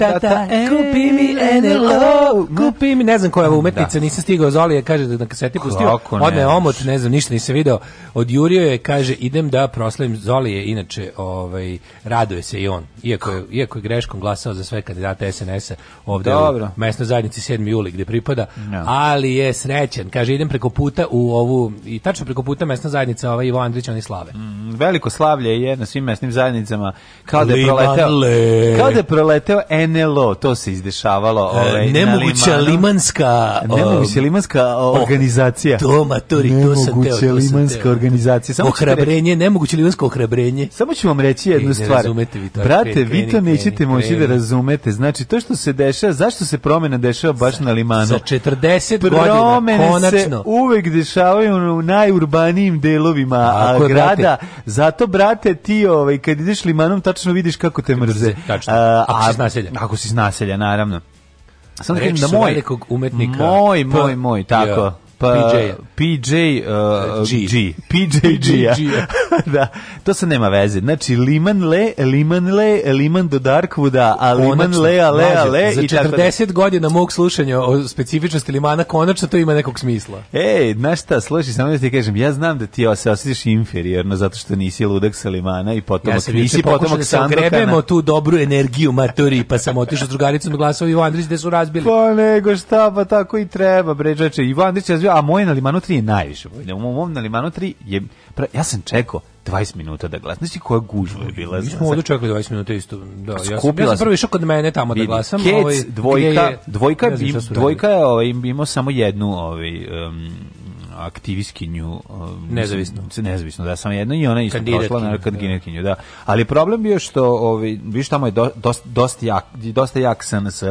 tata, tata, and kupi mi NLO. pim, ne znam koja je da. umetnica, da. nisam stigao Zoli, kaže da na kaseti pustio, odme omot, ne znam, ništa nisam video. Odjurio je, kaže, idem da proslavim Zolije, inače, ovaj, raduje se i on. Iako je, iako je greškom glasao za sve kandidate SNS-a ovde Dobro. u mesnoj zajednici 7. juli gde pripada, no. Da. ali je srećen. Kaže, idem preko puta u ovu, i tačno preko puta mesna zajednica ovaj Ivo Andrić, oni slave. Mm, veliko slavlje je na svim mesnim zajednicama, kao da je proleteo, kao da je proleteo NLO, to se izdešavalo. E, ovaj, e, nemoguća limanska... Ne mogu um, se limanska uh, oh, organizacija. To, maturi, to sam teo. Nemoguće limanska organizacija. Samo ohrabrenje, nemoguće limansko hrabrenje Samo ću vam reći jednu stvar. razumete vi to Brate, vi to nećete moći da razumete. Znači, to što se dešava, zašto se promena dešava baš na limanu? Za 40 godina, konačno. uvek dešavaju u najurbanijim delovima grada. Zato, brate, ti ovaj, kad ideš limanom, tačno vidiš kako te mrze. Tačno. Ako si Ako si iz naselja, naravno. Samo da kažem da moj velikog umetnika. Moj, moj, pa, moj, tako pa, PJ uh, G. PJ G. da, to se nema veze. Znači, Liman Le, Liman Le, Liman do Darkwooda, a Liman Le, a Le, a Le. Za i 40 tako... godina mog slušanja o specifičnosti Limana, konačno to ima nekog smisla. Ej, znaš šta, sluši, samo da ti kažem, ja znam da ti se osjećaš inferiorno zato što nisi ludak sa Limana i potom ja sam nisi potom da se ogrebemo tu dobru energiju maturi, pa sam otišao s drugaricom na da glasovi Ivo Andrić gde su razbili. Pa nego šta, pa tako i treba, bre, Ivo Andrić razbio a moje na Limanu 3 je najviše. U mom na Limanu 3 je... Pra, ja sam čekao 20 minuta da glasam. Znači koja gužva je bila. Mi smo ovdje čekali 20 minuta isto. Da, ja, sam, ja sam prvi išao kod mene tamo da glasam. Kec, ovaj, dvojka, je, dvojka, im, dvojka, je ovaj, imao samo jednu ovaj, um, aktivistkinju um, nezavisno nezavisno da samo jedno i ona isto prošla na da. kandidatkinju da ali problem bio što ovaj vi tamo je dosta dosta jak dosta jak SNS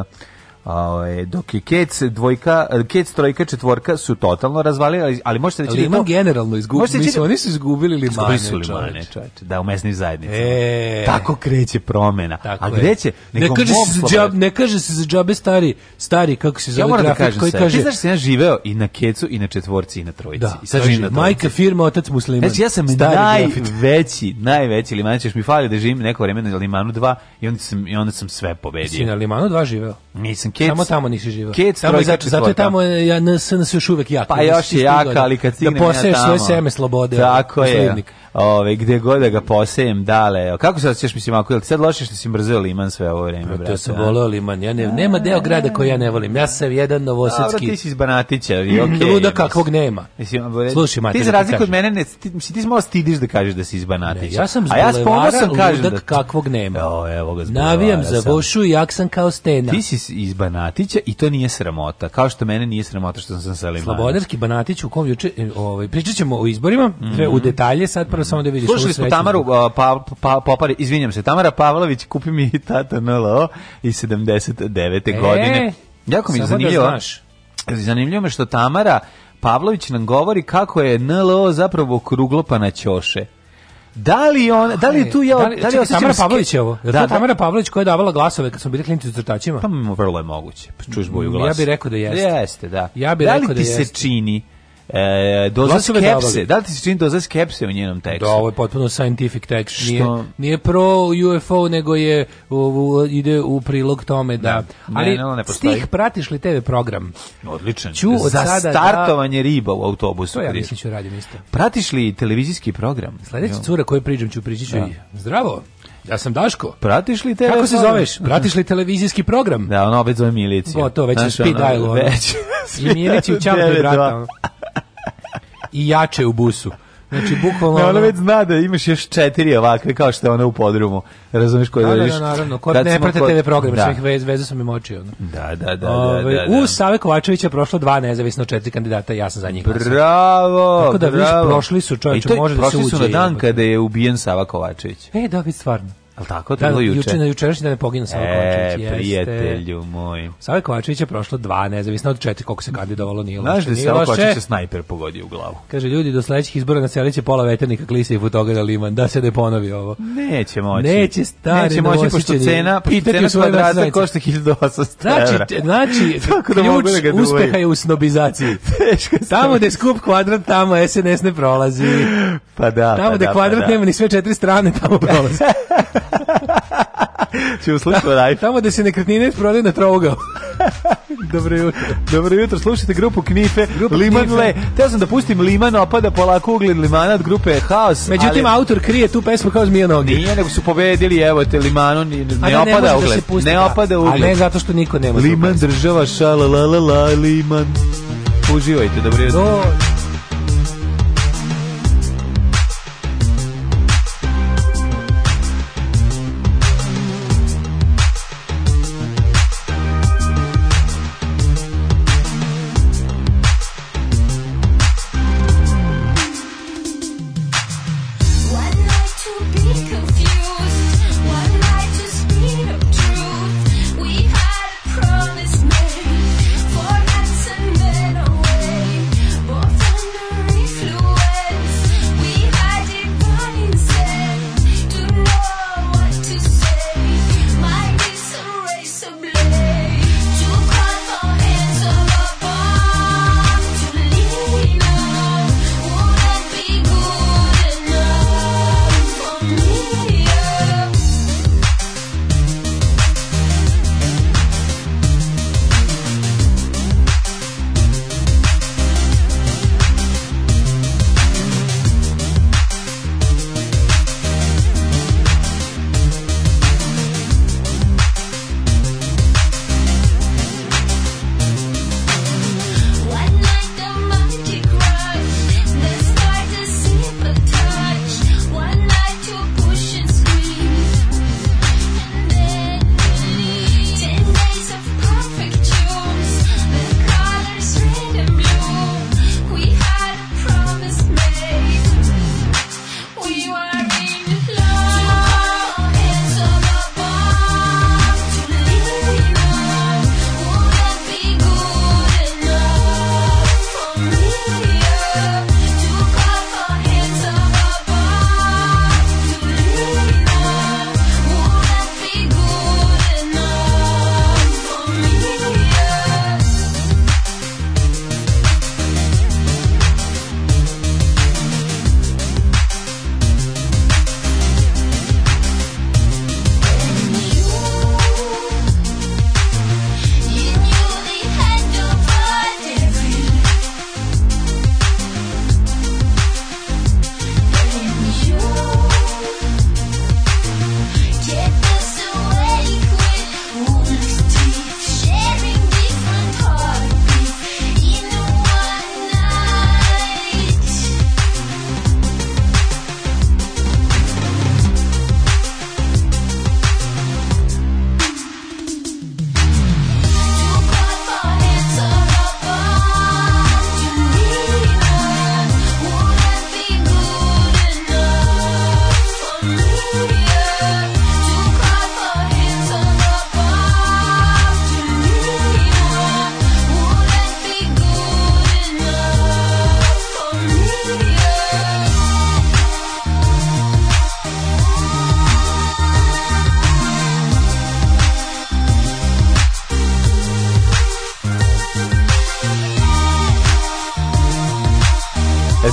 Ovaj dok je Kec dvojka, Kec trojka, četvorka su totalno razvalili, ali možete reći ali da imam to, generalno izgubili, mi da- oni su izgubili limane, izgubili su limane, čovječe, da u mesnim zajednicama. E, tako kreće promena. Tako a gde će ne kaže se džab, ne kaže se za džabe stari, stari kako se zove ja moram grafik, da kažem koji sad, kaže. Ti znaš da sam ja živeo i na Kecu i na četvorci i na trojici. Da, I sad živim na trojici. Majka firma otac musliman. Znači ja sam stari najveći, najveći liman, ćeš mi fali da živim neko vreme na Limanu 2 i onda sam i onda sam sve pobedio. Jesi na Limanu 2 živeo? Nisam mislim Kec. Samo tamo nisi živio. Kec, tamo zato, zato je da. tamo e, ja nas nas još uvek jaka. Pa još je jaka, ali kad stigne da poseješ ja svoje seme slobode. Da, Tako je. Ove, gde god da ga posejem, dale. Kako sad ćeš, mislim, ako je sad loše što si mrzeo liman sve ovo vreme, brate? To se volio liman, ja ne, nema deo grada koji ja ne volim. Ja sam jedan novosadski. Dobro, ti si iz Banatića, i okej. Okay, Luda kakvog nema. Mislim, Slušaj, mate, ti za da razliku od mene, ne, ti, mislim, ti malo stidiš da kažeš da si iz Banatića. ja sam iz A ja s ponosom kažem da... kakvog nema. evo ga Navijam za vošu i jak sam kao stena. Ti si iz Banatića i to nije sramota. Kao što mene nije sramota što sam Salimana. Slobodarski Banatić u kom juče e, ovaj pričat ćemo o izborima mm -hmm. u mhm. detalje sad prvo samo da vidiš. Slušali smo Tamaru pa, pa, pa, Popari, izvinjam se, Tamara Pavlović kupi mi tata NLO iz 79. E, godine. Jako mi je da zanimljivo. Da znaš. Zanimljivo me što Tamara Pavlović nam govori kako je NLO zapravo na ćoše. Da li on, da li tu je, da li, da li čekaj, Tamara Pavlović je ovo? Da, da, Tamara Pavlović koja je davala glasove kad smo bili klinci u crtačima? Pa vrlo je moguće. Pa čuješ boju glasa. Ja bih rekao da jeste. Jeste, da. Ja bih da rekao da jeste. Da li ti se čini E, doza skepse, da li ti se čini doza skepse u njenom tekstu? Da, ovo je potpuno scientific tekst. Što? Nije, nije pro UFO, nego je u, u, ide u prilog tome da... da. Ali ne, ne stih pratiš li TV program? Odličan. Ću od Za sada da- startovanje da... riba u autobusu. To ja mislim ću radim isto. Pratiš li televizijski program? Sledeća cura koju priđem ću prići ću da. i... Zdravo! Ja sam Daško. Pratiš li te? Kako se zoveš? Pratiš li televizijski program? Da, ono opet zove Milicija. Bo, to već je speed dial. Već. I Milicija u čampe, brata i jače u busu. Znači, bukvalno... Ne, ona već zna da imaš još četiri ovakve, kao što je ona u podrumu. Razumiješ koje da, da, da, naravno. Kod ne prate TV program, da. sve veze, veze sam im oči. Ono. Da, da, da, da Ove, ovaj, da, da, da. U Save Kovačevića je prošlo dva nezavisno četiri kandidata, ja sam za njih. Bravo, Tako da, bravo. Viš, prošli su čovječe, može da se uđe. Prošli su na dan kada je ubijen Sava Kovačević. E, da, vidi stvarno. Al tako da, bilo juče. Juče na jučerašnji dan je poginuo Sava e, Kovačević. E, prijatelju moj. Sava Kovačević je prošlo dva nezavisno od četiri koliko se kandidovalo nije da loše. Znaš da Sava Kovačević snajper pogodio u glavu. Kaže ljudi do sledećih izbora na seli pola veternika klise i fotograda Liman da se ne ponovi ovo. Neće moći. Neće stari. Neće moći pošto cena, pošto cena kvadrata košta 1800. Znači, znači tako da mogu da ga uspeha je u snobizaciji. tamo gde skup kvadrat, tamo SNS ne prolazi. Pa da. Tamo pa gde da, pa kvadrat da. nema ni sve četiri strane, tamo prolazi. Če uslušao Rajf. Tamo da se nekretnine prodaju na trougao. Dobro jutro. Dobro jutro, slušajte grupu Knife, Grupa Limanle. Teo sam da pustim Liman, opada polako ugled Limana od grupe Haos. Međutim, ali... autor krije tu pesmu kao zmija noge. Nije, nego su pobedili, evo te, Limanu ne, ne, da ne opada da ugled. Da pusti, ne pa. opada ugled. A ne zato što niko nema. Liman država, šalalalala, Liman. Uživajte, dobro jutro. Do...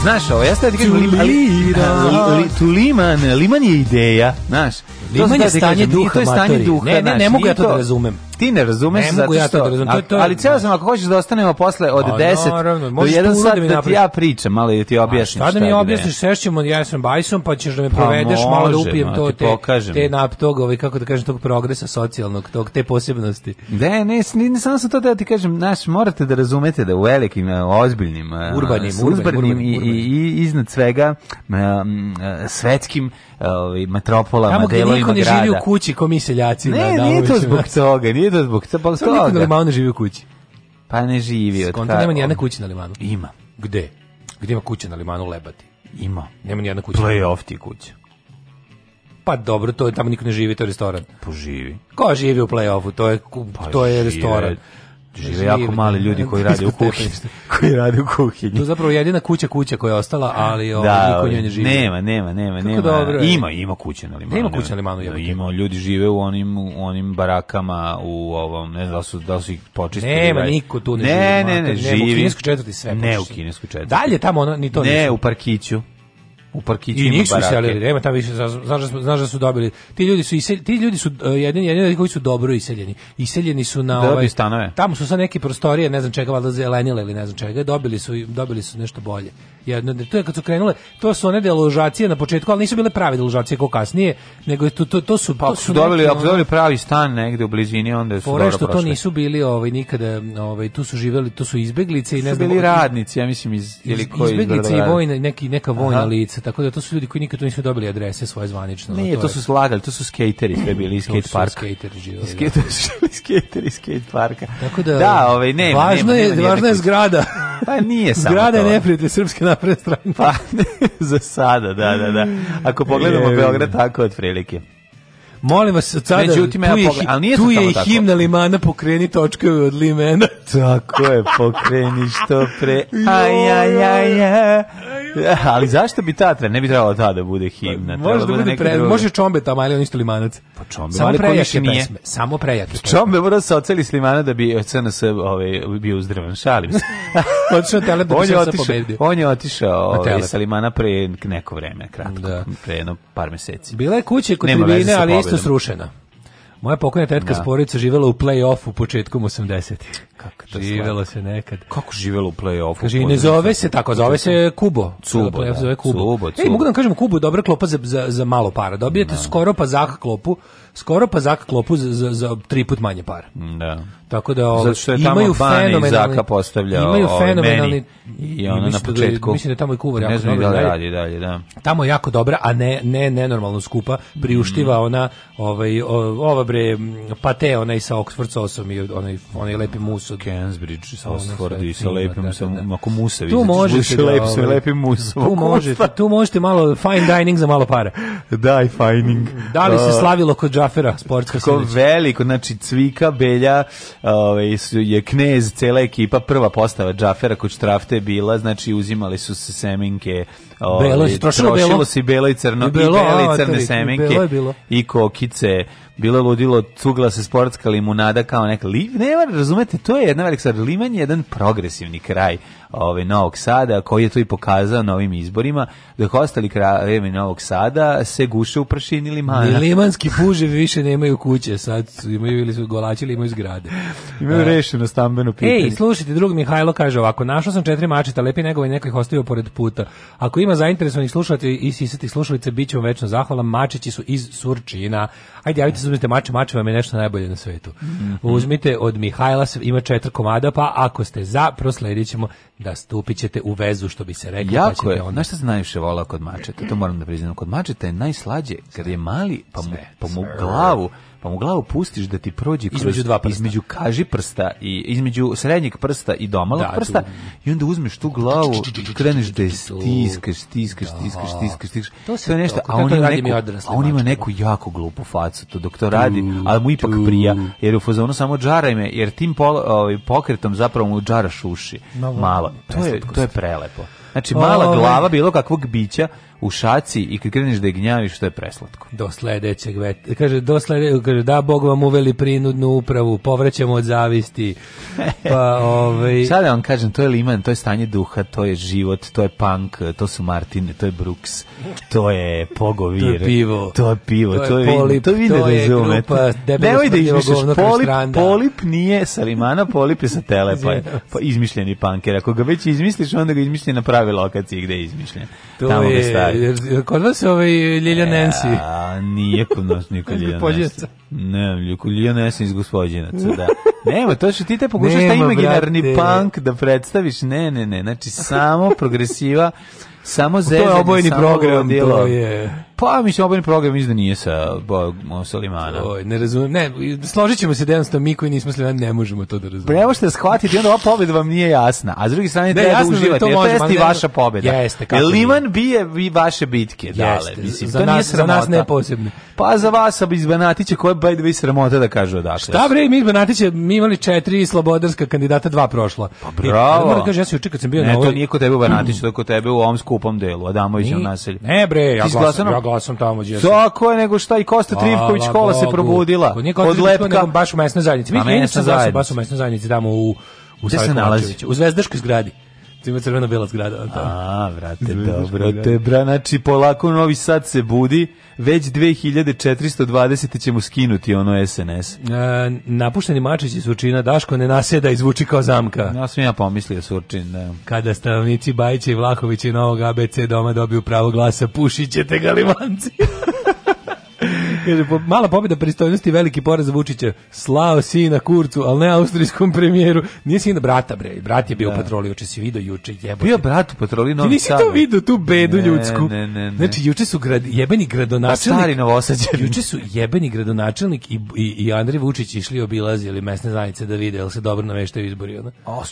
Znaš, ovo, ja stavio ti kažem, liman, liman, je ideja, znaš. Liman je da stanje duha, To je stanje duha, ne, ne, ne mogu ja to da razumem ti ne razumeš zato ja što... Da Razum, to, to, ali ceo sam, ako hoćeš da ostanemo posle od 10 naravno, do 1 da sat da, da ti ja pričam, malo da ti objasnim. šta da mi objasniš, sešćemo, ja sam bajsom, pa ćeš da me pa provedeš, pa, malo da upijem to, te, pokažem. te nap tog, ovaj, kako da kažem, tog progresa socijalnog, tog, te posebnosti. Ne, ne, ne, samo sam to da ti kažem, naš, morate da razumete da u velikim, e, ozbiljnim, e, urbanim, urbanim, i, i, iznad svega e, svetskim ovaj, metropolama, delovima grada. Tamo gde niko ne živi u kući, ko mi seljaci. Ne, nije to zbog toga, nije Nije da zbog pa toga. Samo niko na limanu ne živi u kući. Pa ne živi. Skonta nema nijedne kuće na limanu. Ima. Gde? Gde ima kuća na limanu lebati? Ima. Nema nijedna kuća. Playoff ti kuća. Pa dobro, to je tamo niko ne živi, to je restoran. Poživi. Pa Ko živi u play To je, pa to je restoran žive jako mali ljudi koji rade u kuhinji, koji rade u kuhinji. To je zapravo jedina kuća kuća koja je ostala, ali o, da, ovaj, niko nje ne živi. Nema, nema, nema, Kako nema. Dobro je. Ima, ima kuće na limanu. Nema kuće na limanu, jebote. Da, ima, ljudi žive u onim u onim barakama u ovom, ne znam da su da su ih počistili. Nema radi. niko tu ne, ne živi. Ne, ne, ne, živi. U kineskoj četvrti sve. Ne, u kineskoj četvrti. Dalje tamo ono, ni to ne. Ne, u parkiću u parkiću I njih su nema tamo više, znaš da, su, znaš da su dobili. Ti ljudi su, isel, ti ljudi su uh, jedini, jedini koji su dobro iseljeni. Iseljeni su na Dobi ovaj, stanove. Tamo su sa neke prostorije, ne znam čega, valjda zelenile ili ne znam čega, dobili su, dobili su nešto bolje. Jedno, to je kad su krenule, to su one deložacije na početku, ali nisu bile prave deložacije kao kasnije, nego to, to, to su... Pa, to su dobili, neki, ono, dobili pravi stan negde u blizini, onda su dobro što prošli. to nisu bili ovaj, nikada, ovaj, tu su živeli, tu su izbeglice i ne znam... Su bili radnici, ja mislim, iz, ili koji izbeglice i vojna, neki, neka vojna Aha. lica, tako da to su ljudi koji nikad nisu dobili adrese svoje zvanično. Ne, to, to su slagali, to su skateri sve bili iz skate parka. Skateri, živali, skate, da. skateri skate parka. Tako da, da ovaj, ne, važno nema, nema, nema, je, važna zgrada. Pa nije samo Zgrada je neprijatelj Srpske napred strane. Pa, za sada, da, da, da. Ako pogledamo Beograd, tako otprilike. Molim vas, od sada, Međutim, tu je, pogled, ali nije tu je i himna limana pokreni točkove od limena. Tako je, pokreni što pre. Aj, aj, aj, aj. Ali zašto bi ta Ne bi trebalo ta da bude himna. Može da bude pre, može čombe tamo, ali on isto limanac. Pa čombe, samo ali da prejake nije. pesme. Samo prejake pesme. Čombe mora da se oceli s limana da bi CNS ovaj, bio uzdrvan. Šalim se. otišao tele da bi se pobedio. On je otišao ovaj, sa limana pre neko vreme, kratko. Da. Pre jedno par meseci. Bila je kuće kod tribine, ali pobedom. srušena. Moja pokojna tetka da. s živela u play-offu početkom 80-ih. Kako živelo se nekad. Kako živelo u plej-ofu? Kaže, ne zove se tako, zove se Kubo. Cubo, da. Zove Kubo. Cubo, Cubo. Ej, mogu da kažem, Kubo je dobra klopa za, za, za malo para. Dobijete da. skoro pa zah klopu, skoro pa zak klopu za, za, za tri put manje para. Da. Tako da ovo, ovaj, Zato što je imaju tamo Bani Zaka postavljao imaju ovaj, fenomenalni i ona na početku. Da, mislim da, da tamo i kuvar jako dobro da radi dalje, da. Tamo je jako dobra, a ne ne nenormalno skupa, priuštiva mm. ona ovaj ova bre pate onaj sa Oxford sosom i onaj onaj lepi mus isto Cambridge, sa Oxford i sa lepim, da, da, da. ako vidite. Tu možete, da, lep, sa ovaj, lepim musom. Tu možete, tu možete malo fine dining za malo para. da, i fining. Da li se slavilo kod Džafera sportska Kako veliko, znači Cvika, Belja, ovaj, je knez, cela ekipa, prva postava Džafera kod Štrafte bila, znači uzimali su se seminke Ovaj, belo se trošilo, trošilo belo. se i crno, i, belo, i bele i crne semenke, i, bilo. i kokice, bilo je ludilo, cugla se sportska limunada kao neka liv, ne, razumete, to je jedna velika stvar, Liman je jedan progresivni kraj, ovaj, Novog Sada, koji je to i pokazao na ovim izborima, da ostali krajevi Novog Sada se guše u prašini limana. Limanski puževi više nemaju kuće, sad imaju ili su golači ili imaju zgrade. Imaju e. rešeno stambeno pitanje. Ej, slušajte, drug Mihajlo kaže ovako, našao sam četiri mačeta, lepi negovi nekih ostavio pored puta. Ako ima zainteresovanih slušatelja i sisati slušalice, bit ću večno zahvalan, mačići su iz Surčina, Ajde, javite se, uzmite mače, mače vam je nešto najbolje na svetu. Uzmite od Mihajla, ima četiri komada, pa ako ste za, prosledit ćemo da stupit ćete u vezu, što bi se rekli. Pa jako pa je, onda... znaš šta se najviše volao kod mačeta? To moram da priznam. Kod mačeta je najslađe, kad je mali, pa mu, pa mu glavu pa mu glavu pustiš da ti prođe kroz, između dva prsta. Između kaži prsta i između srednjeg prsta i domalog da, prsta tu. i onda uzmeš tu glavu i kreneš da je stiskaš, stiskaš, da. stiskaš, stiskaš, stiskaš. To, se, to je nešto, a on, ima neku, a on ima neku jako glupu facu to dok to radi, ali mu ipak prija, jer u fazonu samo džaraj me, jer tim pol, ovaj, pokretom zapravo mu džaraš uši. Malo. To je, to je prelepo. Znači, mala ovaj. glava bilo kakvog bića u šaci i kad kreneš da je gnjaviš, to je preslatko. Do sledećeg veta. Kaže, do slede, kaže, da, Bog vam uveli prinudnu upravu, povraćamo od zavisti. Pa, ovaj... Šta da vam kažem, to je liman, to je stanje duha, to je život, to je punk, to su Martine, to je Brooks, to je Pogovir. to je pivo. To je pivo, to, to je, je polip, to, vide to je grupa Nemoj da izmišljaš, polip, polip nije sa limana, polip je sa telepa. pa izmišljeni punker. Ako ga već izmisliš, onda ga izmišlji na pravi lokaciji gde je izmišljen. To tamo je, ga Kod vas je ovaj Ljilja e, Nensi. A, nije kod nas niko Ljilja Nensi. Ne, Ljilja Nensi iz Gospodinaca, da. Nema, to što ti te pokušaš taj imaginarni brate. punk da predstaviš, ne, ne, ne, znači samo progresiva, samo zezanje, samo program, to je. Pa, mislim, obrani program izda nije sa, bo, Solimana. Oj, ne razumem, ne, složit ćemo se da jednostavno, mi koji nismo Solimana ne možemo to da razumemo. Prema što shvatite, onda ova pobjeda vam nije jasna, a s druge strane ne, treba da, da uživate, to možemo, jeste i vaša pobjeda. Jeste, kako Liman bije vi vaše bitke, jeste, dale, mislim, za nas, Za nas ne posebno. Pa za vas, iz Banatića, koja bajde vi the way sramota da kažu odakle. Šta bre, mi iz Banatića, mi imali četiri slobodarska kandidata, dva prošla. Pa bravo. I, e, da ja, kaže, ja se juče kad sam bio ne, na ovoj... Ne, to nije kod tebe u Banatiću, mm. to kod tebe u ovom skupom delu, Adamovićem naselju. Ne bre, ja glasam, ja glasom tamo gdje su. Tako je, nego šta i Kosta Trivković kola se probudila. Ko nije Kosta lepka. baš u mesnoj zajednici. Mi, mi smo baš u mesnoj zajednici tamo u, u Gde se nalazi? U Zvezdaškoj zgradi. To ima crveno-bela zgrada. Da. A, vrate, dobro te, bra. Znači, polako Novi Sad se budi, već 2420 ćemo skinuti ono SNS. E, napušteni mačići Surčina, Daško ne naseda i zvuči kao zamka. Ja sam ja pomislio Surčin, da. Kada stanovnici Bajića i Vlahovića i Novog ABC doma dobiju pravo glasa, pušit ćete galimanci. Kaže, mala pobjeda pristojnosti, veliki poraz Vučića. Slao si na kurcu, ali ne austrijskom premijeru. Nije si na brata, bre. Brat je bio da. patroli, juče si vidio juče, jebote. Bio brat u patroli Novi Ti nisi to vidio, tu bedu ne, ljudsku. Ne, ne, ne. Znači, juče su grad, jebeni gradonačelnik. A pa stari novosađeni. Juče su jebeni gradonačelnik i, i, i Andrej Vučić išli obilazili mesne zajednice da vide, jel se dobro nameštaju izbori. Ona. A,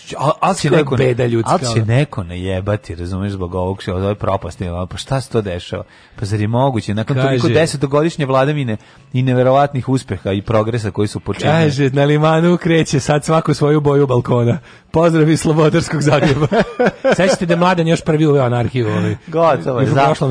a, će neko, beda ljudska, al će neko ne jebati, razumeš, zbog ovog što ove propasti, pa šta se to dešava? Pa zar je moguće? Nakon toliko desetogodišnje vladavine godine i neverovatnih uspeha i progresa koji su počinili. Kaže, na limanu kreće sad svaku svoju boju balkona. Pozdrav iz Slobodarskog Zagreba. Sećate da Mladen još prvi uveo anarhiju. Ovaj, Gotovo je.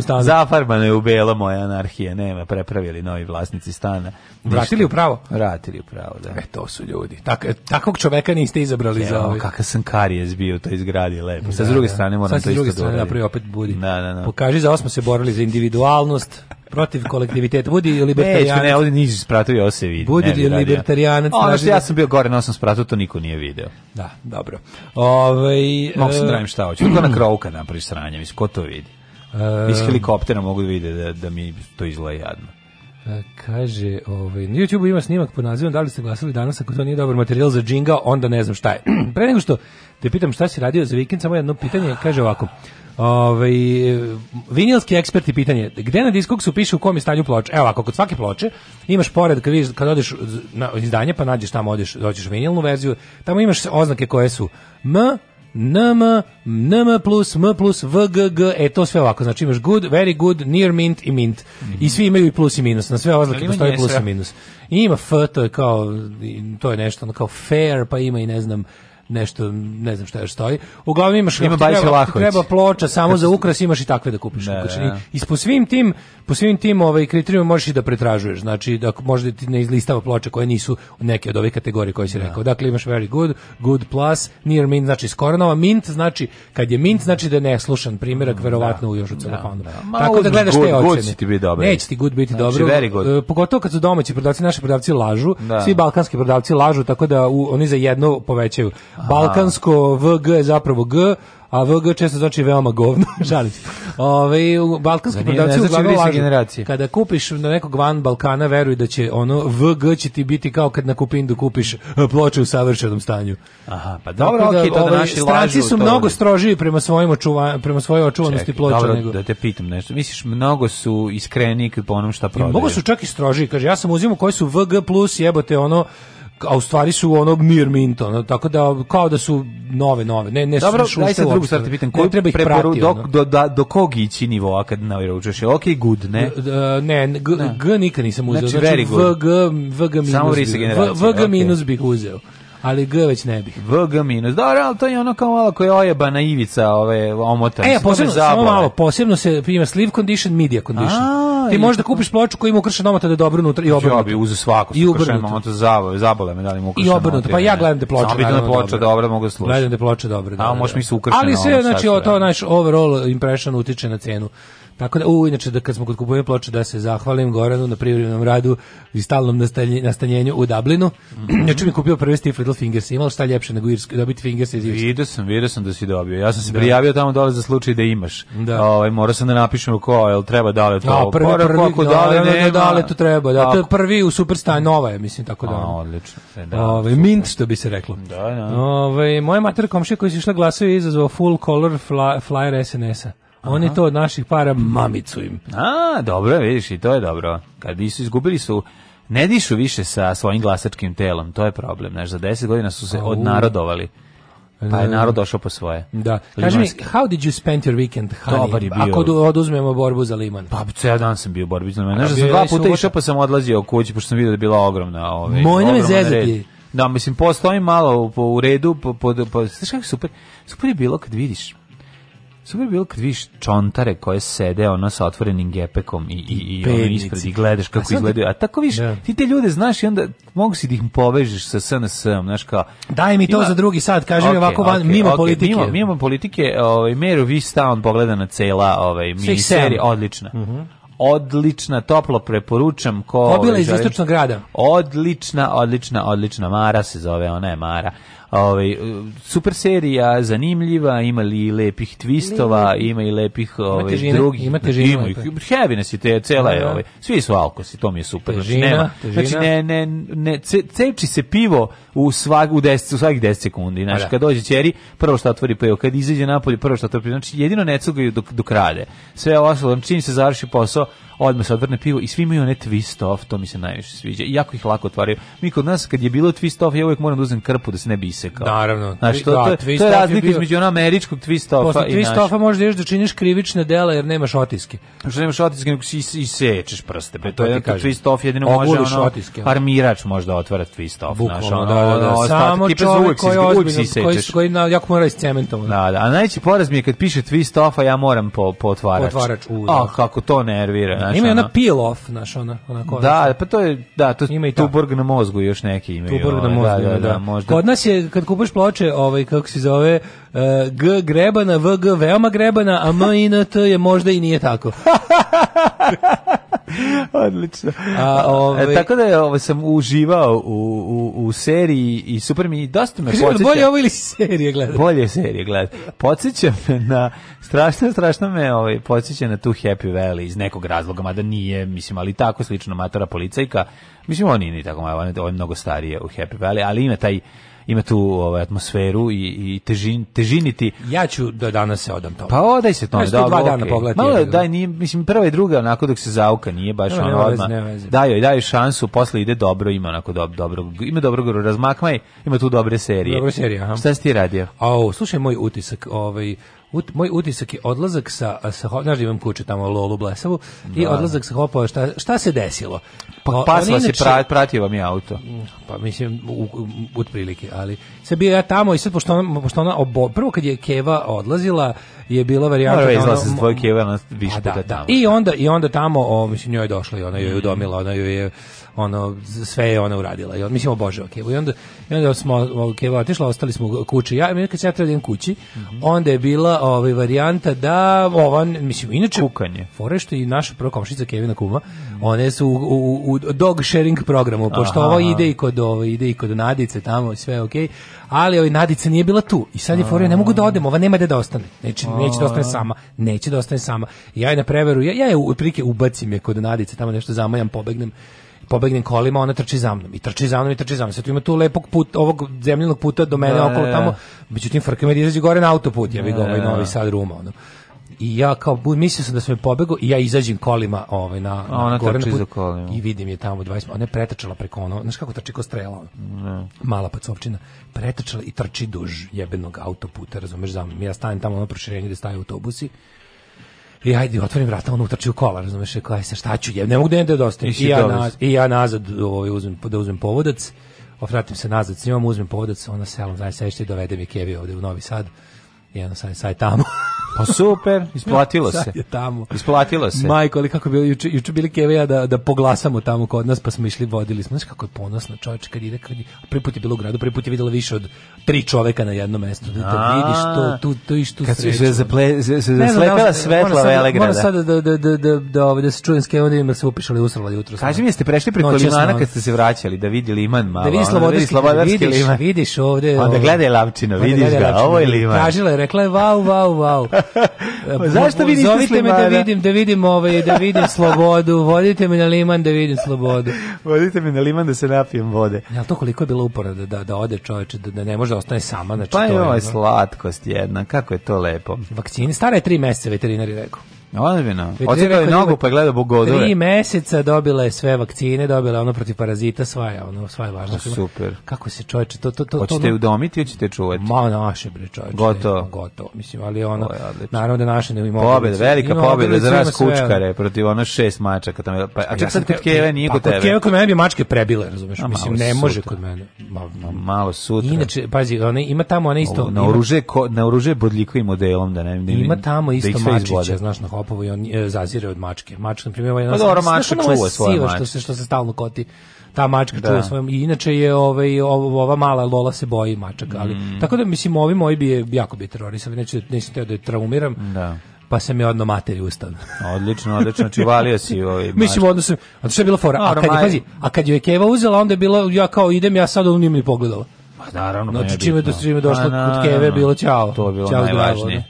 Za, zafarbano je u belo moje anarhije. Nema, prepravili novi vlasnici stana. Vratili u pravo? Vratili u pravo, da. E, to su ljudi. Tak, takvog čoveka niste izabrali Evo, za ovaj. Kakav sam karijes bio u toj zgradi, lepo. Sa da, druge da. strane moram to isto Sa druge strane napravi opet budi. Da, da, da. Pokaži za osmo se borili za individualnost, protiv kolektiviteta. Budi libertarijanac. Neću, ne, ovdje nisu spratu, ja se vidi. Budi libertarijanac. Ono što ja sam bio gore na osam spratu, to niko nije video. Da, dobro dobro. Ovaj mogu se da šta hoću. Kako na krovu kad napraviš sranje, mislim ko to vidi. Uh, iz helikoptera mogu da vide da, da mi to izgleda jadno. E, kaže, ovaj, na YouTube ima snimak pod nazivom da li ste glasali danas, ako to nije dobar materijal za džinga, onda ne znam šta je. Pre nego što te da pitam šta si radio za vikend, samo jedno pitanje, kaže ovako. Ove, ovaj, vinilski eksperti pitanje, gde na diskoksu piše u kom je stanju ploče? Evo ovako, kod svake ploče imaš pored, kad, vidiš, kad odeš na izdanje pa nađeš tamo, odeš, dođeš vinilnu verziju, tamo imaš oznake koje su M, NM, NM M plus, VGG, e to sve ovako, znači imaš good, very good, near mint i mint. Mm -hmm. I svi imaju i plus i minus, na sve oznake postoji plus i minus. I ima F, to je kao, to je nešto ono kao fair, pa ima i ne znam, nešto, ne znam šta još stoji. Uglavnom imaš Ima treba, treba ploča samo za ukras, imaš i takve da kupiš. Da, ne, ne. Da, da. I po svim tim, po svim tim ovaj, kriterijima možeš i da pretražuješ. Znači, da možda ti ne izlistava ploče koje nisu neke od ove kategorije koje si ne. rekao. Dakle, imaš very good, good plus, near mint, znači skoro nova. Mint znači, kad je mint, znači da je neslušan primjerak, mm, verovatno u još u celofanu. Tako da gledaš good, te ocene. Good ti biti Neće ti good biti znači, dobro. Good. E, pogotovo kad su domaći prodavci, naši prodavci lažu, svi balkanski prodavci lažu, tako da u, oni za jedno povećaju. Balkansko VG je zapravo G, a VG često znači veoma govno, žalim Ove, balkanski prodavci znači uglavnom lažu. Generacije. Kada kupiš na nekog van Balkana, veruj da će ono VG će ti biti kao kad na Kupindu kupiš eh, ploče u savršenom stanju. Aha, pa dobro, Tako da, okay, to da ovaj, naši Stranci su to mnogo ovaj. strožiji prema, svojim očuva, prema svojoj očuvanosti ploča. Dobro, da nego. da te pitam nešto. Misliš, mnogo su iskreniji po onom šta prodaju? Mnogo su čak i strožiji. Kaže, ja sam uzimao koji su VG plus jebote ono a u stvari su ono mir minto, tako da kao da su nove nove. Ne, ne Dobro, su daj se drugu stvar te pitan, ko treba ih prati, do, do, da- do, do kog ići nivoa kad naviručeš? Ovaj ok, good, ne? ne, g, da. g, nikad nisam uzeo. Znači, znači very good. VG, VG minus, VG minus bih uzeo ali G već ne bih. VG minus. Da, ali to je ono kao malo koja je ojebana ivica ove omota. E, posebno, samo malo, posebno se ima sleeve condition, media condition. A, Ti možeš da kupiš ploču koja ima ukršen omota da je dobro unutra i obrnuto. Ja bih uzeo svaku I ukršen omota, zabole, zabole me da li mu ukršen I obrnuto, pa ja gledam te ploče. Samo bitno da ploča dobra, mogu slušati. Gledam te ploče dobra. Znači, da, A, možeš mi se ukršen Ali sve, znači, to naš overall impression utiče na cenu Tako da, u, inače, da kad smo kod kupovine ploče, da se zahvalim Goranu na privrednom radu i stalnom nastanjenju u Dublinu. Mm -hmm. Ja ću mi kupio prvi Steve Little Fingers, imao šta ljepše nego irski, dobiti Fingers iz Irske. Vidio sam, vidio sam da si dobio. Ja sam se da. prijavio tamo dole za slučaj da imaš. Da. Ovaj, morao sam da napišem ko, jel treba da dale to? No, prvi, Pora, prvi, kako, dale, no, nema. dale to treba. Da, to je prvi u Superstar Nova je, mislim, tako da. A, odlično. E, da, Ove, ovaj, mint, što bi se reklo. Da, da. Ove, ovaj, moja mater komšija koja se išla glasaju je izazvao full color fly, flyer SNS-a. Oni Aha. to od naših para mamicu im. A, dobro, vidiš, i to je dobro. Kad bi su izgubili su ne dišu više sa svojim glasačkim telom, to je problem. Znaš, za 10 godina su se odnarodovali. Pa je narod došao po svoje. Da. Kaži mi, how did you spend your weekend, honey? Bio. Ako oduzmemo borbu za liman. Pa, ceo dan sam bio borbu za liman. Znaš, da sam dva puta išao pa sam odlazio kući, pošto sam vidio da je bila ogromna ove, Moj ne me zezati. Da, mislim, postojim malo u redu, po, po, po, znaš kako super, super je bilo kad vidiš, Super je bilo kad viš čontare koje sede ono sa otvorenim gepekom i, i, i ono ispred i gledaš kako a izgledaju. A tako viš, da. ti te ljude znaš i onda mogu si da ih povežeš sa SNS-om, znaš kao... Daj mi to ima, za drugi sad, kaži okay, mi ovako van, okay, mimo okay, politike. Mimo, mimo politike, ovaj, Meru Vistown pogleda na cela ovaj, miniserija, odlična. Uh mhm. -huh odlična, toplo preporučam ko Obila iz istočnog grada. Odlična, odlična, odlična Mara se zove, ona je Mara ovaj, e, super serija, zanimljiva, ima li lepih twistova, ima i lepih ovaj, drugih. Ima da, težina. Ima, heaviness je te, cela je, da. ovaj, svi su alkosi, to mi je super. Znači, težina, znači, nema, težina. Znači, ne, ne, ne, ce, se pivo u, svak, u, 10 u svakih 10 sekundi. Znači, pa da. kad dođe ćeri, prvo što otvori pivo, kad izađe napolje, prvo što otvori znači jedino ne cugaju dok, dok rade. Sve ostalo, znači, čim se završi posao, odmah se odvrne pivo i svi imaju one twist off, to mi se najviše sviđa. I jako ih lako otvaraju. Mi kod nas kad je bilo twist off, ja uvijek moram da uzem krpu da se ne bi isekao. Naravno. Znači, to, da, to, to je razlika između ona američkog twist offa Posle i twist offa možda još da činiš krivične dela jer nemaš otiske. Pa što nemaš otiske, nego si isečeš prste. Pre, to je twist off jedino može ono, armirač možda otvara twist off. Bukvalno, da, da, da. Samo čovjek koji je ozbiljno, koji, koji jako mora iscementovan. Da, da. A najveći poraz mi je kad piše twist offa ja moram po, po otvarač. Otvarač, u, da. A, ah, kako to nervira. Znaš, ima i ona peel off, znaš, ona, ona konačno. Da, pa to je, da, to ima i Tuborg na mozgu još neki imaju. Tuborg na ovaj, da, mozgu, da, da, da, da, možda. Kod nas je, kad kupaš ploče, ovaj, kako se zove, e, G grebana, VG veoma grebana, a M i N T je možda i nije tako. Odlično. A, ove... e, tako da je, ovo, sam uživao u, u, u seriji i super mi dosta me podsjeća. Bolje ovo ili serije gledati? Bolje serije gledati. Podsjeća me na, strašno, strašno me ovaj, podsjeća na tu Happy Valley iz nekog razloga, mada nije, mislim, ali tako slično matora policajka. Mislim, on nije ni tako malo, on je mnogo starije u Happy Valley, ali ima taj ima tu ovaj atmosferu i i težin težiniti. Ja ću do da danas se odam to. Pa odaj se tome, da, dva okay. dana pogledati. Malo daj nije mislim prva i druga onako dok se zauka nije baš no, ono odma. Daj joj, daj šansu, posle ide dobro, ima onako dob, dobro, ima dobrog razmakmaj, ima tu dobre serije. Dobre serije, aha. Šta si ti radio? Au, slušaj moj utisak, ovaj ut, moj utisak je odlazak sa, sa znaš da imam kuću tamo Lolu Blesavu, da. i odlazak sa Hopova, šta, šta se desilo? Pa, pas vas je pra, pratio vam je auto. Pa mislim, u, otprilike, ali sad bio ja tamo i sad, pošto ona, pošto ona obo, prvo kad je Keva odlazila, je bila varijanta da ona dvojke ona više da, da, tamo. I onda i onda tamo, o, mislim njoj je došla i ona joj je udomila, ona joj je ono sve je ona uradila. I on mislim obožava Kevu. I onda i onda smo oke Keva otišla, ostali smo kući. Ja, mi kad se ja trebao da kući, mm -hmm. onda je bila ovaj varijanta da ovan mislim inače kukanje. Fore što i naša prva komšinica Kevina kuma, mm -hmm. one su u, u, u, dog sharing programu, pošto Aha. ovo ide i kod ovo ide i kod Nadice tamo sve okay. ali ovaj Nadica nije bila tu i sad je fore ne mogu da odem, ova nema gde da ostane. Neće neće da ostane sama, neće da ostane sama. Ja je na preveru, ja ja je u prilike ubacim je kod Nadice, tamo nešto zamajam, pobegnem pobegnem kolima, ona trči za mnom. I trči za mnom i trči za mnom. Sad tu ima tu lepog put, ovog zemljenog puta do mene da, okolo da, da, tamo. Međutim, frka me da izađe gore na autoput, ja bih ovaj novi sad ruma. Ono i ja kao mislio sam da sam je pobegao i ja izađem kolima ovaj na A ona gore na put, kolima. i vidim je tamo 20 ona je pretrčala preko ono znaš kako trči ko strela ona ne. mala pacovčina pretrčala i trči duž jebenog autoputa razumeš za ja stanem tamo na proširenju gde staju autobusi I ajde, otvorim vrata, on utrči u kola, razumeš, kao, aj, šta ću, je, ne mogu da je dostavim. Da I, ja naz, I ja nazad ovaj, uzmem, da uzmem povodac, ofratim se nazad s njom, uzmem povodac, ona selom, daj se, i dovede mi Kevi ovde u Novi Sad jedan saj, saj tamo. Pa super, isplatilo se. Sad je tamo. Isplatilo se. Majko, ali kako bilo, juče, juče bili Keve ja da, da poglasamo tamo kod nas, pa smo išli, vodili smo. Znaš kako je ponosno čovječ kad ide, kad je, prvi put je bilo u gradu, prvi put je vidjela više od tri čoveka na jedno mestu. Da, da vidiš to, tu, tu iš tu Kad sreću. se zaple, se, se zaslepila da, svetla Velegrada. Moram sada da, da, da, da, da, da, ovaj, da se čujem s Keve, onda ima se upišali usrala jutro. Kaži mi, jeste prešli preko limana kad ste se vraćali, da vidi liman malo. Da vidi da slobodarski, liman. Vidiš, vidiš ovde. da ovaj- gledaj Lavčino, vidiš ga, ovo je liman. Tražila je rekla je vau, vau, vau. E, zašto vi niste Zovite slimana? me da vidim, da vidim ovaj, da vidim slobodu, vodite me na liman da vidim slobodu. vodite me na liman da se napijem vode. Ja, to koliko je bilo upora da, da, da ode čoveče, da, da ne može da ostane sama. Znači, pa to je, je slatkost jedna, kako je to lepo. Vakcini, stara je tri meseca, veterinari rekao. Odvina. Ocekao je da nogu pa je gledao bogodove. Tri meseca dobila je sve vakcine, dobila je ono protiv parazita, sva je, ono, sva je važno. Pa super. Kako se čoveče, to... to, to Hoćete ono, udomiti hoćete ćete čuvati? Ma naše bre čoveče. Gotovo. gotovo, mislim, ali ono, naravno da naše ne imamo. Pobjeda, da velika pobjeda za nas kučkare protiv ono šest mačaka. Tamo, pa, a čak ja sad kod Keve pa nije kod tebe. Kod Keve kod mene bi mačke prebile, razumeš? A, mislim, ne može kod mene. Ma, ma, malo sutra. Inače, pazi, ona, ima tamo ona isto... Na oruže, na oruže bodljikojim modelom, da ne... Da ima tamo isto mačiće, znaš, na opovo i on e, zazire od mačke. Mačka, na primjer, ovaj, pa dobro, mačka čuva svoje mačke. Što se, što se stalno koti ta mačka da. čuje svojom i inače je ovaj ova mala Lola se boji mačaka ali mm. tako da mislim ovi moji bi je jako bi terorisan neću nisam teo da je traumiram da pa sam je odno materi ustavno. odlično, odlično, čuvalio znači, si ovaj mačka. Mislim, odnosno, a to je bila fora. A kad, je, pazi, a kad je Keva uzela, onda je bilo, ja kao idem, ja sad ono nije pogledala. Pa naravno, pa znači, čime, do, čime došlo pa kod Keve, bilo čao. To je bilo najvažnije.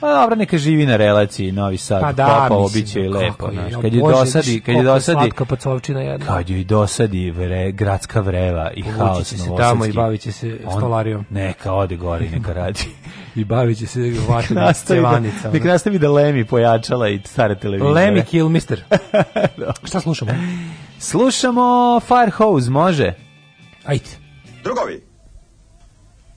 Pa dobro, neka živi na relaciji Novi Sad, pa da, Popovo, bit i lepo. Znaš, kad je dosadi, kad je dosadi, slatka pacovčina jedna. Kad je i dosadi vre, gradska vreva i Povući haos će se tamo i bavit će se stolarijom. Neka ode gore i neka radi. I bavit će se vatom cevanicama. Da- Nek nastavi da Lemi pojačala i stare televizije. Lemi kill mister. Da. Šta slušamo? Slušamo Firehose, može? Ajde. Drugovi,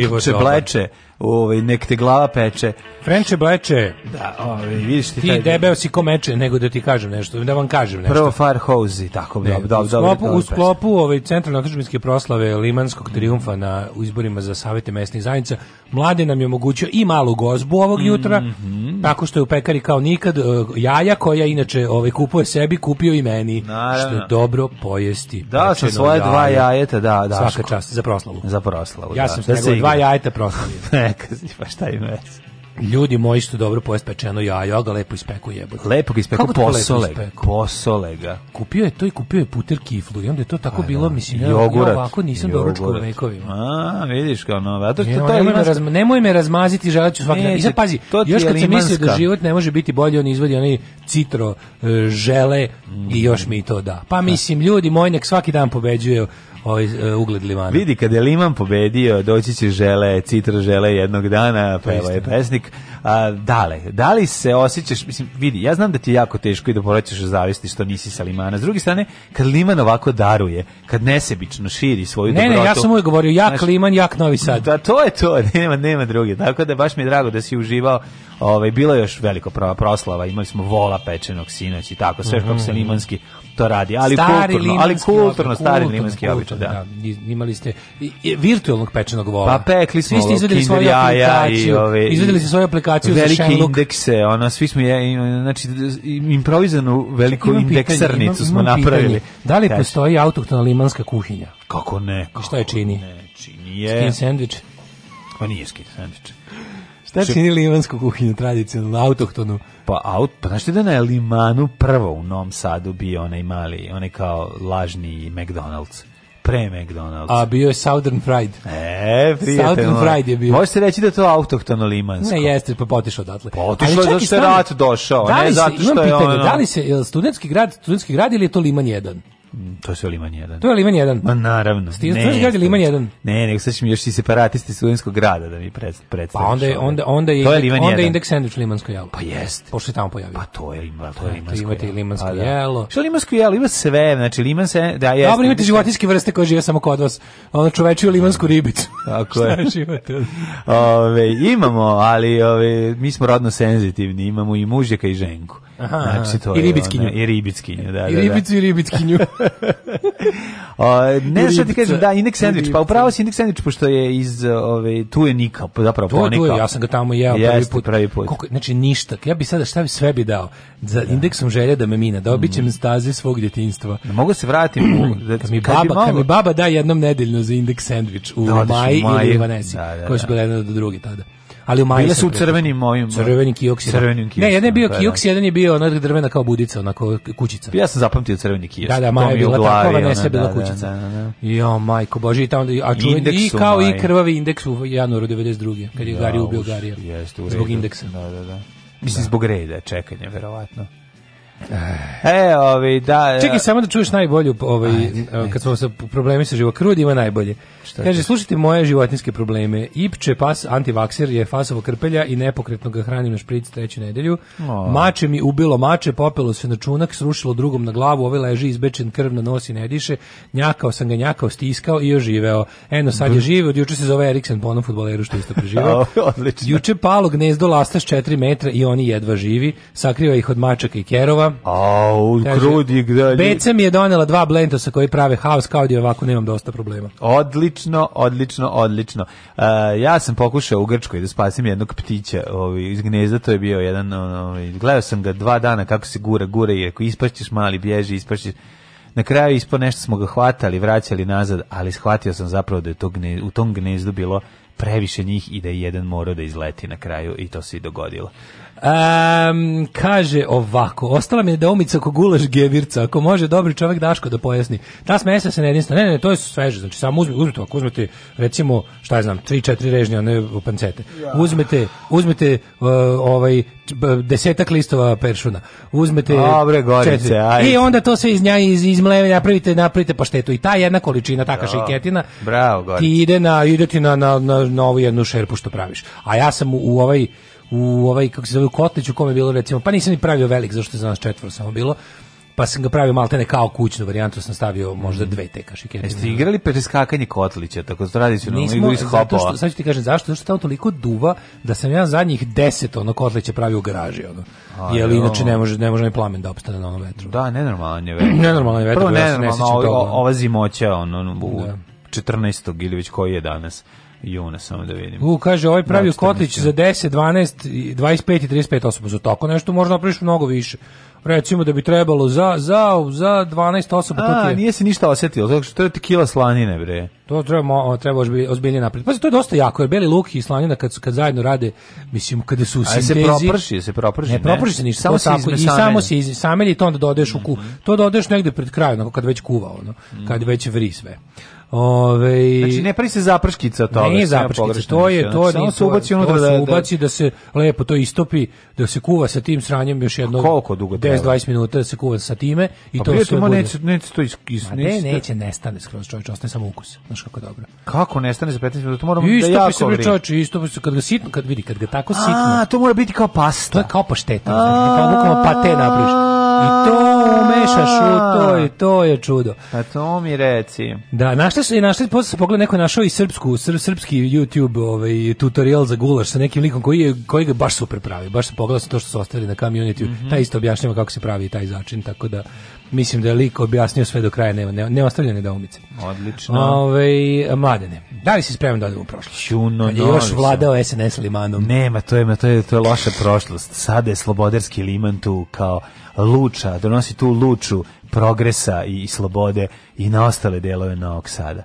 Frank se bleče, ovaj nek te glava peče. Frenče bleče. Da, ovaj vidiš ti, ti debeo debel si komeče, nego da ti kažem nešto, da vam kažem nešto. Prvo Farhouse, tako ne, dobro, dobro, dobro. U sklopu, u ovaj centralne otadžbinske proslave Limanskog trijumfa na izborima za savete mesnih zajednica, mladi nam je omogućio i malu gozbu ovog mm -hmm. jutra mhm. Mm. Tako što je u pekari kao nikad e, jaja koja inače ovaj kupuje sebi, kupio i meni. Naravno. Što je dobro pojesti. Da, sa svoje jaje. dva jajeta, da, da. Svaka čast za proslavu. Za proslavu. Ja da. sam da se dva jajeta proslavio. Neka, pa šta ima Ljudi moji što dobro pojest pečeno jajo, ja ga lepo ispeku jebote. Lepo ga ispeku, da posole, posolega. Kupio je to i kupio je puter kiflu i onda je to tako a, pa bilo, da. mislim, jogurat, ja ovako nisam doručkao u vekovima. A, vidiš kao no, zato što to nemoj, me razma, nemoj me razmaziti, želat ću svaki dan. I sad pazi, još kad sam mislio da život ne može biti bolje, on izvodi onaj citro, e, žele i još mi to da. Pa da. mislim, ljudi moji, nek svaki dan pobeđuje ovaj, e, ugled Limana. Vidi, kada je Liman pobedio, doći će žele, citra žele jednog dana, peva pa je pesnik. A, dale, da li se osjećaš, mislim, vidi, ja znam da ti je jako teško i da porećeš zavisti što nisi sa Limana. S druge strane, kad Liman ovako daruje, kad nesebično širi svoju ne, dobrotu... Ne, ne, ja sam uvijek govorio, jak znaš, Liman, jak Novi Sad. Da, to je to, nema, nema druge. Tako da baš mi je drago da si uživao ovaj bilo je još veliko prava proslava, imali smo vola pečenog sinoć i tako, sve mm -hmm. kako se limanski to radi, ali stari kulturno, ali kulturno, stari limanski običaj, da. da. Imali ste virtualnog pečenog vola. Pa pekli smo, svi ste izvedeli svoju aplikaciju, i ove, izvedeli ste svoju aplikaciju velike sa Shenlock. indekse, ono, svi smo, znači, improvizanu veliku imam indeksarnicu pitanje, imam, smo napravili. Pitanje. Da li Kaži. postoji autohtona limanska kuhinja? Kako ne? Kako I šta je čini? Ne, čini je... Skin sandwich? Pa nije skin sandwich. Šta čini limansku kuhinju tradicionalnu, autohtonu? Pa, aut, pa znaš ti da na limanu prvo u Novom Sadu bio onaj mali, onaj kao lažni McDonald's pre McDonald's. A bio je Southern Fried. E, prijatelj. Southern moj. Fried je bio. Može se reći da je to autohtono limansko. Ne, jeste, pa potišao odatle. Potišao pa zato što je rat došao, da ne zato što je pitanje, Da li se, je li studentski grad, studentski grad ili je to Liman 1? To je Liman 1. To je Liman 1. Ma naravno. Ti znaš gađa Liman 1. Ne, nego sad ćemo još i separatisti studentskog grada da mi predstaviš. Pa onda je, onda, onda je, je Liman onda je indeks sandvič Limansko jelo. Pa jest. Pošto je tamo pojavio. Pa to je, ima, to je Limansko imate jelo. Limansko pa, da. jelo. Što Limansko jelo? Ima sve, znači Liman se... Da, jest, Dobro, imate životinske vrste koje žive samo kod vas. Ono čovečiju Limansku ribicu. Tako je. Šta imate? ove, imamo, ali ove, mi smo rodno senzitivni. Imamo i mužjaka i ženku. Aha, znači, to I ribickinju. I ribickinju, da, da, I da. ribicu i ribickinju. o, ne znam ti kažem, da, indeks sandvič, pa upravo si indeks sandvič, pošto je iz, ove, tu je Nika, pa zapravo to, ponika. Tu je, ja sam ga tamo jeo Jeste, prvi put. Pravi put. Koliko, znači, ništa, ja bi sada šta bi sve bi dao, za da. indeksom želja da me mina, da ćem mm. staze svog djetinstva. Da, mogu se vratiti u... Da, kad, mi baba, kad mi baba da jednom nedeljno za indeks sandvič u da, Maji ili u Vanesi, da, da, koji su da. bile jedna do druge tada ali u maju. Bile su u crvenim ovim. Da. Da. Crvenim kioksima. Crvenim kioksima. Ne, da, jedan je bio da, kioks, jedan je bio onak drvena kao budica, onako kućica. Ja sam zapamtio crveni kiosk. Da, da, Maja je bila tako, ne sve bila kućica. Da, da, da. Jo, majko, bože, i tamo, a čujem, i kao maj. i krvavi indeks u januaru 92. kad je Gari ubio Garija. Jeste, u redu. Zbog indeksa. Da, da, da. Mislim, zbog reda, čekanje, verovatno. E, ovaj da. E. Čekaj samo da čuješ najbolju ovaj e, kad smo sa problemi sa život ima najbolje. Kaže slušajte moje životinske probleme. Ipče pas antivakser je fasovo krpelja i nepokretno ga hranim na špric treću nedelju. O. Mače mi ubilo mače, popelo se na čunak, srušilo drugom na glavu, ovaj leži izbečen krv na nosi ne diše. Njakao sam ga, njakao, stiskao i oživeo. Eno sad je živo, od juče se zove Eriksen po onom fudbaleru što isto preživeo. Odlično. Juče palo gnezdo lasta s 4 metra i oni jedva živi. Sakriva ih od mačaka i kerova. Grudima. Au, Grudi, Beca mi je donela dva blendosa koji prave haos kao da ovako nemam dosta problema. Odlično, odlično, odlično. Uh, ja sam pokušao u Grčkoj da spasim jednog ptića ovaj, iz gnezda, to je bio jedan, ovaj, gledao sam ga dva dana kako se gura, gura i ako ispašćeš mali, bježi, ispašćeš. Na kraju ispo nešto smo ga hvatali, vraćali nazad, ali shvatio sam zapravo da je to gnez, u tom gnezdu bilo previše njih i da je jedan morao da izleti na kraju i to se i dogodilo. Um, kaže ovako, ostala mi je daumica oko gulaš gevirca, ako može dobri čovjek Daško da pojasni. Ta smesa se ne jedinstvena, ne, ne, to je sveže, znači samo uzmete, uzmete, ako uzmete, recimo, šta je znam, 3-4 režnje, one pancete, uzmete, uzmete uh, ovaj, desetak listova peršuna, uzmete Dobre, gorice, i onda to sve iz nja iz, izmleve, napravite, napravite paštetu i ta jedna količina, taka šiketina bravo, gorice. ti ide, na, ide ti na, na, na, na ovu jednu šerpu što praviš. A ja sam u, u ovaj u ovaj kako se zove kotlić u kome je bilo recimo pa nisam ni pravio velik zašto je za nas četvoro samo bilo pa sam ga pravio maltene kao kućnu varijantu sam stavio možda dve te kašike. Jeste igrali preskakanje kotlića tako tradicionalno igru iz hopova. Zato što sad ću ti kažem zašto zato što tamo toliko duva da sam ja zadnjih 10 ono kotlića pravio u garaži ono. Jer no. inače ne može ne može ni plamen da opstane na onom vetru. Da, nenormalan je vetar. nenormalan je vetar. Prvo nenormalno ova zimoća ono, ono u da. 14. ili već koji je danas juna, samo da vidim. U, kaže, ovaj pravio kotlić za 10, 12, 25 i 35 osoba. Za tako nešto možda napraviš mnogo više. Recimo da bi trebalo za, za, za 12 osoba. A, to je... nije se ništa osetilo, zato što to je tekila slanine, bre. To treba, treba ozbiljnije napred. Pazi, to je dosta jako, jer beli luk i slanina kad, kad zajedno rade, mislim, kada su u sintezi... se proprši, se proprši. Ne, ne. proprši se ništa. Samo se tako, I samo se iz, samelji, to onda dodeš u ku. Mhm. To dodeš negde pred kraju, onako kad već kuva, ono, kad već vri sve. Ove, znači ne pravi se zaprškica to. Ne, Nije zaprškica, to je to, znači, samo se ubaci unutra da, se da- ubaci da se lepo to istopi, da se kuva sa tim sranjem još jedno. Koliko dugo? 10 20 minuta da se kuva sa time i A pa to sve. Pa neće neće to is, is, ne, neće nestane skroz čovjek, ostane samo ukus. Znaš kako dobro. Kako nestane za 15 minuta? To moramo isto da jako. Isto se čovjek, isto se kad ga sitno, kad vidi kad ga tako sitno. A, to mora biti kao pasta. To je kao pašteta, znači, kao bukvalno pate napraviš. I to umešaš u to i to je čudo. A pa to mi reci. Da, našli Našli su i našli posle su pogledali neko našao i srpsku sr, srpski YouTube ovaj tutorial za gulaš sa nekim likom koji je koji ga baš super pravi. Baš se pogledao to što su ostavili na community. Mm -hmm. Taj isto objašnjava kako se pravi taj začin, tako da mislim da je lik objasnio sve do kraja, nema, ne, ne ostavlja nedoumice. Odlično. Ove, mladene, da li si spreman da odemo u prošlost? Čuno, je još vladao SNS limanom. Nema, to je, to je, to je loša prošlost. Sada je Slobodarski liman tu kao luča, donosi tu luču progresa i, i slobode i na ostale delove Novog Sada.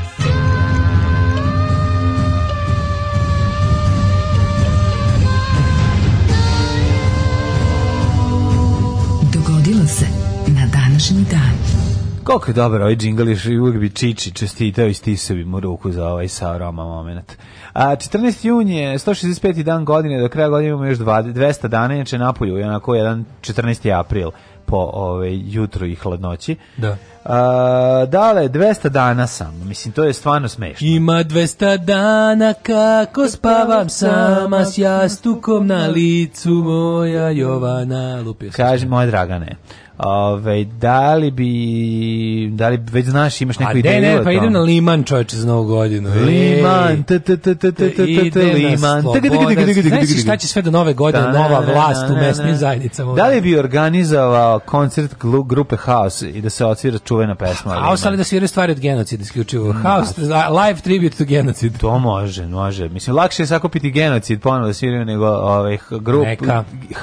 Koliko je dobar ovaj džingl, još uvijek bi Čiči čestitao i stisao bi mu ruku za ovaj Sauroma moment. A 14. jun je 165. dan godine, do kraja godine imamo još 200 dana, inače napolju je onako jedan 14. april po ove, ovaj, jutru i hladnoći. Da. A, dale, 200 dana sam. Mislim, to je stvarno smešno. Ima 200 dana kako spavam sama s jastukom na licu moja Jovana. Lupio Kaži, moja Dragane. Ove, da li bi da li već znaš imaš neku ideju? Ne, ne, pa idem na Liman čoveče za Novu godinu. Liman, t Liman. Znaš šta će sve do Nove godine da, nova da, da, vlast u mesnim zajednicama? Da li bi organizovao koncert grupe House i da se odsvira čuvena pesma? House, ali da sviraju stvari od genocida isključivo. Mm. House, live tribute to genocid. To može, može. Mislim, lakše je sakupiti genocid ponovo da sviraju nego ovaj, grup.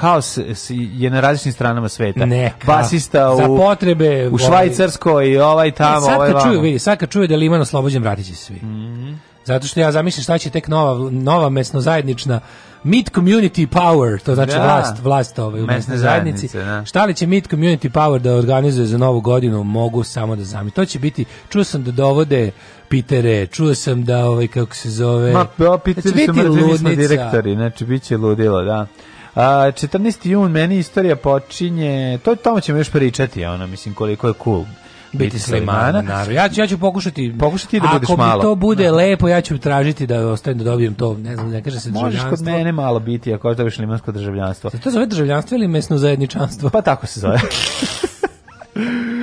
House je na različnim stranama sveta. Neka taksista za potrebe, u, u ovaj- Švajcarskoj, ovaj e, tamo, ne, sad ovaj čuju, vidi, sad kad čuju da je Liman oslobođen, vratit će se svi. Mm. Zato što ja zamišljam šta će tek nova, nova mesno zajednična Meet Community Power, to znači da. vlast, vlast ovaj, u mesnoj zajednici. Da. Šta li će Meet Community Power da organizuje za novu godinu, mogu samo da zamislim. To će biti, čuo sam da dovode Pitere, čuo sam da ovaj kako se zove. Ma, o, pa, Pitere znači, su mrtvi, mi smo direktori, znači bit će ludilo, da. A, 14. jun, meni istorija počinje, to tamo ćemo još pričati, ono, mislim, koliko je cool biti Slimana. Ja ću ja ću pokušati pokušati da ako budeš malo. Ako to bude no. lepo, ja ću tražiti da ostavim da dobijem to, ne znam, ne kaže se državljanstvo. Možeš kod mene malo biti ako hoćeš limansko državljanstvo. Se to zove državljanstvo ili mesno zajedničanstvo? Pa tako se zove.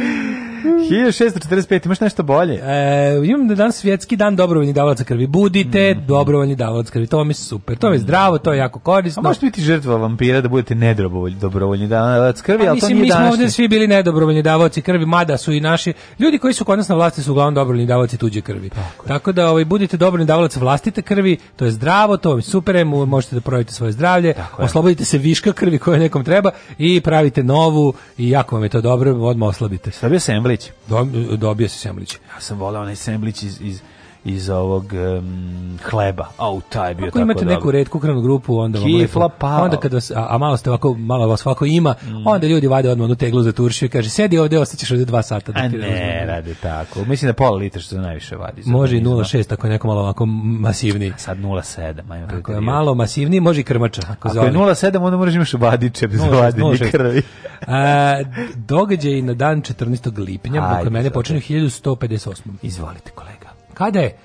1645, imaš nešto bolje? E, imam da danas svjetski dan dobrovoljni davalaca krvi. Budite mm. dobrovoljni davalac krvi. To mi je super. To mi je mm. zdravo, to je jako korisno. A možete biti žrtva vampira da budete nedobrovoljni dobrovoljni davalac krvi, A, pa ali mislim, to nije mi smo ovde svi bili nedobrovoljni davalci krvi, mada su i naši ljudi koji su kod nas na vlasti su uglavnom dobrovoljni davalci tuđe krvi. Tako, Tako da ovaj budite dobrovoljni davalac vlastite krvi, to je zdravo, to je super, možete da provjerite svoje zdravlje, oslobodite se viška krvi koja nekom treba i pravite novu i jako vam je to dobro, odmah oslabite. Stavio Semblić. Do, dobio si semlić. Ja sam volao onaj semlić iz, iz iz ovog um, hleba. Au, taj je bio Ako tako imate dobro. neku retku krvnu grupu, onda vam Kifla, onda kada, vas, a, a, malo ste ovako, malo vas ovako ima, mm. onda ljudi vade odmah u teglu za turšiju i kaže, sedi ovde, ostaćeš ovde dva sata. Da a ti ne, radi tako. Mislim da pola litra što najviše vadi. Može i 0,6, ako je neko malo ovako masivniji. A sad 0,7. Ajmo ako je malo masivniji, može i krmača. Ako, ako je 0,7, onda moraš imaš vadiče bez vadinje krvi. a, događaj na dan 14. lipnja, Ajde, dok mene počinju 1158. Izvolite, kolega. Kada je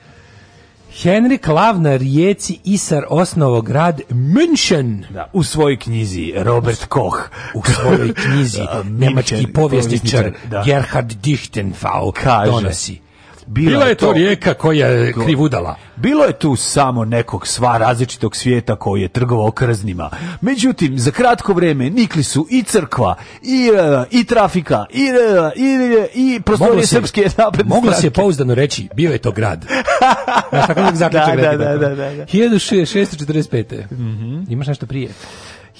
Henrik Lav na rijeci Isar osnovo grad München. Da, u svojoj knjizi Robert Koch. U svojoj knjizi da, nemački povjesničar da. Gerhard Dichtenfau donosi Bila, bila je to, to rijeka koja je krivudala. Bilo je tu samo nekog sva različitog svijeta koji je trgovao krznima. Međutim, za kratko vreme nikli su i crkva, i, eh, i trafika, i, eh, i, i prostorije srpske napredne Moglo se pouzdano reći, bio je to grad. Znaš, da, da, tako da, da, da, da, da, da. 1645. Mm -hmm. Imaš nešto prije?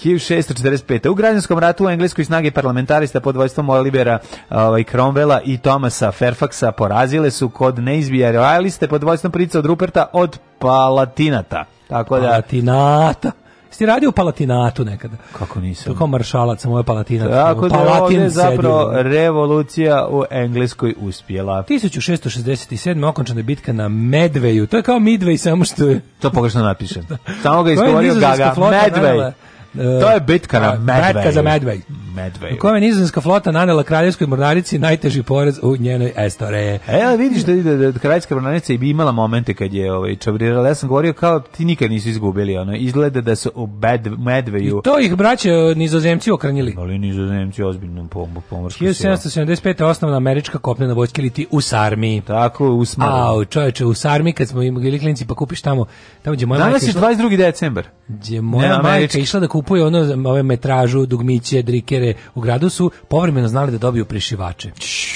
1645. U građanskom ratu u Engleskoj snage parlamentarista pod vojstvom Olivera ovaj, Cromwella i Thomasa Fairfaxa porazile su kod neizbijare royaliste pod vojstvom prica od Ruperta od Palatinata. Tako da... Palatinata. Jeste radio u Palatinatu nekada? Kako nisam? Kako maršalac, moja Palatinata. Tako da je zapravo revolucija u Engleskoj uspjela. 1667. okončana bitka na Medveju. To je kao Midway, samo što je... To pogrešno napišem. Samo ga je isgovorio Gaga. Medway. To je bitka na Medveju. Bitka za Medvej. Medveju. U kome nizozemska flota nanela kraljevskoj mornarici najteži porez u njenoj estoreje. E, vidiš da, da, da kraljevska mornarica bi imala momente kad je ovaj, čavrirala. Ja sam govorio kao ti nikad nisu izgubili. Ono. Izgleda da su u bed, Medveju... I to ih braće nizozemci okranjili. Ali nizozemci ozbiljnom ozbiljno pomorski 1775. osnovna američka kopnena vojska ili ti u Sarmi. Tako, u Sarmi. Au, čoveče, u Sarmi kad smo imali klinci pa kupiš tamo... tamo gdje moja Danas je 22. decembar. Gdje moja majka američki. išla da kupi kupuje ono ove metražu, dugmiće, drikere u gradu su povremeno znali da dobiju prišivače.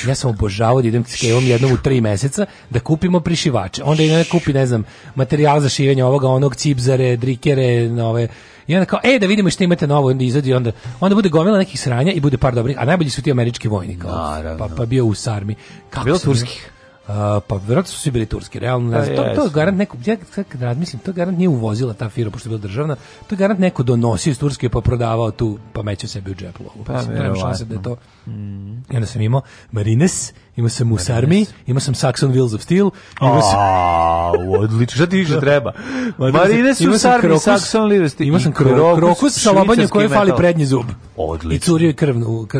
Ja sam obožavao da idem s Kejom jednom u tri meseca da kupimo prišivače. Onda i kupi, ne znam, materijal za šivenje ovoga, onog cipzare, drikere, nove i onda kao, e, da vidimo što imate novo, onda izadi, onda, onda bude gomila nekih sranja i bude par dobrih, a najbolji su ti američki vojni, kao, pa, pa bio u sarmi. Kako bilo turskih. Uh, pa verovatno su svi bili turski, realno ne pa znam. To, to garant neko, ja kad razmislim, to garant nije uvozila ta firma, pošto je bila državna, to garant neko donosio iz Turske pa prodavao tu, pa mećao sebi u džepu. Pa, Mislim, nema šanse da je to. Mm. I onda sam imao Marines, imao sam Musarmi, imao sam Saxon Wheels of Steel, imao sam... Oh, odlično, šta ti više da. treba? Marines, Musarmi, Saxon Wheels of Steel. Imao sam krokus, krokus sa lobanjem fali prednji zub. Odlično. I curio je krv,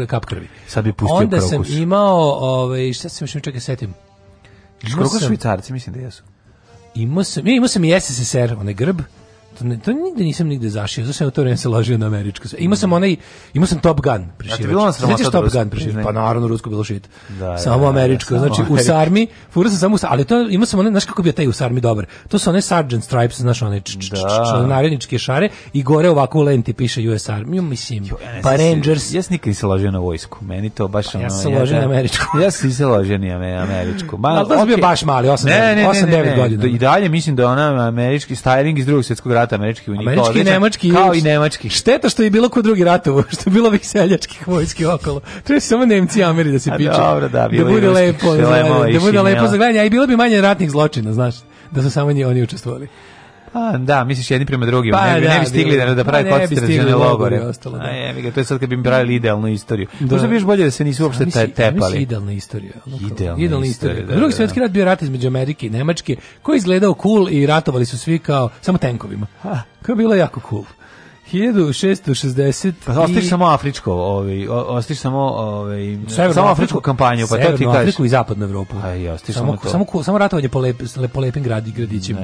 kap krvi. Sad bi pustio onda krokus. Onda sam imao, ovaj, šta sam još čekaj, setim? Skoro švicarci, mislim da jesu. Imao sam, imao sam i SSSR, onaj grb to, ne, to nigde nisam nigde zašio, zašto sam to vreme se ložio na američku? Imao sam onaj, imao sam Top Gun prešivač. Ja, Sećaš Top Gun prešivač? Pa naravno, rusko bilo šit. Da, da, samo da, američko, da, znači u sarmi, fura sam samo, ali to imao sam onaj, znaš kako bio taj u sarmi dobar. To su one Sergeant Stripes, znaš one članareničke da. šare i gore ovako u lenti piše US Army, mislim, pa Rangers. Ja nikad nisam ložio na vojsku, meni to baš pa ono... Ja sam ložio na američku. Ja sam se ložio na američku. Ma, ali to sam bio baš mali, 8-9 godina. I dalje mislim da ona američki styling iz drugog svjetskog rata rat američki vojnik. Američki i nemački. Kao i nemački. Šteta što je bilo kod drugi rat, što je bilo ovih seljačkih vojski okolo. Treba se samo Nemci i Ameri da se piče. Dobro, da, da bilo da bude lepo, da, da bude lepo za gledanje, a i bilo bi manje ratnih zločina, znaš, da su samo oni učestvovali. A, da, misliš jedni prema drugim. Pa, ne, bi, da, da-, da ne bi stigli da, da prave koncentracione logore. Ostalo, da. A, je, ga, to je sad kad bi im pravili da. idealnu istoriju. Da. Možda bi još bolje da se nisu uopšte te, tepali. idealna istorija. Idealna, idealna istorija. Da, Drugi svjetski rat bio rat između Amerike i Nemačke, koji izgledao cool i ratovali su svi kao samo tenkovima. Ha, koji je bilo jako cool. 1660 pa ostiš samo afričko ovaj ostiš samo ovaj samo afričku kampanju pa to ti kažeš Afriku i zapadnu Evropu aj pa ostiš samo samo, to. samo, samo ratovanje po lep, po lepim gradi gradićima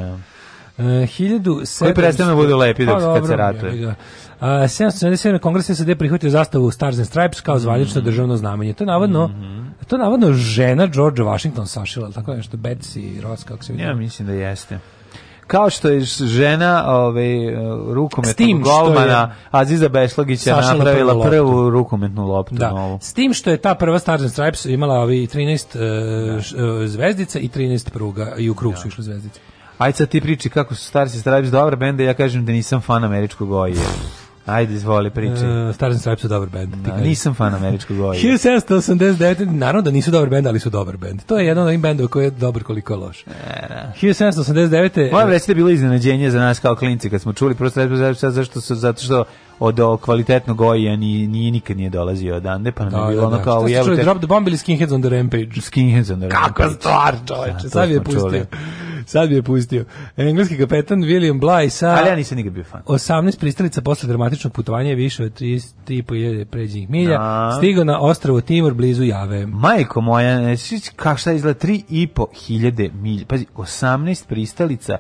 E, uh, 1700... Koji prestane budu lepi dok pa, kad se ratuje. Ja Uh, 777. kongres je prihvatio zastavu Stars and Stripes kao zvanično mm -hmm. državno znamenje. To je navodno, mm -hmm. to je navodno žena George Washington sašila, tako nešto, Betsy Ross, kako se vidi. Ja mislim da jeste kao što je žena ovaj rukometnog golmana Aziza Bešlagića napravila prvu, prvu rukometnu loptu da. Novu. S tim što je ta prva Stars and Stripes imala ovi 13 uh, e, da. e, zvezdica i 13 pruga i u krug da. su išle zvezdice. Ajde sad ti priči kako su Stars and Stripes dobra benda, ja kažem da nisam fan američkog oje. Ajde, izvoli, priči. Uh, e, Stars and Stripes su dobar band. Da, nisam fan američkog oja. 1789, naravno da nisu dobar band, ali su dobar band. To je jedan od ovim bendova koji je dobar koliko je loš. E, da. 1789... Moram reći da je bilo iznenađenje za nas kao klinci kad smo čuli, prosto zašto, zašto, zato što od kvalitetnog oja ni nije nikad nije dolazio odande, pa nam da, je bilo da, ono da. kao jebote. Drop the bomb ili Skinheads on the Rampage. Skinheads on the Rampage. Kako stvar, čoveče, da, sad je pustio. Čuli. Sad bi je pustio. Engleski kapetan William Bly sa... Ali ja nisam nikad bio fan. 18 pristalica posle dramatičnog putovanja više od 3.500 pređenih milja. Da. Stigao na ostrovo Timor blizu Jave. Majko moja, ne sviš kako šta izgleda hiljade milja. Pazi, 18 pristalica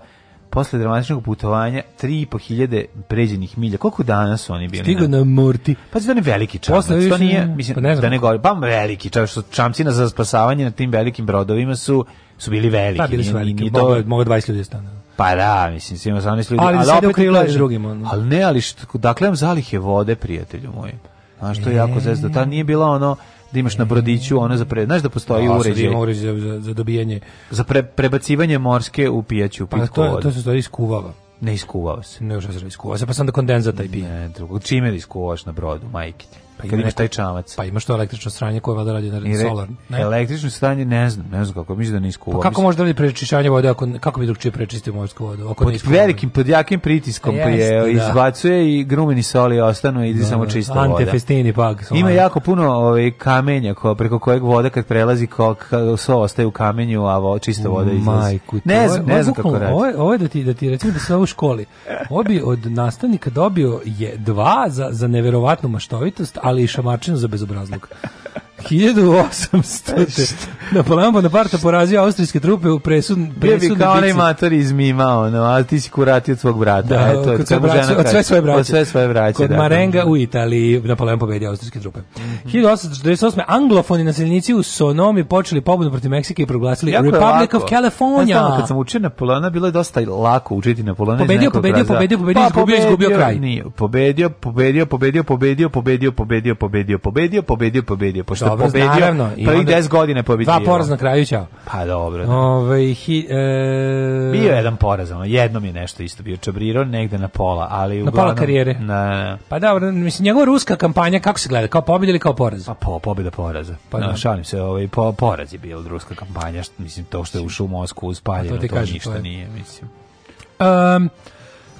posle dramatičnog putovanja 3.500 pređenih milja. Koliko dana su oni bili? Stigo na Morti. Pazi, to ne veliki čamci. Posle to nije, mislim, pa ne znam. da ne govorim. Pa veliki čamci. čamcina za spasavanje na tim velikim brodovima su su bili veliki. Da, bili su veliki. to... Mogu 20 ljudi stana. Pa da, mislim, svima 18 ljudi. Ali, ali opet krilaš drugim. Ono. Ali ne, ali št, dakle vam zalihe vode, prijatelju moj. Znaš, to je jako zezda. Ta nije bila ono, da imaš na brodiću ono za pre, znaš da postoji da, uređaj. Ima uređaj za, za dobijanje za pre, prebacivanje morske u pijaću pitku pa, to, vodu. to se stvari iskuvava. Ne iskuvava se. Ne, još se iskuvava se, pa sam da kondenza taj pije. Ne, drugo, čime da iskuvaš na brodu, majke ti? Pa kad imaš taj čamac. Pa ima što električno sranje koje valjda radi na re, solar. Ne? Električno stranje ne znam, ne znam kako, mislim da ne iskuva. Pa kako može da radi prečišćavanje vode ako kako bi drugčije prečistio morsku vodu? Ako pod velikim pod jakim pritiskom pa je da. izbacuje i grumeni soli ostanu i ide da, samo da. čista voda. Antefestini pag. Ima jako puno ovaj kamenja ko, preko kojeg voda kad prelazi kao so ostaje u kamenju, a vo, čista voda izlazi. Majku, ne znam, ne znam kako radi. Ovo, ovo je da ti da ti recimo da se u školi. Obi od nastavnika dobio je dva za za neverovatnu maštovitost, ali i šamačinu za bezobrazluk. 1800. Napoleon Bonaparte porazio austrijske trupe u presudnoj presu Bio bi kao onaj mator iz Mima, ono, a ti si kurati od svog brata. Da, Eto, od, svoje braće, od sve svoje braće. Od sve svoje braće. Kod da, Marenga u Italiji Napoleon pobedio austrijske trupe. Mm -hmm. 1848. Anglofoni naseljenici u Sonomi počeli pobunu protiv Meksike i proglasili jako Republic of California. Znam, kad sam učio Napoleona, bilo je dosta lako učiti Napoleona. Pobedio, pobedio, razla. pobedio, pobedio, pa, izgubio, pobedio, izgubio kraj. Nije, pobedio, pobedio, pobedio, pobedio, pobedio, pobedio, pobedio, pobedio, pobedio, pobedio, pobedio, pobedio, dobro, pobedio, naravno. I prvih 10 godina pobedio. Dva porazna kraju ćao. Pa dobro. Da. Ove, hi, e... Bio jedan poraz, ono, jednom je nešto isto bio Čabriro, negde na pola, ali na pola karijere. Na... Pa dobro, mislim, njegova ruska kampanja, kako se gleda, kao pobjeda ili kao poraz? Pa po, pobjeda poraza. Pa, da. no, šalim se, ovaj, po, poraz je bio ruska kampanja, mislim, to što je ušao u Moskvu, uspaljeno, to, to kažem, ništa to nije, mislim. Um,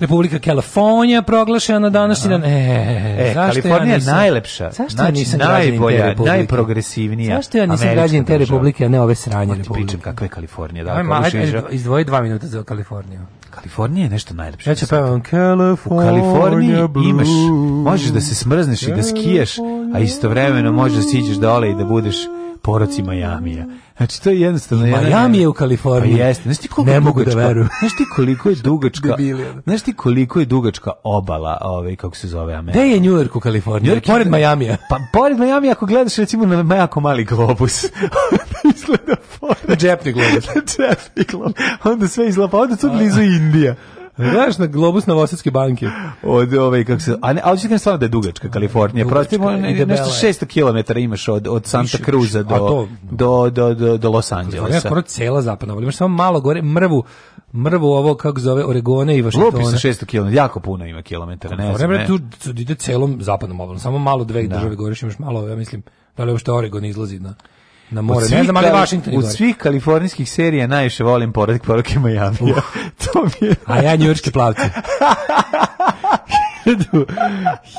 Republika Kalifornija proglašena danas i dan. E, e zašto Kalifornija ja nisam, je najlepša. Zašto znači, ja nisam najbolja, najprogresivnija. Zašto ja nisam građan te republike, a ne ove sranje republike? Pričam kakve Kalifornije. Kalifornija, da. Ajmo, ajde, izdvoji dva minuta za Kaliforniju. Kalifornija je nešto najlepše. Ja ću pevam California U Kaliforniji Blue. imaš, možeš da se smrzneš i da skijaš, a istovremeno možeš da siđeš dole i da budeš poraci Majamija. Znači, to je jednostavno... I je u Kaliforniji. Pa jeste. Znaš ti koliko ne mogu da veru. Znaš ti koliko je dugačka... znaš ti koliko je dugačka obala, ovaj, kako se zove Amerika? Gde je New York u Kaliforniji? New York pored Majamija. Pa pored Majamija, ako gledaš recimo na jako mali globus, izgleda pored... Na džepni globus. na džepni globus. Onda sve izgleda, pa onda tu blizu Indija. Gledaš na globus Novosadske banke. Od ove ovaj, kako se, a ne, ali čekam stvarno da je dugačka Kalifornija. Prostimo ne, nešto 600 km imaš od od Santa Cruza do, do, do, do, do Los Angelesa. Ja znači, skoro cela zapadna, imaš samo malo gore mrvu mrvu ovo kako zove Oregone i Washingtona. Lupi se 600 km, jako puno ima kilometara, ne znam. Ne, tu, tu ide celom zapadnom obalom, samo malo dve da. države gore imaš malo, ja mislim, da li uopšte Oregon izlazi na na more. Ne znam, ali Washington Od svih kalifornijskih serija najviše volim pored poruke Miami. to mi je... A ja njujorski plavci.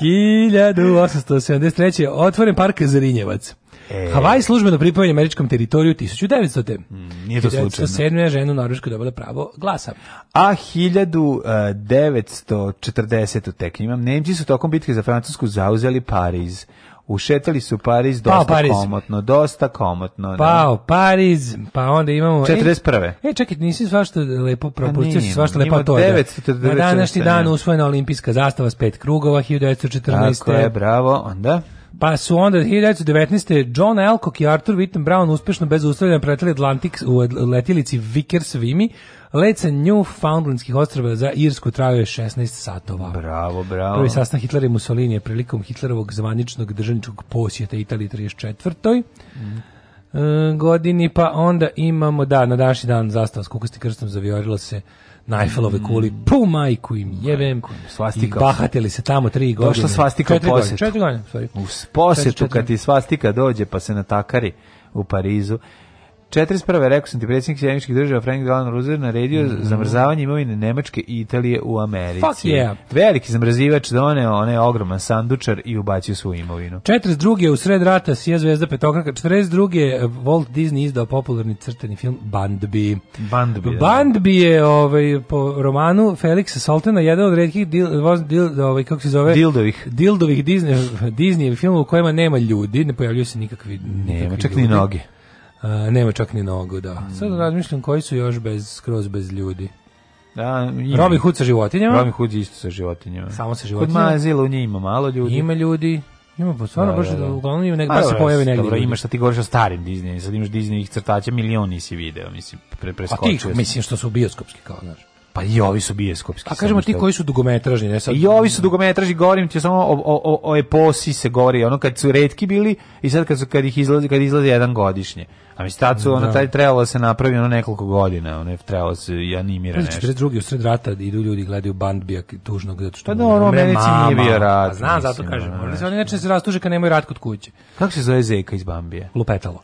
1873. Otvoren park Zrinjevac. E. Havaj službeno pripojen američkom teritoriju 1900. Mm, nije to slučajno. 1907. je žena u dobila pravo glasa. A 1940. tek imam, Nemci su tokom bitke za Francusku zauzeli Pariz. Ušetali su Pariz dosta Pao Pariz. komotno, dosta komotno. Da. Pao Pariz, pa onda imamo... 41. E, e, čekaj, nisi svašta lepo pa propustio, si svašta lepo to je. Na današnji dan usvojena olimpijska zastava s pet krugova, 1914. Tako je, bravo, onda... Pa su onda 1919. John Alcock i Arthur Witten Brown uspešno bez ustavljanja preteli Atlantik u letilici Vickers Vimy Let sa Newfoundlandskih ostrava za Irsku trajao je 16 satova. Bravo, bravo. Prvi sastan Hitlera i Mussolini je prilikom Hitlerovog zvaničnog državničkog posjeta Italiji 34. Mm e, godini, pa onda imamo, da, na današnji dan zastava s kukosti krstom zaviorila se Najfelove mm. kuli, pu majku im jevem, svastika. i bahatili se tamo tri godine. Došla svastika četiri u posjetu. Godine, četiri godine, sorry. U posetu kad ti svastika dođe pa se natakari u Parizu, 41. rekao sam ti predsjednik Sjedinjeničkih država Frank Delano Roosevelt naredio mm -hmm. zamrzavanje imovine Nemačke i Italije u Americi. Fuck yeah. Veliki zamrzivač doneo onaj ogroman sandučar i ubacio svu imovinu. 42. u sred rata Sija zvezda petokraka. 42. Walt Disney izdao popularni crtani film Bandbi. Bandbi, da. Bandbi je ovaj, po romanu Felixa Soltena jedan od redkih dil, voz, dil, ovaj, kako se zove? Dildovih. Dildovih Disney, Disney film u kojima nema ljudi, ne pojavljuju se nikakvi, nikakvi nema, čak ni noge. Uh, nema čak ni nogu, da. Mm. Sad razmišljam koji su još bez, skroz bez ljudi. Da, ima. Robin Hood sa životinjama? Robin Hood isto sa životinjama. Samo sa životinjama? Kod Mazila u njih ima malo ljudi. Ima ljudi. Ima pa stvarno da, baš da, da, uglavnom ima negde se pojavi negde. Dobro, ima šta ti govoriš o starim Disney, sad imaš Disney ih crtaća, milioni si video, mislim, pre preskočio. A ti, mislim što su bioskopski kao, znaš. Pa i ovi su bioskopski. A kažemo ti koji su dugometražni, ne sad. I ovi su dugometražni, govorim ti samo o, o, o, eposi se govori, ono kad su retki bili i sad kad su kad ih izlazi kad izlazi jedan godišnje. A mislim, tad su, ono, da. taj trebalo da se napravi ono nekoliko godina, ono je trebalo da se animira znači, nešto. 42. u sred rata idu ljudi gledaju bandbija tužnog, zato što pa dobro, da, umre mama. nije bio rat. A pa znam, mislim, zato kažem. Ono, oni neče se rastuže kad nemaju rat kod kuće. Kako se zove Zeka iz Bambija? Lupetalo.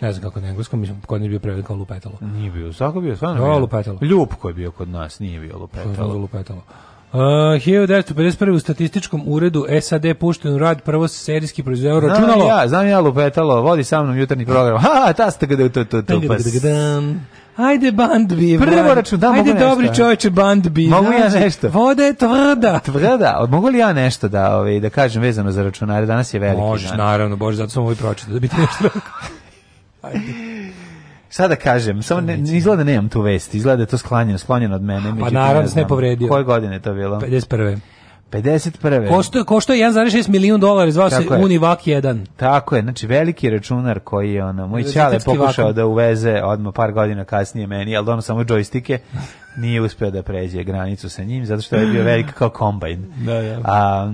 Ne znam kako na engleskom, mislim, kod nije bio preveden kao lupetalo. Nije bio, svako bio, stvarno. Da, lupetalo. Ljupko je bio kod nas, nije bio lupetalo. Što je lupetalo? Uh, 1951. u statističkom uredu SAD pušten u rad prvo serijski proizvodnje računalo. ja, znam ja lupetalo, vodi sa mnom jutarnji program. Ha, ta ste gde da to, to, to, pas. Ajde band bi. Prvo račun, da, Ajde dobri čoveče band bi. Mogu ja nešto. Voda je tvrda. Tvrda. Mogu li ja nešto da, ovaj, da kažem vezano za računare? Danas je veliki. Možeš, naravno, bože, zato sam ovaj pročito da bi ti nešto Ajde. Sada da kažem, samo ne, izgleda da nemam tu vest, izgleda da je to sklanjeno, sklanjeno od mene. Pa naravno se ne povredio. Koje godine je to bilo? 51. 51. Košto, košto je 1,6 milijun dolara, zvao se Univac 1. Tako je, znači veliki računar koji je ono, moj čale pokušao vakum. da uveze odmah par godina kasnije meni, ali ono samo džojstike, nije uspeo da pređe granicu sa njim, zato što je bio velik kao kombajn. Da, da. A,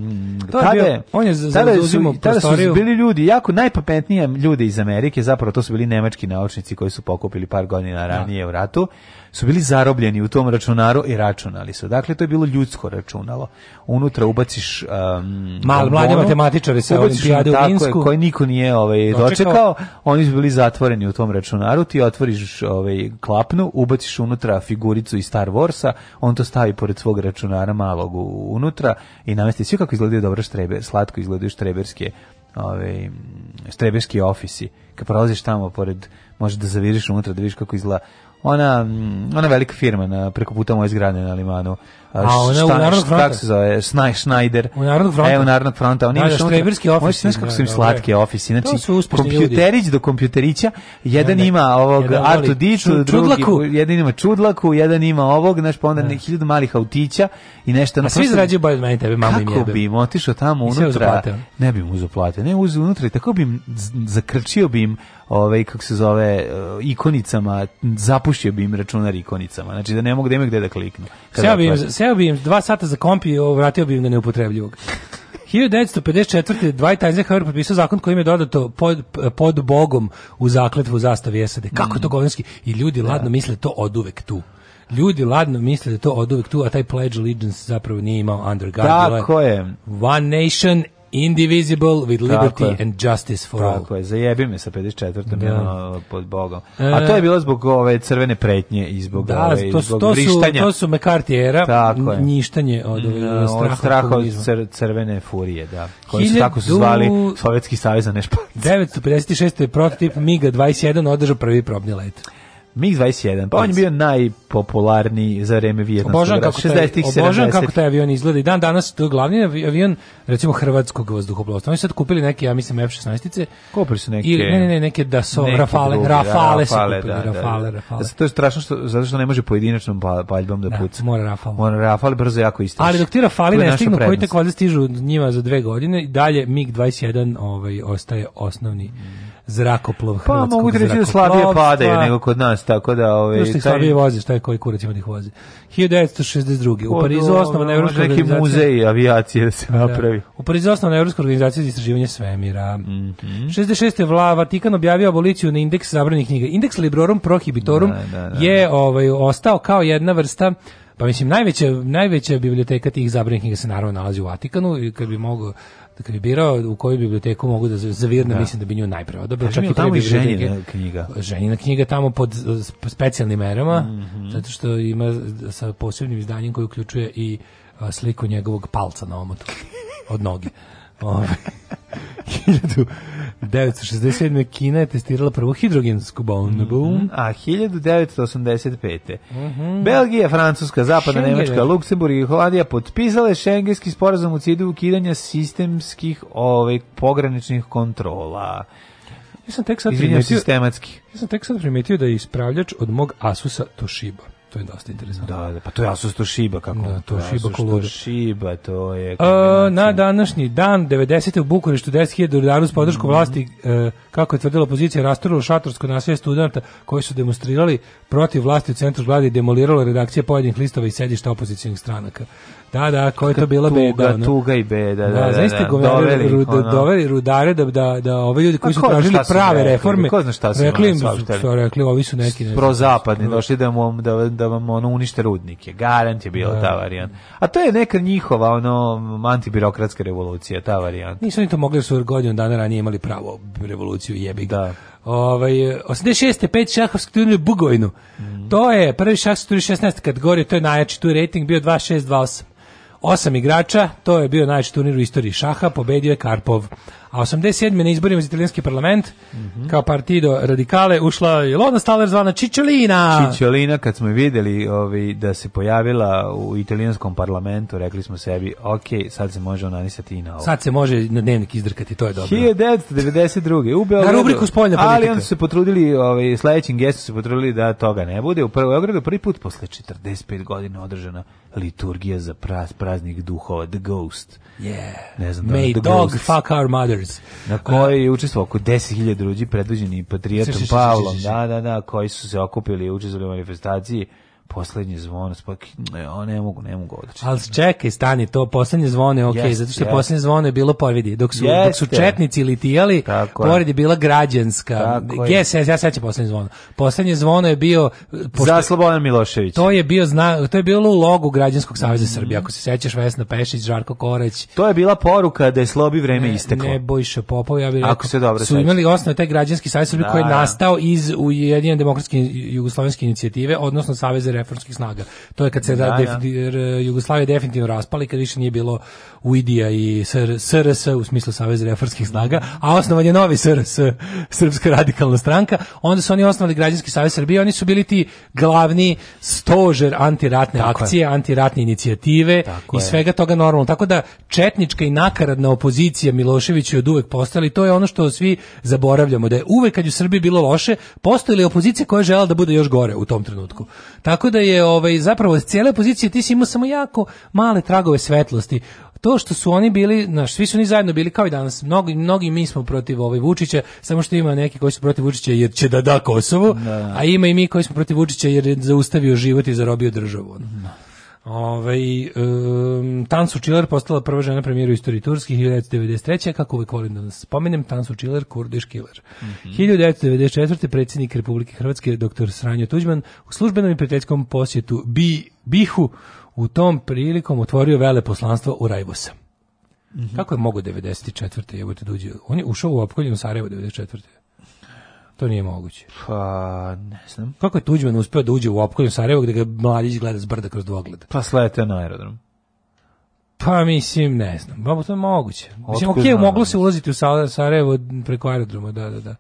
to tada, je bio, on je tada su, tada su bili ljudi, jako najpametnije ljudi iz Amerike, zapravo to su bili nemački naučnici koji su pokupili par godina da. ranije da. u ratu, su bili zarobljeni u tom računaru i računali su. Dakle, to je bilo ljudsko računalo. Unutra ubaciš... Um, Mal, mladi matematičari sa olimpijade u Minsku. Koje niko nije ovaj, dočekao. Oni su bili zatvoreni u tom računaru. Ti otvoriš ovaj, klapnu, ubaciš unutra figuricu iz Star Warsa, on to stavi pored svog računara malog unutra i namesti svi kako izgledaju dobro štrebe, slatko izgledaju štreberske ove, ovaj, štreberski ofisi. Kad prolaziš tamo pored, možeš da zaviriš unutra da vidiš kako izgleda ona, mm, ona velika firma na, preko puta moje zgrade na Limanu. A, a ona šta, Kako se zove? Snaj, Schneider. U Narodnog fronta? E, u Narodnog fronta. Oni da, imaju da, štreberski ofis. Oni da, znači, su kako su im slatke ofisi. Znači, to kompjuterić do kompjuterića. Jedan ima ovog Artu Diču, Čudlaku. jedan ima Čudlaku, jedan ima ovog, znaš, pa onda ne. malih autića i nešto. A svi zrađuju bolje od mene tebe, mama im jebe. Kako bi im otišao tamo unutra? Ne bi mu uzoplatio. Ne, uzeo unutra tako bi im, zakrčio bi im ovaj kako se zove eh, ikonicama zapušio bi im računar ikonicama znači da ne mogu da imaju gde da kliknu seo da bi im, seo bi im dva sata za komp i vratio bi im ga neupotrebljivog 1954. Dwight Eisenhower potpisao zakon kojim je dodato pod, pod bogom u zakletvu zastavi SAD. Kako to mm. govinski? I ljudi da. ladno misle to oduvek tu ljudi ladno misle da to od uvek tu, a taj Pledge Allegiance zapravo nije imao under God. Tako je. One Nation Indivisible with Liberty and Justice for All. Tako je, zajebi me sa 54. Da. pod Bogom. A e. to je bilo zbog ove crvene pretnje i zbog, da, ove, to, zbog to vrištanja. Su, to su McCarthy-era, tako njištanje od, no, straha od straha od cr, crvene furije, da. Koji su tako su zvali Sovjetski savez, a ne Španci. 956. prototip mig 21 održao prvi probni let. MiG 21. Pa on je bio najpopularniji za vreme Vijetnamskog obožavam kako Obožavam kako taj avion izgleda i dan danas to je glavni avion recimo hrvatskog vazduhoplovstva. Oni su sad kupili neke, ja mislim F16-ice. Kupili su neke. I, ne, ne, ne, neke da so neke Rafale, drugi, da, Rafale, su kupili, da, Rafale, da, da, Rafale. Da, to je strašno što zato što ne može pojedinačnom pa- paljbom da, da puca. Da, mora Rafale. Mora Rafale brzo jako ističe. Ali dok ti Rafali ne stignu, koji tek valjda stižu njima za dve godine, dalje MiG 21 ovaj ostaje osnovni. Mm zrakoplov Pa mogu reći da slabije padaju nego kod nas, tako da... Ove, ovaj, Još taj... slabije voze, šta je koji kurac ima da vozi. 1962. U pa, Parizu osnovna evropska neki muzej avijacije da se da. napravi. Da. U Parizu osnovna evropska organizacija za istraživanje svemira. Mm -hmm. 66. Vla, Vatikan objavio aboliciju na indeks zabranjenih knjiga. Indeks Librorum Prohibitorum da, da, da, je da. ovaj, ostao kao jedna vrsta pa mislim najveća najveća biblioteka tih zabranjenih knjiga se naravno nalazi u Vatikanu i kad bi mogao da kad bi birao u koju biblioteku mogu da zavirne, da. mislim da bi nju najpre odabrao. Čak i tamo i ženjina knjiga. Ženjina knjiga tamo pod e, specijalnim merama, mm -hmm. zato što ima sa posebnim izdanjem koje uključuje i sliku njegovog palca na omotu od noge. 1967. Kina je testirala prvu hidrogensku bombu. Mm -hmm. A 1985. Mm -hmm. Belgija, Francuska, Zapadna Schengen. Nemačka, Luksemburg i Holandija potpisale šengenski sporazum u cilju ukidanja sistemskih ovaj, pograničnih kontrola. Ja sam tek sad primetio, sistematski. Ja sam tek sad primetio da je ispravljač od mog Asusa Toshiba. To je dosta interesantno. Da, da, pa to je Asus Toshiba kako. Da, to Toshiba koluda. Toshiba, to je. A, na današnji dan 90. u Bukureštu 10.000 dinara uz podršku mm -hmm. vlasti e, kako je tvrdila opozicija rasturilo šatorsko naselje studenta koji su demonstrirali protiv vlasti u centru grada i demoliralo redakcije pojedinih listova i sedišta opozicionih stranaka. Da, da, koja je to bila tuga, beda. Ono. Tuga i beda, da, da, da, zaista da, doveli, rud, doveli rudare da, da, da ove ljudi koji su tražili prave rekli, reforme, ko zna šta su rekli im, su rekli, ovi su neki... Ne Prozapadni, došli da, mu, da, da vam ono unište rudnike, garant je bila da. ta varijanta. A to je neka njihova ono antibirokratska revolucija, ta varijanta. Nisu oni to mogli su godinu dana ranije imali pravo revoluciju jebi ga. Da. Ovaj 86. pet šahovski turnir Bugovinu. Mm. To je prvi šahovski turnir 16. kategorije, to je najjači tu rating bio 2628. Osam igrača, to je bio najveći turnir u istoriji šaha, pobedio je Karpov. A 87. na izborima za italijanski parlament, mm -hmm. kao partido radikale, ušla je Lona Staler zvana Čičelina. Čičelina, kad smo videli ovi, da se pojavila u italijanskom parlamentu, rekli smo sebi, ok, sad se može onanisati i na ovo. Sad se može na dnevnik izdrkati, to je dobro. 1992. U Beogradu. Na rubriku spoljna politika. Ali onda su se potrudili, ovaj, sledećim gestom su se potrudili da toga ne bude. U Beogradu prvi put posle 45 godina održana liturgija za praz, praznik duhova, The Ghost. Yeah. Ne znam da May dog ghost. fuck our mother. Series, na kojoj je učestvovao oko 10.000 ljudi predvođeni patriotom Pavlom, da, da, da, koji su se okupili i učestvovali u manifestaciji poslednje zvono, spak, ja ne mogu, ne mogu odličiti. Ali čekaj, stani, to poslednje zvono je ok, yes, zato što yes. poslednje zvono je bilo povidi, dok su, yes, dok su četnici litijali, pored je bila građanska, Tako yes, ja sećam poslednje zvono. Poslednje zvono je bio... Pošto, Za Slobodan Milošević. To je, bio zna, to je bilo u logu Građanskog savjeza mm Srbije, ako se sećaš Vesna Pešić, Žarko Korać. To je bila poruka da je slobi vreme ne, isteklo. Ne, Bojša Popov, ja bih rekao, ako se dobro su imali osnovu taj Građanski savjez Srbije koji je da, da. nastao iz Ujedinjene demokratske jugoslovenske inicijative, odnosno Saveza reformskih snaga. To je kad se da, da, da, da. Jugoslavija definitivno raspali, kad više nije bilo UIDI-a i SR, SRS u smislu Saveza reformskih snaga, a osnovan je novi SRS, Srpska radikalna stranka, onda su oni osnovali Građanski savez Srbije, oni su bili ti glavni stožer antiratne tako akcije, je. antiratne inicijative tako i svega toga normalno. Tako da četnička i nakaradna opozicija Miloševiću je od uvek postala i to je ono što svi zaboravljamo, da je uvek kad u Srbiji bilo loše, postojala opozicija koja je žela da bude još gore u tom trenutku. Tako da je ovaj, zapravo cijele opozicije ti si imao samo jako male tragove svetlosti to što su oni bili, znaš, svi su oni zajedno bili kao i danas. Mnogi, mnogi mi smo protiv ovaj Vučića, samo što ima neki koji su protiv Vučića jer će da da Kosovo, da. a ima i mi koji smo protiv Vučića jer je zaustavio život i zarobio državu. Da. Ove, ovaj, um, Tansu Čiler postala prva žena premijera u istoriji Turskih 1993. Kako uvijek volim da nas spomenem, Tansu Čiler, kurdiš killer. Mm -hmm. 1994. predsjednik Republike Hrvatske, dr. Sranjo Tuđman, u službenom i prijateljskom posjetu Bi, Bihu u tom prilikom otvorio veleposlanstvo u Rajbusa. Mm -hmm. Kako je mogo 94. jebote dođe? Da On je ušao u opkoljenu Sarajevo 94. To nije moguće. Pa, ne znam. Kako je Tuđman uspeo da uđe u opkolju Sarajevo gdje ga mladić gleda s brda kroz dvogled? Pa slete na aerodrom. Pa mislim, ne znam. Babo, pa, to je moguće. Mislim, okej, okay, moglo se ulaziti u Sarajevo preko aerodroma, da, da, da.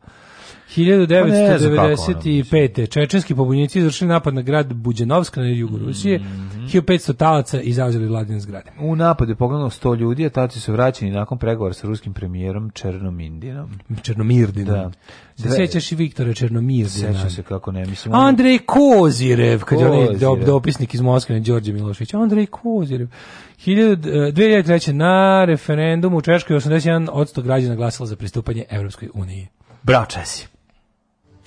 1995. Pa Čečenski pobunjenici izvršili napad na grad Buđenovska na jugu Rusije. Mm -hmm. 1500 talaca i zauzeli vladine zgrade. U napad je pogledano 100 ljudi, a talci su vraćeni nakon pregovora sa ruskim premijerom Černomindinom. Černomirdinom. Da. Se Dve... sećaš i Viktora Černomirdina. Sećam se kako ne, mislim. Andrej Kozirev, kad je onaj dopisnik iz Moskve, Đorđe Milošević. Andrej Kozirev. 2003. E, na referendumu u Češkoj 81% građana glasalo za pristupanje Evropskoj uniji. Brača si.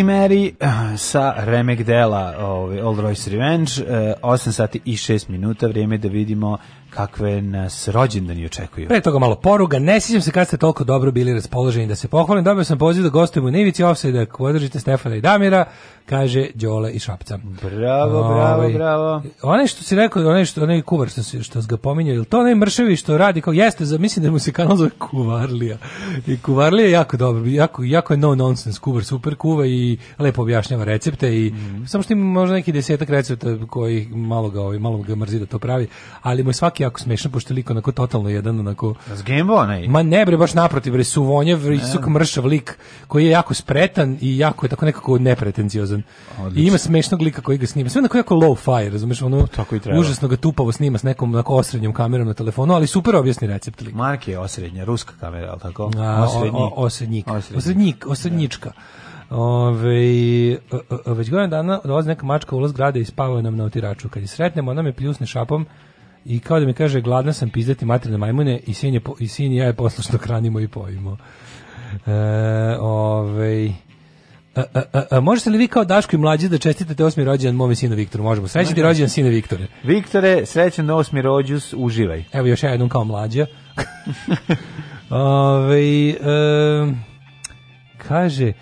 i Mary eh, sa remek dela ovaj, Old Royce Revenge, 8 eh, sati i 6 minuta, vrijeme da vidimo kakve nas rođendani očekuju. Pre toga malo poruga, ne sjećam se kad ste toliko dobro bili raspoloženi da se pohvalim, dobio sam poziv da gostujem u Nivici Offside, ako podržite Stefana i Damira, kaže Đole i Šapca. Bravo, bravo, ovaj, bravo. Onaj što si rekao, onaj što onaj kuvar što se što ga pominjao, ili to onaj mršavi što radi kao jeste, za mislim da mu se kanal zove Kuvarlija. I Kuvarlija je jako dobro, jako jako je no nonsense kuvar, super kuva i lepo objašnjava recepte i mm. samo što ima možda neki desetak recepta koji malo ga ovaj malo ga mrzi da to pravi, ali mu je svaki jako smešan pošto liko onako totalno jedan onako s Gembo onaj. Ma ne bre baš naprotiv, bre suvonjev, visok mršav lik koji je jako spretan i jako je tako nekako nepretenciozan odličan. Odlično. I ima smešnog lika koji ga snima. Sve na jako low fi, razumeš, ono pa, tako i treba. užasno ga tupavo snima s nekom onako osrednjom kamerom na telefonu, ali super objasni recept lika. Marke je osrednja, ruska kamera, al tako? A, osrednji. O, o, osrednjik. Osrednjik, da. osrednjička. Ove, e, e, e, već godin dana dolazi neka mačka ulaz grade i spava nam na otiraču. Kad je sretnemo, ona me pljusne šapom i kao da mi kaže gladna sam pizdati materne majmune i sinje, i sinje ja je poslušno hranimo i pojimo. E, ovej, A, a, a, možete li vi kao Daško i mlađi da čestitate osmi rođendan mom sinu Viktoru? Možemo. Srećan ti rođendan sine Viktore. Viktore, srećan osmi rođus, uživaj. Evo još jedan kao mlađa. Ove, um, kaže,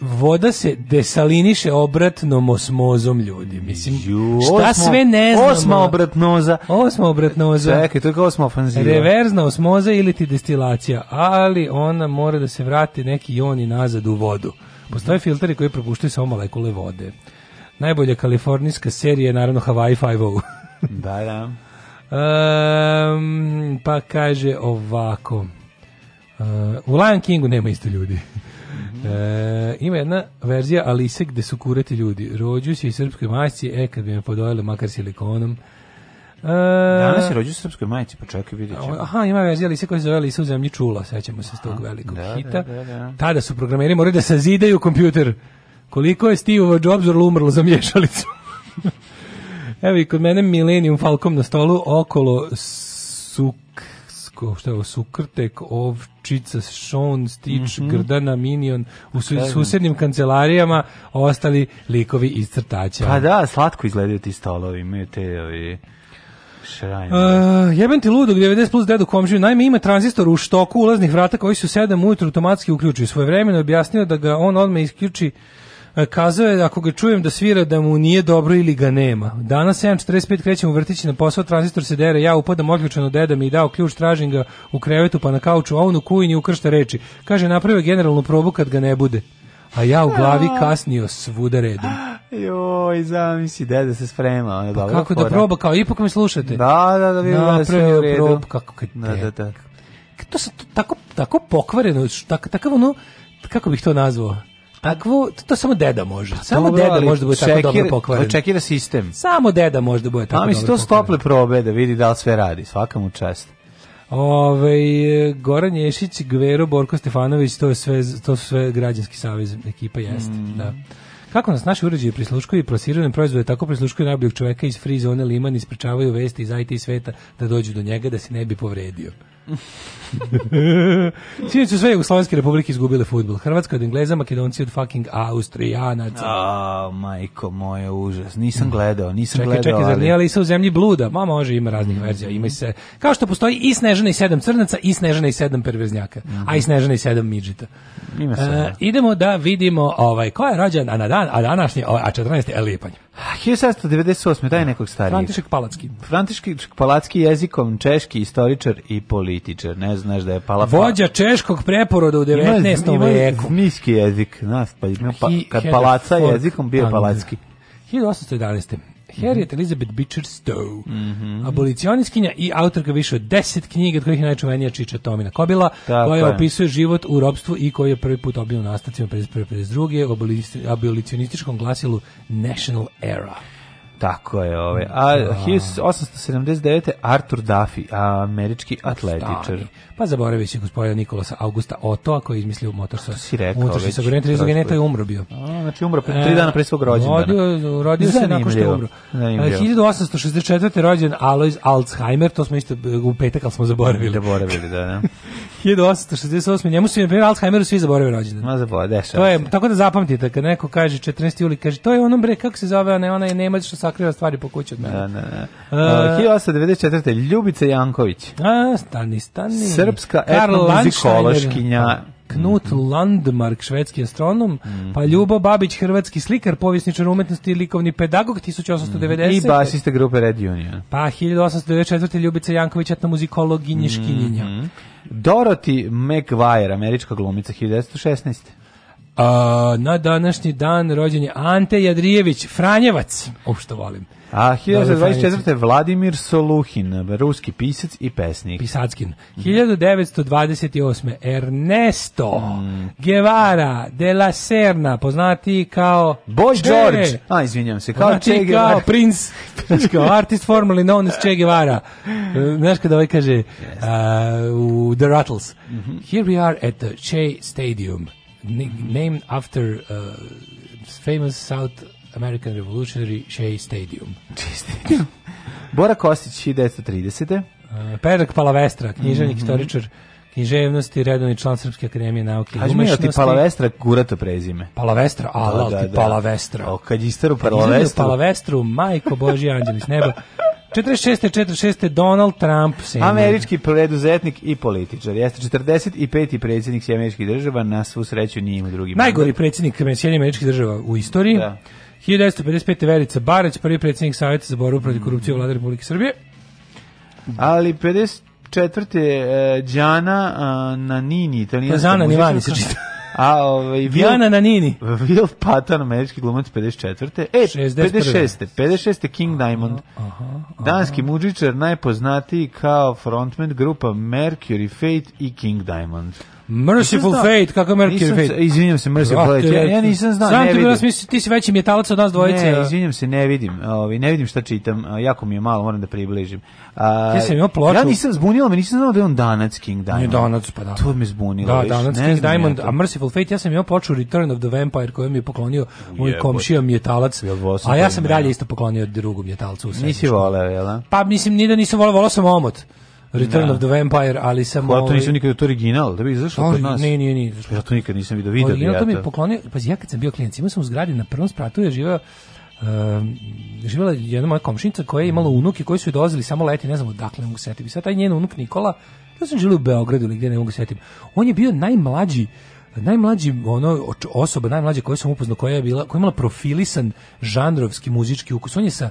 voda se desaliniše obratnom osmozom ljudi. Mislim, Ju, šta osmo, sve ne znamo. Osma obratnoza. Osma obratnoza. Čekaj, to je kao osma ofanziva. Reverzna osmoza ili ti destilacija, ali ona mora da se vrati neki joni nazad u vodu. Postoje filteri koji propuštaju samo molekule vode. Najbolja kalifornijska serija je naravno Hawaii Five-O. da, da. Um, pa kaže ovako. Uh, u Lion Kingu nema isto ljudi. E, ima jedna verzija Alise gde su kurati ljudi. Rođu se i srpskoj masci, e kad bi me podojile makar silikonom. E, Danas je rođen u srpskoj majici, pa čekaj vidjet ćemo. Aha, ima veze, ali se koji se zove Lisa zemlji čula, sećamo se s tog velikog da, da hita. Da, da, da. Tada su programeri morali da se zidaju kompjuter. Koliko je Steve Jobs umrlo za mješalicu? Evo i kod mene Millennium Falcon na stolu, okolo suk ko šta je Sukrtek, Ovčica, Sean, Stitch, mm -hmm. Grdana, Minion, u su, susednim kancelarijama ostali likovi iz crtaća. Pa da, slatko izgledaju ti stolovi, imaju te ovi Šranje. Uh, jeben ti ludog 90 plus dedu komšiju. Naime, ima tranzistor u štoku ulaznih vrata koji su 7 ujutru automatski uključuju. Svoje je objasnio da ga on odmah isključi Kazao je ako ga čujem da svira da mu nije dobro ili ga nema. Danas 7.45 krećem u vrtići na posao, tranzistor se dere, ja upadam odključeno deda mi i dao ključ, tražim ga u krevetu pa na kauču, a on u kujini ukršta reči. Kaže, napravio generalnu probu kad ga ne bude a ja u glavi kasnio svuda redom. Joj, zamisli, deda se sprema. On je pa kako da fora. da proba, kao ipak me slušate. Da, da, da, vidim da sve u redu. Prob, kako, kad, da, da, da. To se tako, tako pokvareno, tak, takav ono, kako bih to nazvao? Takvo, to, to samo deda može. Pa samo dobro, deda može da bude čekir, tako dobro pokvaren. Čekira sistem. Samo deda može da bude tako dobro pokvaren. A mi se to stople probe da vidi da li sve radi, svaka mu čast. Ove, ovaj, Goran Ješić, Gvero, Borko Stefanović, to, je sve, to su sve građanski savez, ekipa jeste. Mm. Da. Kako nas naši uređaji prisluškuju i plasirane proizvode, tako prisluškuju najboljeg čoveka iz free zone Liman i sprečavaju vesti iz IT sveta da dođu do njega da se ne bi povredio. Sinoć su sve Jugoslovenske republike izgubile futbol. Hrvatska od Engleza, Makedonci od fucking Austrijanaca. A, majko moje, užas. Nisam gledao, nisam čekaj, gledao. Čekaj, čekaj, zar nije Alisa u zemlji bluda? Ma može, ima raznih verzija. Ima se, kao što postoji i Snežana i sedam crnaca, i Snežana i sedam perverznjaka, mm -hmm. a i Snežana i sedam midžita. Ima se, e, da. idemo da vidimo ovaj, ko je rođen, a na dan, a današnji, ovaj, a 14. je lipanj. 1798. daj nekog starijeg. František Palacki. František Palacki jezikom, češki istoričar i političar. Ne znam znaš da je pala pa- Vođa češkog preporoda u 19. veku. Ima miski jezik, nas, pa, pa, kad palaca jezikom bio palacki. 1811. Harriet mhm. Elizabeth Beecher Stowe, mm -hmm. abolicionistkinja i autorka više od deset knjiga, od kojih je najčuvenija Čiča Tomina Kobila, Tako koja je. opisuje život u robstvu i koji je prvi put obdjen u nastavcima 51. u abolicionističkom glasilu National Era. Tako je, ove. A, a da. 1879. Arthur Duffy, američki atletičar. Stani. Pa zaboravio se gospodina Nikolasa Augusta Otoa koji je izmislio motor sa si rekao, motor sa geneta geneta je umro bio. A, znači umro pre tri e, dana pre svog rođendana. Rodio, rodio se nakon što je umro. Zanimljivo. 1864. E, rođen Alois Alzheimer, to smo isto u petak, ali smo zaboravili. Zaboravili, da, da. 1868. Njemu su, na primjer, Alzheimeru svi zaboravili rođendan. Ma zaboravili, dešava to je, Tako da zapamtite, kad neko kaže 14. juli, kaže, to je ono bre, kako se zove, ne, ona je Nemac što sakriva stvari po kući od mene. Da, da, da. E, uh, 1894. Ljubica Janković. A, stani, stani srpska etnomuzikološkinja. Pa Knut mm -hmm. Landmark, švedski astronom, mm -hmm. pa mhm. Ljubo Babić, hrvatski slikar, povjesničar umetnosti i likovni pedagog 1890. Mm. I basista grupe Red Union. Pa 1894. Ljubica Janković, etnomuzikologinje mm -hmm. Dorothy McVire, američka glumica 1916. A, na današnji dan rođen je Ante Jadrijević Franjevac, o volim. A 1924. Vladimir Soluhin, ruski pisac i pesnik. Pisackin. 1928. Ernesto mm. Guevara de la Serna, poznati kao... Boy che. George! A, izvinjam se, kao poznati Che Guevara. kao princ, kao artist formerly known as Che Guevara. Znaš kada ovaj kaže yes. uh, u The Rattles. Mm -hmm. Here we are at the Che Stadium named after uh, famous South American Revolutionary Shea Stadium. Bora Kostić, 1930. Uh, Perak Palavestra, književnik, mm -hmm. historičar književnosti, redovni član Srpske akademije nauke i umetnosti. ti Palavestra gurato prezime. Palavestra, a da, da, ti da. Palavestra. O, kad istaru Palavestru. Kad Palavestru, majko Boži, anđeli s neba. 46. 46. Donald Trump senior. Američki preduzetnik i političar. Jeste 45. predsjednik Sjemeničkih država, na svu sreću nije ima drugi. Najgori mandat. predsjednik američkih država u istoriji. Da. 1955. Verica Barać, prvi predsjednik Savjeta za borbu protiv mm. korupcije u vlade Republike Srbije. Ali 54. Eh, Đana uh, eh, Nanini, italijanska Zana Nivani se čita. A ovaj Vijana Nanini. Will Patton, američki glumac 54. E, 56. 56. King Diamond. Aha, aha. Danski muzičar najpoznatiji kao frontman grupa Mercury Fate i King Diamond. Merciful nisam Fate, kako Mercury Fate? Izvinjam se, Merciful Fate. Ja, ja nisam znao, Sam ne vidim. Da sam ti ti si veći metalac od nas dvojice. Ne, izvinjam se, ne vidim. Ovaj ne vidim šta čitam. Jako mi je malo, moram da približim. A, ja sam imao ploču. Ja nisam zbunila, me nisam znao da je on Danac King Diamond. Ne Danac, pa da. To me zbunilo. Da, Danac King Diamond, a Merciful Fate, ja sam imao ploču Return of the Vampire koju mi je poklonio moj komšija Mjetalac. A ja sam dalje isto poklonio drugom Mjetalcu. Nisi voleo, jel' Pa mislim, ni da nisam voleo, voleo sam omot. Return da. of the Vampire, ali sam... Hvala, to ovaj- nisam nikad vidio, to original, da bi izašao kod nas. Ne, ne, ne. Ja to nikad nisam vidio, vidio original, to. mi je poklonio, pazi, ja kad sam bio klijent, imao sam u zgradi na prvom spratu, je živao Uh, ehm, živjela jedna moja komšinica koja je imala unuke koji su joj dolazili samo leti, ne znam odakle mogu setiti. Sad taj njen unuk Nikola, ja sam živio u Beogradu ili gdje ne mogu setiti. On je bio najmlađi najmlađi ono osoba najmlađa koju sam upoznao koja je bila koja je imala profilisan žanrovski muzički ukus on je sa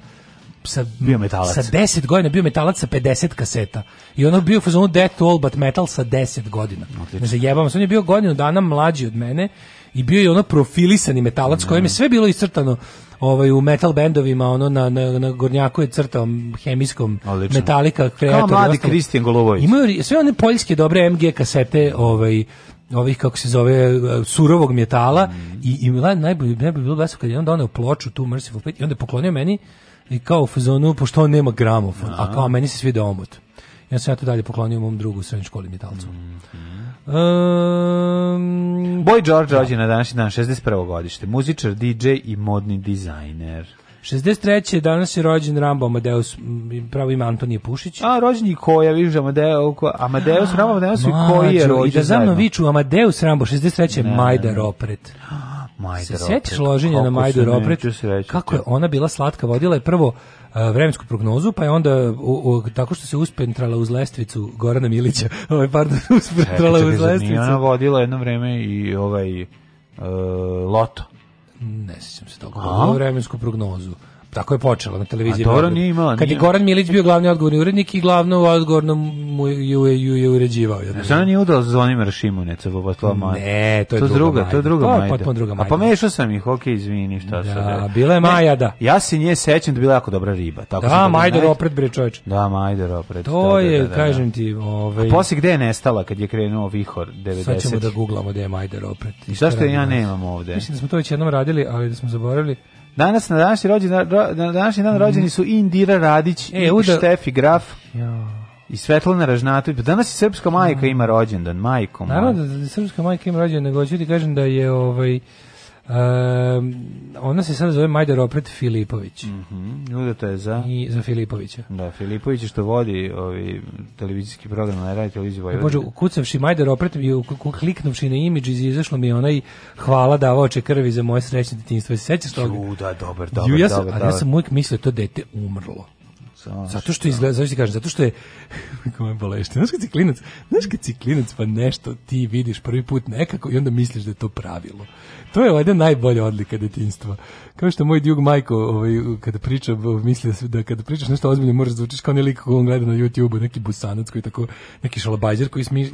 sa bio metalac. Sa 10 godina bio metalac sa 50 kaseta. I ono bio u fazonu Death to All But Metal sa 10 godina. Odlično. Ne zajebamo, on je bio godinu dana mlađi od mene i bio je ono profilisani metalac mm. kojem je sve bilo iscrtano ovaj u metal bendovima ono na na, na gornjaku je crtao hemijskom Odlično. metalika kreator. Kao mladi Kristijan Golovoj Imaju sve one poljske dobre MG kasete, ovaj ovih kako se zove surovog metala mm. i i najbolje najbolje bilo baš kad je on doneo ploču tu Merciful Fate i onda je poklonio meni i kao u fazonu, pošto on nema gramofon, a, a kao meni se sviđa omot. Ja sam ja to dalje poklonio mom drugu u srednjoj školi metalcu. Mm -hmm. um, Boy George da. rođen na današnji dan, 61. godište. Muzičar, DJ i modni dizajner. 63. danas je rođen Rambo Amadeus, pravo ime Antonije Pušić. A, rođen i koja, vidiš, Amadeu, Amadeus, Rambo Amadeus i koji je rođen I da zamno viču Amadeus Rambo, 63. Ne, Majda Ropret. Ne. Majder se sećaš loženja na Majdu Ropret? Kako je ona bila slatka, vodila je prvo e, vremensku prognozu, pa je onda u, u, tako što se uspentrala uz lestvicu Gorana Milića, ovaj, pardon, uspentrala uz lestvicu. Ona vodila jedno vreme i ovaj, uh, loto. Ne sjećam se toga, vremensku prognozu tako je počelo na televiziji. A Dora nije imala. Kad je Goran Milić bio glavni odgovorni urednik i glavno odgovorno mu ju je, ju je uređivao. Ne, sada nije udao Zvonimir Šimunec, Ne, to je to druga, druga To je druga majda. To je druga majda. A pomešao sam ih, ok, izvini, šta da, sad. Da, bila je Maja, majada. Ja se nje sećam da bila jako dobra riba. Tako da, majder opred bre čoveče. Da, majder opred. To da, je, da, kažem ti, ovaj... A poslije gde je nestala kad je krenuo vihor 90 Sad ćemo da guglamo gde je majder opred. I zašto ja nemam ovde? Mislim da smo to već jednom radili, ali da smo zaboravili. Danas na današnji rođen na današnji dan mhm. rođeni su Indira Radić e, i uda... Štefi Graf. Jo. I Svetlana Ražnatović. Pa danas i srpska majka mhm. ima rođendan, majkom. Naravno da srpska majka ima rođendan, nego hoću ti kažem da je ovaj Ehm, ona se sad zove Majda Ropret Filipović. Mhm. Mm to je za I za Filipovića. Da, Filipović što vodi ovi televizijski program na Rai televiziji e, Vojvodine. Bože, ukucavši Majda Ropret i kliknuvši na imidž izašlo mi onaj hvala davao će krvi za moje srećno detinjstvo. Se sećaš toga? Uda, da, dobar, dobar, Ju, ja sam, dobar, dobar. ja sam uvijek mislio da to dete umrlo. Zato što izgleda, znači ti kažem, zato što je kako me bolešte. Znaš kad si klinac, znaš kad si klinac pa nešto ti vidiš prvi put nekako i onda misliš da je to pravilo. To je valjda najbolja odlika detinjstva. Kao što moj Djug Majko ovaj, kada priča, misli da, da kada pričaš nešto ozbiljno moraš da zvučiš kao onaj lik koga on gleda na YouTube, neki busanac koji tako, neki šalabajzer koji smi,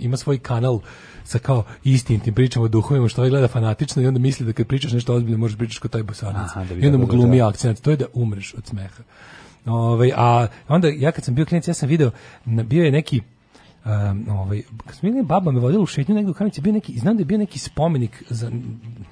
ima svoj kanal sa kao istinitim pričama o duhovima što ovaj gleda fanatično i onda misli da kad pričaš nešto ozbiljno možeš da pričaš kao taj busanac. Aha, da I onda mu glumi da. akcent. To je da umreš od smeha. Ovaj, a onda ja kad sam bio klinac, ja sam video, bio je neki um, ovaj, kad smo bili baba me vodila u šetnju negdje u Kamenici, bio neki, znam da je bio neki spomenik za,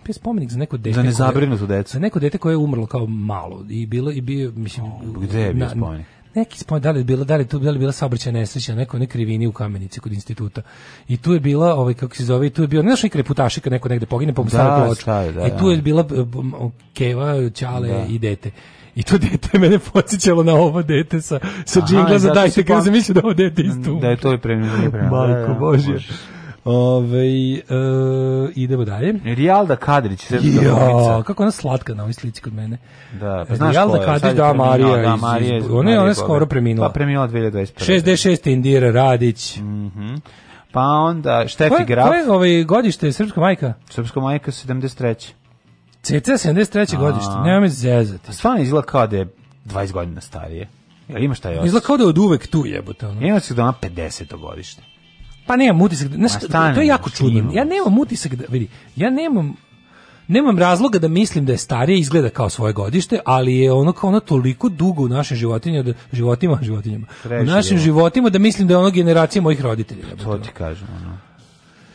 bio spomenik za neko dete. Za nezabrinutu decu. Za neko dete koje je umrlo kao malo i bilo, i bio, mislim... O, gde je bio na, spomenik? neki spomenik, da li je bila, da li tu, da bila saobraćajna nesreća, neko ne krivini u kamenici kod instituta. I tu je bila, ovaj, kako se zove, tu je bio, ne znaš neki reputaši kad neko negde pogine, pa mu da, Da, da, I tu da. je bila Keva, Ćale da. i dete. I to dete mene podsjećalo na ovo dete sa, sa džingla za dajte, pa- kada sam mislio da ovo dete istu. Da je to i premijer. Majko da, da, Božje. Bože. Ove, e, eh, idemo dalje. Rijalda Kadrić, srpska ja, kako ona slatka na ovoj slici kod mene. Da, pa znaš Rijalda ko Kadrić, da, Marija. Da, Marija iz, iz, ona je, ona je skoro preminula. Pa preminula 2021. 66 Indira Radić. Mhm. Mm pa onda Štefi Graf. Koje je ovaj godište srpska majka? Srpska majka 73. CC 73. A... godište, nema mi zezati. Stvarno izgleda kao da je 20 godina starije. Jel ima šta je Izgleda kao da je od uvek tu jebote. Ono. Ima se da ona 50. godište. Pa nemam utisak, znaš, da- stane, to je jako čudno. Ja nemam utisak da, vidi, ja nemam nemam razloga da mislim da je starije izgleda kao svoje godište, ali je ono kao ono toliko dugo u našim životinjama, da, životima, životinjama, Treši u našim je. životima da mislim da je ono generacija mojih roditelja. To ti kažem, ono.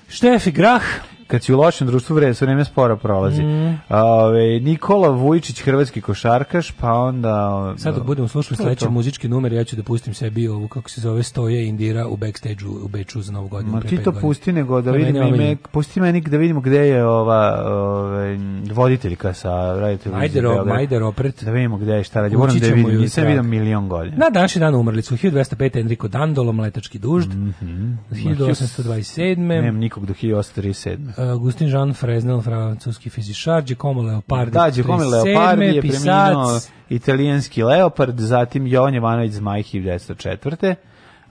Štefi Grah, kad si u lošem društvu vreme, vreme sporo prolazi. Mm. Ove, Nikola Vujičić, hrvatski košarkaš, pa onda... Sad dok da. budemo slušali sledeći muzički numer, ja ću da pustim sebi ovu, kako se zove, stoje Indira u backstage-u u Beču za novu godinu. Ma ti to pusti nego da vidimo, meni, ime, pusti meni da vidimo gde je ova ove, voditeljka sa raditelj Majder, Majder Opret. Da vidimo gde je šta radi. Moram da vidim, nisam vidim milion godina. Na današnji dan umrli su 1205. Enrico Dandolo, mletački dužd, mm -hmm. 1827. Nemam nikog do 1837. Eh, Agustin Jean Fresnel, francuski fizičar, Giacomo Leopardi, da, Giacomo Leopardi je preminuo italijanski Leopard, zatim Jovan Jovanović Zmaj 1904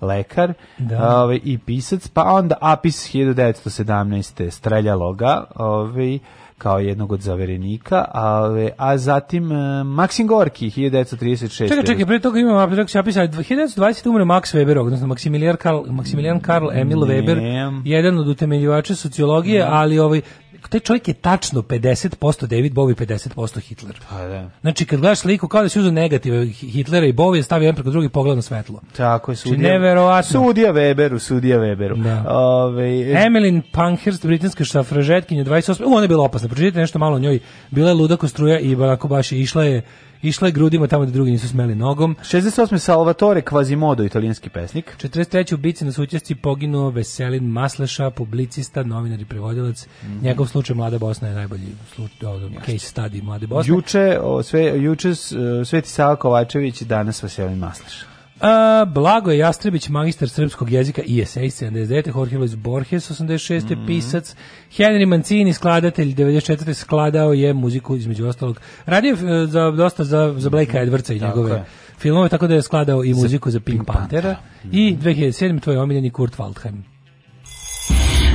lekar da. ove, ovaj, i pisac, pa onda Apis 1917. streljalo ga ovaj, kao jednog od zaverenika, a, a zatim e, Maksim Gorki, 1936. Čekaj, čekaj, prije toga imam abstrakciju apisa, 1920. umre Max Weber, odnosno Maksimilijan Karl, Maksimilijan Karl Emil Weber, jedan od utemeljivača sociologije, ne. ali ovaj, Pa taj čovjek je tačno 50% David Bowie, 50% Hitler. Pa da. Znači kad gledaš sliku kao da si uzeo negative Hitlera i Bowie, stavi jedan preko drugi pogled na svetlo. Tako je, znači, sudija. Či neverovatno. Sudija Weberu, sudija Weberu. Da. Ove, Emmeline Pankhurst, britanska šafražetkinja 28. U, ona je bila opasna. Pročitajte nešto malo o njoj. Bila je luda kostruja i baš je išla je Išla je grudima tamo da drugi nisu smeli nogom. 68. Salvatore Quasimodo, italijanski pesnik. 43. ubici na sućesci poginuo Veselin Masleša, publicista, novinar i prevodilac. Mm -hmm. Njegov slučaj Mlada Bosna je najbolji slučaj, o, case study Mlade Bosne. Juče, o, sve, juče e, Sveti Sava Kovačević, danas Veselin Masleša. Uh, Blago je Jastrebić, magister srpskog jezika i esej 79. Jorge Luis Borges 86. Mm -hmm. pisac. Henry Mancini, skladatelj 94. skladao je muziku između ostalog. Radio je e, za, dosta za, za Blakea mhm. Edwardsa i njegove filmove, tako da je skladao i muziku za, za Pink, Pink Panthera. Mm -hmm. I 2007. tvoj omiljeni Kurt Waldheim.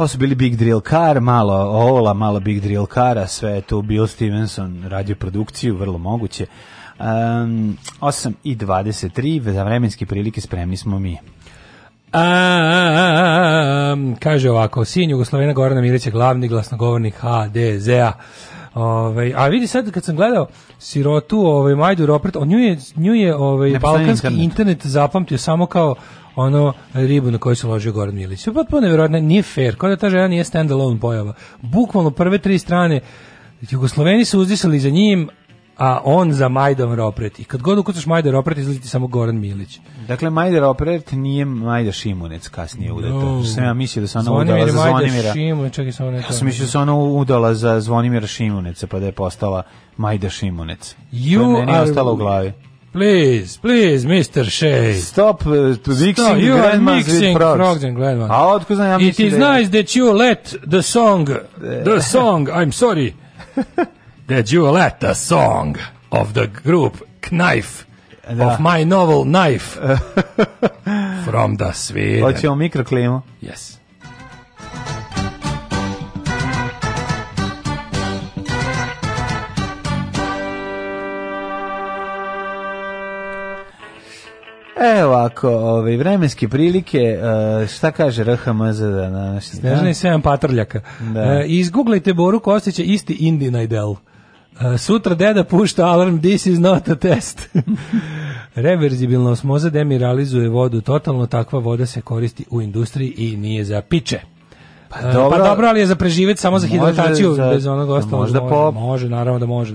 Ovo su bili Big Drill Car, malo Ola, malo Big Drill Cara, sve je tu Bill Stevenson radio produkciju, vrlo moguće. Um, 8 i 23, za vremenske prilike spremni smo mi. A, a, kaže ovako, sin Jugoslovena Gorana je glavni glasnogovornik HDZ-a. Ove, ovaj, a vidi sad kad sam gledao sirotu, ovaj Majdu Ropret, on nju je nju je ovaj balkanski internet. internet zapamtio samo kao ono ribu na koju se ložio Goran Milić. Potpuno nevjerojatno, nije fair, kao da ta žena nije stand-alone pojava. Bukvalno prve tri strane Jugosloveni su uzdisali za njim, a on za Majdom Ropret. I kad god ukucaš Majda Ropret, izleti samo Goran Milić. Dakle, Majda Ropret nije Majda Šimunec kasnije udata. No. Sam ja mislio da se ona udala za Zvonimira. Šimunec, čekaj samo Ja sam mislio da se ona udala za Zvonimira Šimuneca, pa da je postala Majda Šimunec. You to je meni ostalo u glavi. Please, please, Mr. Shea. Stop uh, mixing Stop, you are mixing frogs. and grandmas. A otko znam, ja mislim It is da je... nice that you let the song, the song, I'm sorry, that you let the song of the group Knife da. of my novel Knife from the Sweden. Hoćemo mikroklimu? Yes. Evo ako ove, ovaj, vremenske prilike, e, šta kaže RHMZ da naš Snežani 7 patrljaka. Da. E, izguglajte Boru Kostića, isti Indina idel. E, sutra deda pušta alarm, this is not a test. Reverzibilna osmoza demiralizuje vodu totalno, takva voda se koristi u industriji i nije za piće. Pa, e, pa dobro, pa dobro ali je za preživjet samo za hidrataciju, za, bez onog pa ostalog. može, može, naravno da može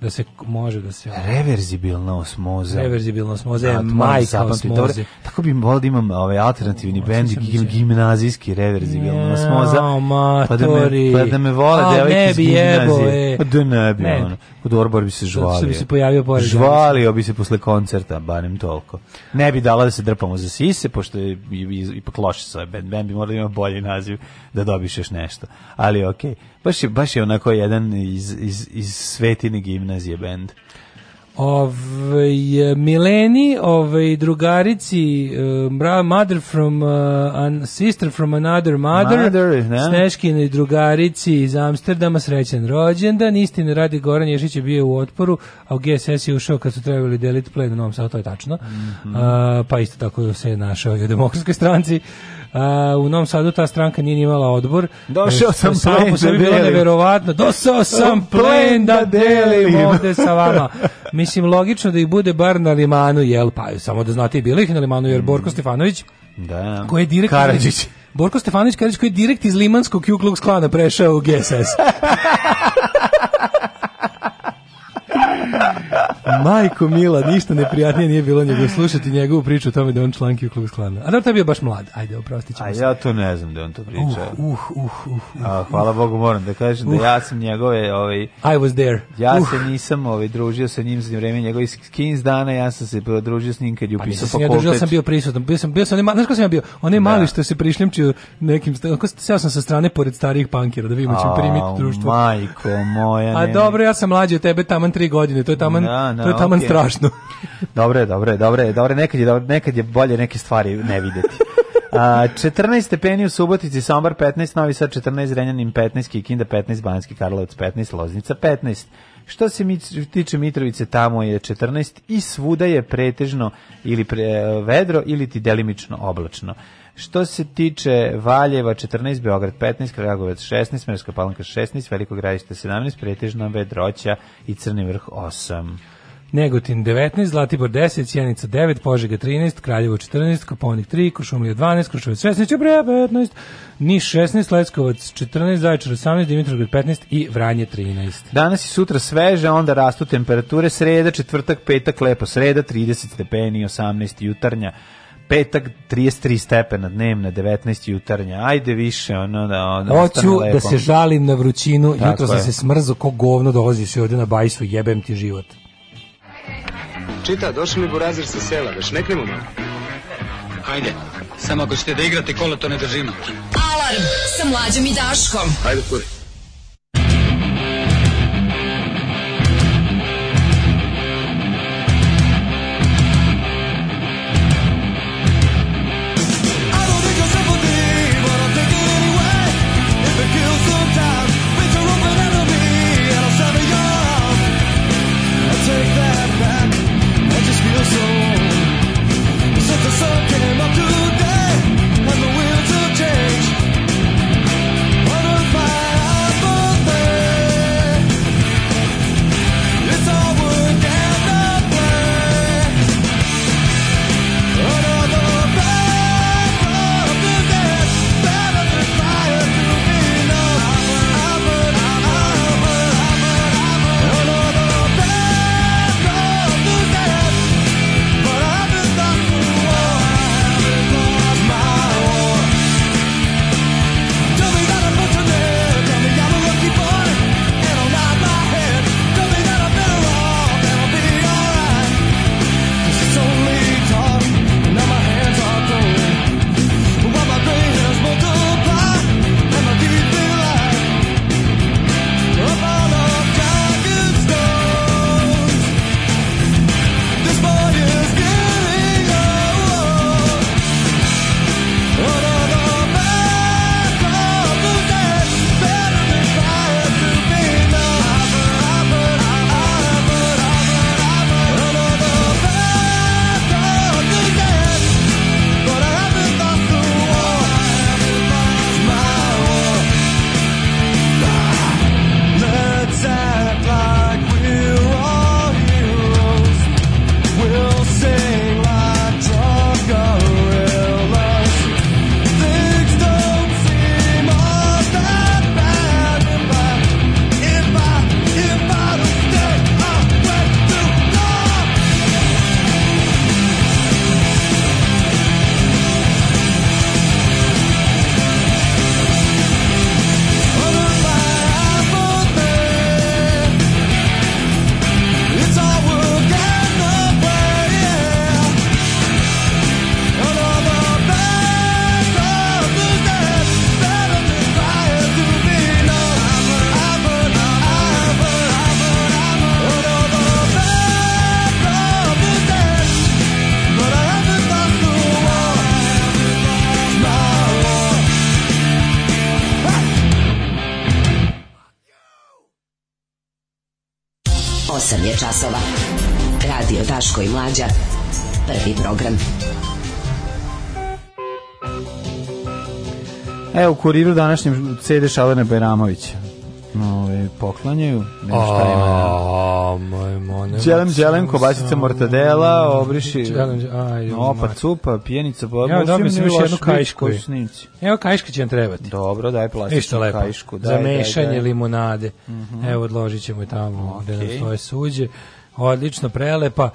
da se može da se reverzibilna osmoza reverzibilna osmoza je majka osmoze tako bi volio da imam ovaj alternativni bend gimnazijski reverzibilna osmoza pa da me pa da me vole devojke iz gimnazije pa da ne bi ono kod orbar bi se žvalio bi se pojavio pored žvalio bi se posle koncerta barem tolko ne bi dala da se drpamo za sise pošto je ipak loše sa bend bend bi morao da ima bolji naziv da dobiš nešto ali okej baš je baš je onako jedan iz iz iz svetine gimnazije gimnazije bend. Ovaj Mileni, ovaj drugarici, uh, mother from uh, an, sister from another mother. mother da. i drugarici iz Amsterdama srećan rođendan. Istine radi Goran Ješić je bio u otporu, a u GSS je ušao kad su trebali deliti plen u Novom Sadu, to je tačno. Mm -hmm. uh, pa isto tako se je našao i u demokratskoj stranci. A, u Novom Sadu ta stranka nije imala odbor. Došao sam plen da delim. Bilo neverovatno. Došao sam plen da, da delim ovde sa vama. Mislim, logično da ih bude bar na limanu, jel? Pa, samo da znate, bilo ih na limanu, jer mm. Borko Stefanović, da. koji je direktor... Karadžić. Borko Stefanović Karadžić koji je direkt iz Limanskog Ku Klux Klana prešao u GSS. Majko Mila, ništa neprijatnije nije bilo nego slušati njegovu priču o tome da on članki u klubu sklana. A da to je bio baš mlad. Ajde, oprostit ćemo A ja to ne znam da on to priča. Uh, uh, uh, uh, uh. A, hvala Bogu, moram da kažem da uh. ja sam njegove... Ovaj, I was there. Ja uh. se nisam ovaj, družio sa njim za vreme njegovih skins dana, ja sam se družio s njim kad je upisao fakultet. Pa nisam ja družio, sam bio prisutan. Bio sam, bio sam, ne, znaš ko sam ja bio? On je da. mali što se prišljemčio nekim... Seo sam sa strane pored starih pankera da vidimo ćemo primiti društvo. Majko moja. A dobro, ja sam mlađi od tebe taman tri godine godine, to je taman, no, da, no, da, to je taman okay. strašno. dobro je, dobro je, dobro je, dobro nekad je, nekad je bolje neke stvari ne videti. A, 14 stepeni u Subotici, Sombor 15, Novi Sad 14, Renjanin 15, Kikinda 15, Banski Karlovac 15, Loznica 15. Što se mi tiče Mitrovice, tamo je 14 i svuda je pretežno ili pre, vedro ili ti delimično oblačno. Što se tiče Valjeva 14, Beograd 15, Kragujevac 16, Merska Palanka 16, Veliko gradište 17, pretežno vedroća i Crni vrh 8. Negotin 19, Zlatibor 10, Sjenica 9, Požega 13, Kraljevo 14, Koponik 3, Košumlija 12, Kruševac 16, Čebrija 15, Niš 16, Leskovac 14, Zaječar 18, Dimitrovgrad 15 i Vranje 13. Danas i sutra sveže, onda rastu temperature, sreda, četvrtak, petak, lepo, sreda 30 stepeni, 18 jutarnja, petak 33 stepena dnevna, 19 jutarnja. Ajde više, ono da... da Hoću da se žalim na vrućinu, jutro sam da se smrzo ko govno dolazi se ovde na bajsu, jebem ti život. Čita, došli li burazir sa sela, već da neknemo malo. Hajde, samo ako ćete da igrate kola, to ne držimo. Alarm sa mlađom i Daškom. Hajde, kuri. kuriru današnjem CD Šalene Bajramovića. Ove, poklanjaju, nema šta ima. Moj, moj, dželem, dželem, kobasica mortadela, obriši, dželem, aj, opa, cupa, pijenica, pa, Evo, dobio sam još jednu kajšku. Evo, kajška će nam trebati. Dobro, daj plastičnu lepo. kajšku. Daj, Za mešanje daj, daj. limunade. Mm -hmm. Evo, odložit ćemo je tamo, okay. nam stoje suđe. Odlično, prelepa.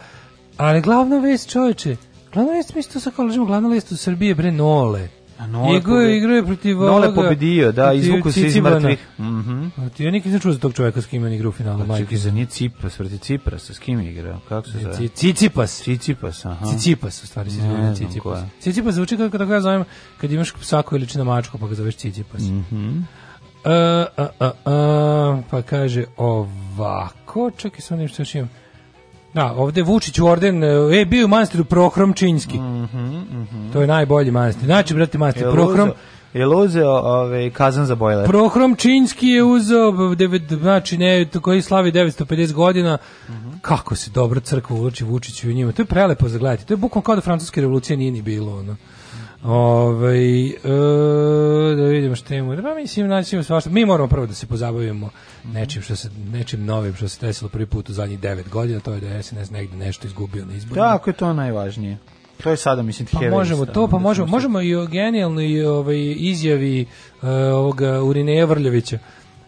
Ali glavna vest, čoveče, glavna vest, mi što sa kao glavna vest u Srbiji bre nole. Nole igrao je, protiv Nole ovoga. Nole pobedio, da, izvuku se iz mrtvih. Mm -hmm. Ti ja nikad ne čuo za tog čoveka s kim on igrao u finalu. Pa čekaj, za nije Cipas, vrti Cipras, s kim igrao? Kako se zove? Cicipas. Cicipas, aha. Cicipas, u stvari se zove Cicipas. Cicipas zvuči kako da ja zovem, kad imaš psa psako ili čina mačku, pa ga zoveš Cicipas. Mhm. Mm a, a, a, uh, pa kaže ovako, čekaj, sam nešto da još imam. Da, ovde Vučić u orden, e, e bio je u manastiru Prohrom Činjski. Mm -hmm, mm -hmm. To je najbolji manastir. Znači, brate, manastir Prohrom... Uzeo, je uzeo ove, kazan za bojler? Prohrom Činjski je uzeo, devet, znači, ne, koji slavi 950 godina. Mm -hmm. Kako se dobro crkva uloči Vučiću i njima. To je prelepo zagledati. To je bukvalno kao da francuske revolucije nije ni bilo, ono. Ovaj e, da vidimo šta imamo. Pa mislim naćemo svašta. Mi moramo prvo da se pozabavimo nečim što se nečim novim što se desilo prvi put u zadnjih 9 godina, to je da je SNS negde nešto izgubio na izborima. Tako je to najvažnije. To je sada mislim pa možemo to, pa možemo možemo i o genijalnoj ovaj izjavi uh, ovoga Urineja Vrljevića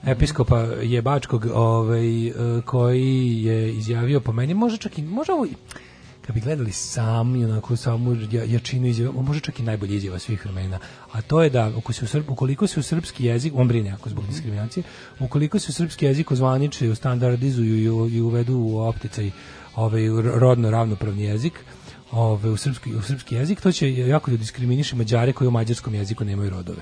episkopa Jebačkog, ovaj e, koji je izjavio po meni, može čak i možemo kad bi gledali sami onako samu ja, jačinu izjava, može čak i najbolje izjava svih vremena, a to je da ako se u Srb, ukoliko se u srpski jezik, on brine ako zbog mhm. diskriminacije, ukoliko se u srpski jezik ozvaniče, standardizuju i, i uvedu u opticaj ovaj rodno ravnopravni jezik, ove, ovaj, u, srpski, u srpski jezik, to će jako da diskriminiše Mađare koji u mađarskom jeziku nemaju rodove.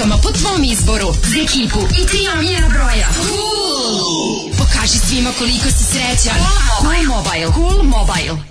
kockama po tvom izboru. Za ekipu i tri omljena broja. Cool! Pokaži svima koliko si srećan. Cool Mobile. Cool Mobile. Cool mobile.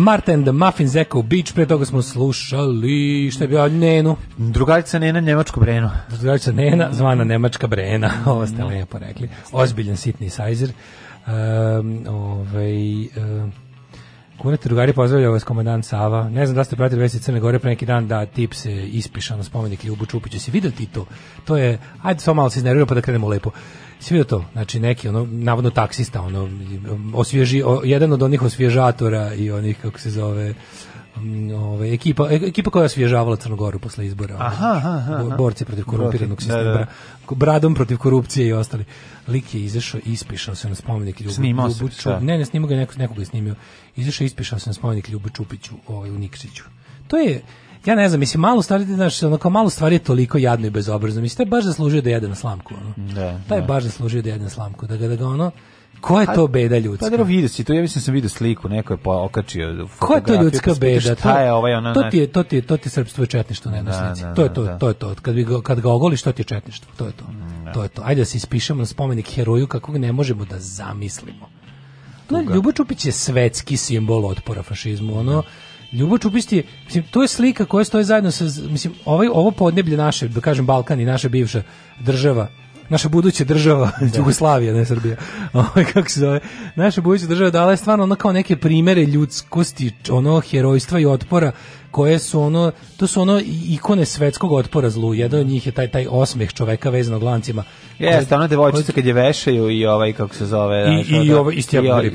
Martin the Muffins Echo Beach, pre toga smo slušali, šta je bio, Nenu. Drugarica Nena, Njemačko Breno. Drugarica Nena, zvana Nemačka Brena, ovo ste da. lepo rekli. Ozbiljan sitni sajzer. Um, ovaj, um, Kunete drugari pozdravlja vas komandant Sava. Ne znam da ste pratili vesti Crne Gore pre neki dan da tip se ispiša na spomenik Ljubu Čupiću. Si video ti to? To je, ajde samo malo se iznervira pa da krenemo lepo. Si video to? Znači neki, ono, navodno taksista, ono, osvježi, o, jedan od onih osvježatora i onih, kako se zove, ovaj, ekipa, e, ekipa koja je osvježavala Crnogoru posle izbora. Aha, aha, aha. borci protiv korumpiranog da, sistema. Da, da. Bradom protiv korupcije i ostali. Lik je izašao i ispišao se na spomenik Ljubu, snimao Ljubu se, Ču... Da. Ne, ne, snimao ga, neko, nekoga je snimio. Izašao i ispišao se na spomenik Ljubu Čupiću ovaj, u Nikšiću. To je, ja ne znam, mislim, malo stvari, znaš, onako malo stvari je toliko jadno i bezobrazno. Mislim, to je baš zaslužio da jede na slamku. Ono. Da, to je da. baš zaslužio da jede na slamku. Da ga, da ga ono, Ko je to beda ljudska? Pa da vidio si to, ja mislim da sam video sliku, neko je pa okačio Ko je to pa ljudska beda? Šta je ovaj ona? To ti je to ti je to ti je srpstvo četništvo na da, jednoj slici. Da, to je to, to je to. Kad ga, kad ga ogoliš, to ti je četništvo, to je to. Mm, to je to. Ajde da se ispišemo na spomenik heroju kakvog ne možemo da zamislimo. No, Ljubo Čupić je svetski simbol otpora fašizmu. Ono, Ljubo Čupić je, mislim, to je slika koja stoji zajedno sa, mislim, ovaj, ovo podneblje naše, da kažem, Balkan i naša bivša država, naša buduća država, da. Jugoslavija, ne Srbija, kako se zove, naša buduća država dala je stvarno ono kao neke primere ljudskosti, ono herojstva i otpora koje su ono, to su ono ikone svetskog otpora zlu. Jedan od njih je taj taj osmeh čoveka vezanog lancima. Jeste, ona devojčica kad je vešaju i ovaj kako se zove, i, da, ovaj- i, i ovaj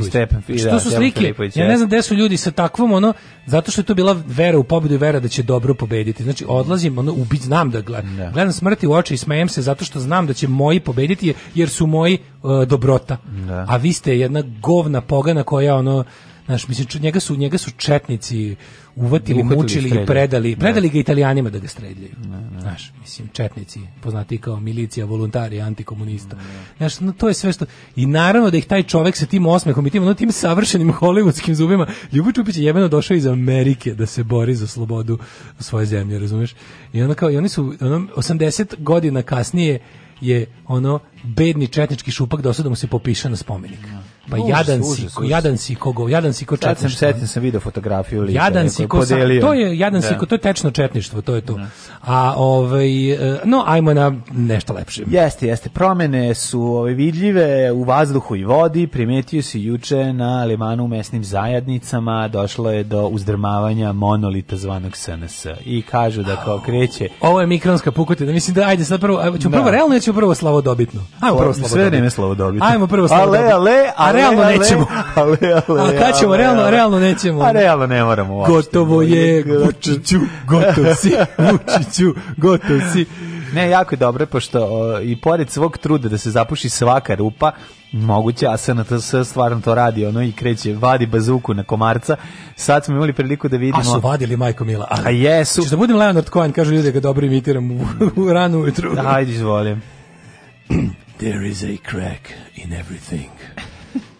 i Što da, su slike? Ja ne znam gde su ljudi sa takvom ono zato što je to bila vera u pobedu i vera da će dobro pobediti. Znači odlazim ono ubit znam da gledam, ne. gledam smrti u oči i smejem se zato što znam da će moji pobediti jer su moji uh, dobrota. Ne. Da. A vi ste jedna govna pogana koja ono Znaš, mislim, njega su, njega su četnici uvatili, Uhatili, mučili i predali, da. predali ne. ga italijanima da ga streljaju. Da, da. Znaš, mislim, četnici, poznati kao milicija, voluntari, antikomunista. Ne. Znaš, no, to je sve što... I naravno da ih taj čovek sa tim osmehom i tim, no, tim savršenim hollywoodskim zubima, Ljubo Čupić je jebeno došao iz Amerike da se bori za slobodu svoje zemlje, razumeš? I ono kao, i oni su, ono, 80 godina kasnije je ono bedni četnički šupak dosad da mu se popiše na spomenik. Pa užas, jadan užas, si, užas. jadan si kogo, jadan si ko četništvo. Sad sam setim sam video fotografiju lika. Jadan si ko, to je jadan da. si ko, to je tečno četništvo, to je to. Da. A ovaj e, no ajmo na nešto lepše. Jeste, jeste. Promene su ove ovaj, vidljive u vazduhu i vodi, primetio se juče na limanu u mesnim zajadnicama, došlo je do uzdrmavanja monolita zvanog SNS i kažu da kao kreće. Ovo je mikronska pukotina. Mislim da ajde sad prvo, ću da. prvo da. realno, ja ću prvo slavodobitno. Ajmo prvo slavodobitno. Sve vreme slavodobitno. Ajmo prvo slavodobitno. Ale, ale, ale realno nećemo. Ale, ale, ale, a kad ćemo, realno, realno nećemo. A realno ne moramo uopšte. Gotovo je, Vučiću, gotov si, Vučiću, gotov si. Ne, jako je dobro, pošto o, i pored svog truda da se zapuši svaka rupa, moguće, a SNTS stvarno to radi, ono i kreće, vadi bazuku na komarca. Sad smo imali priliku da vidimo... A su vadili, majko Mila. A, a jesu. Češ da budem Leonard Cohen, kažu ljudi da ga dobro imitiram u, u ranu ujutru. Ajde, izvolim. There is a crack in everything.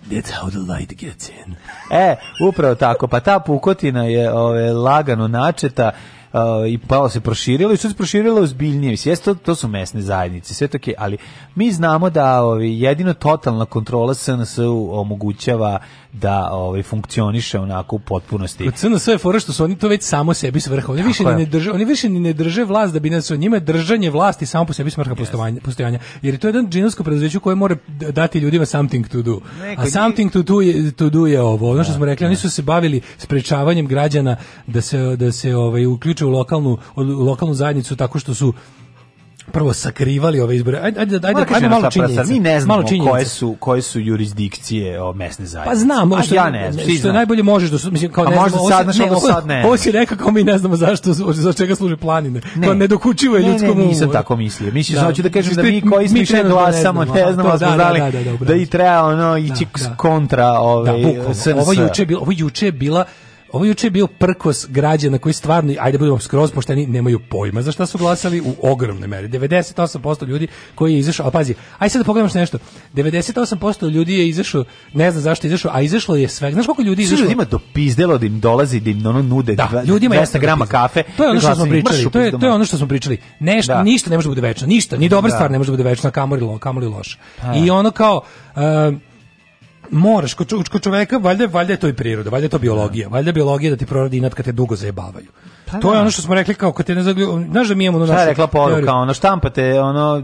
That's how the light gets in. e, upravo tako. Pa ta pukotina je ove, lagano načeta Uh, i pa se proširilo i što se proširilo ozbiljnije. Jeste, to, to su mesne zajednice, sve to je, ali mi znamo da ovi, ovaj, jedino totalna kontrola SNS omogućava da ovaj funkcioniše onako u potpunosti. SNS je fora što su oni to već samo sebi svrha. Oni više ne drže, oni više ni ne drže vlast da bi nas o njima držanje vlasti samo po sebi svrha yes. postojanja. Jer je to jedan džinovsko preduzeće koje mora dati ljudima something to do. Neko, A something to do je, to do je ovo. Ono što smo da, rekli, da. oni su se bavili sprečavanjem građana da se da se ovaj uključe u lokalnu, u lokalnu zajednicu tako što su prvo sakrivali ove izbore. Ajde, ajde, ajde, ajde, ajde malo činjenica. Mi ne znamo koje su, koje su jurisdikcije o mesne zajednice. Pa znam, A, što, ja ne znam. Što znam. najbolje možeš da su, mislim, kao A ne možda znamo, sad, ovo, ne, sad ne. Ovo si rekao mi ne znamo zašto, za čega služe planine. Ne. To nedokučivo je ljudskom umu. Ne, ne, nisam tako mislio. Mislim, da. hoću da, da kažem da mi koji mi smišljeno glasamo, ne znamo, da smo da, znali da, da i treba ono ići kontra ove... Ovaj, ovo juče je bila Ovo juče je bio prkos građana koji stvarno, ajde budemo skroz pošteni, nemaju pojma za šta su glasali u ogromnoj meri. 98% ljudi koji je izašao, a pazi, aj sad da pogledamo što nešto. 98% ljudi je izašao, ne znam zašto je izašao, a izašlo je sve. Znaš koliko ljudi je izašlo? Ljudima dopizdelo da im dolazi, da im ono nude da, ljudima 200 grama kafe. To je ono što smo pričali, to je, to je ono što smo pričali. Nešto, da. ništa ne može da bude večno, ništa, ni dobra da. stvar ne može da bude večna, kamoli, lo, kamoli loše. Pa. I ono kao... Uh, moraš kod čoveka valjda valjda je to i priroda, valjda je to biologija, valjda je biologija da ti prorodi inat kad te dugo zajebavaju. Pa to je da. ono što smo rekli kao kad te ne zaglju... Znaš da mi imamo ono našu rekla poruka, teoriju. ono štampate, ono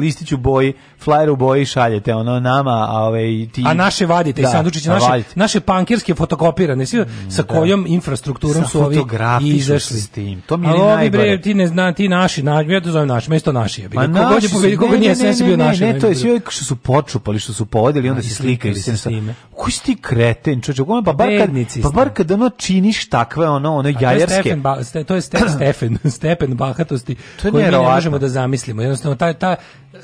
listić u boji, flyer u boji šaljete, ono nama, a ove, ovaj, ti... A naše vadite, da, i sandučiće, naše, naše pankerske fotokopirane, svi, mm, sa da. kojom infrastrukturom sa su ovi izašli. S tim. To mi je najgore. Ovi bre, ti ne zna, ti naši, na, ja to zovem naši, mesto naši. Ja Ma naši koga su, pobedi, koga nije sve bio naši. Ne, ne, to je svi što su počupali, što su povodili, onda se slikaju. Koji si ti kreten, čoče, pa bar kad, pa bar kad ono činiš takve, ono, ono jajerske, stepen, ba, ste, to je ste, stepen, stepen bahatosti koji mi ne možemo da zamislimo. Jednostavno, ta, ta, uh,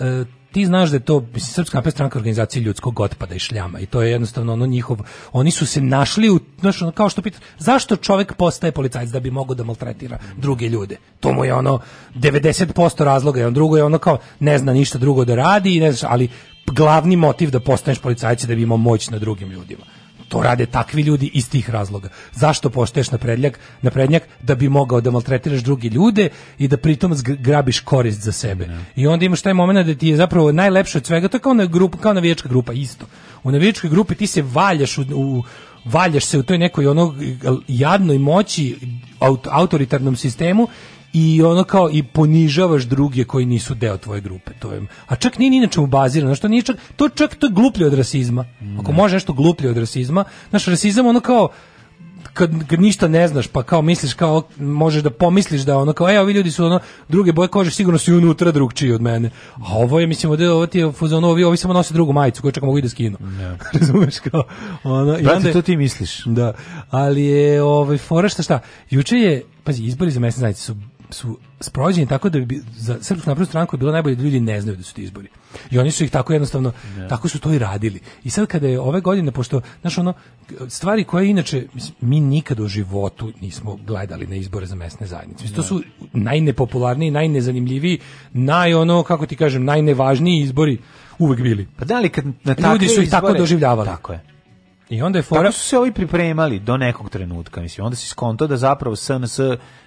ti znaš da je to mislim, Srpska napredna stranka organizacija ljudskog otpada i šljama i to je jednostavno ono njihov oni su se našli u znaš, ono, kao što pita zašto čovjek postaje policajac da bi mogao da maltretira druge ljude to mu je ono 90% razloga i on drugo je ono kao ne zna ništa drugo da radi i ne znaš, ali glavni motiv da postaneš policajac je da bi imao moć na drugim ljudima To rade takvi ljudi iz tih razloga. Zašto pošteš na prednjak, na prednjak da bi mogao da maltretiraš drugi ljude i da pritom grabiš korist za sebe. Ne. I onda imaš taj moment da ti je zapravo najlepše od svega, to je kao na grupa, kao navijačka grupa isto. U navijačkoj grupi ti se valjaš u, u valjaš se u toj nekoj onog jadnoj moći aut, autoritarnom sistemu i ono kao i ponižavaš druge koji nisu deo tvoje grupe. To je, a čak nije ni na čemu bazirano, što nije čak, to čak to je gluplje od rasizma. Ako može nešto gluplje od rasizma, znaš, rasizam ono kao, kad, kad, ništa ne znaš, pa kao misliš kao možeš da pomisliš da ono kao evo ovi ljudi su ono druge boje kože sigurno su i unutra drugčiji od mene. A ovo je mislim da ovo ti je fuzon ovi, ovi samo nose drugu majicu koju čak mogu i da skinu. Yeah. Razumeš kao ono Brate, i onda je, to ti misliš. Da. Ali je ovaj fora šta šta. Juče je pazi izbori za mesne zajednice su su sprođeni tako da bi za srpsku naprednu stranku je bilo najbolje da ljudi ne znaju da su ti izbori. I oni su ih tako jednostavno yeah. Da. tako su to i radili. I sad kada je ove godine pošto znaš ono stvari koje inače mi nikada u životu nismo gledali na izbore za mesne zajednice. Yeah. To da. su najnepopularniji, najnezanimljiviji, naj ono kako ti kažem najnevažniji izbori uvek bili. Pa da li kad na takve ljudi su ih izbore, tako doživljavali. Tako je. I onda je fora... Tako su se ovi pripremali do nekog trenutka, mislim. Onda se skonto da zapravo SNS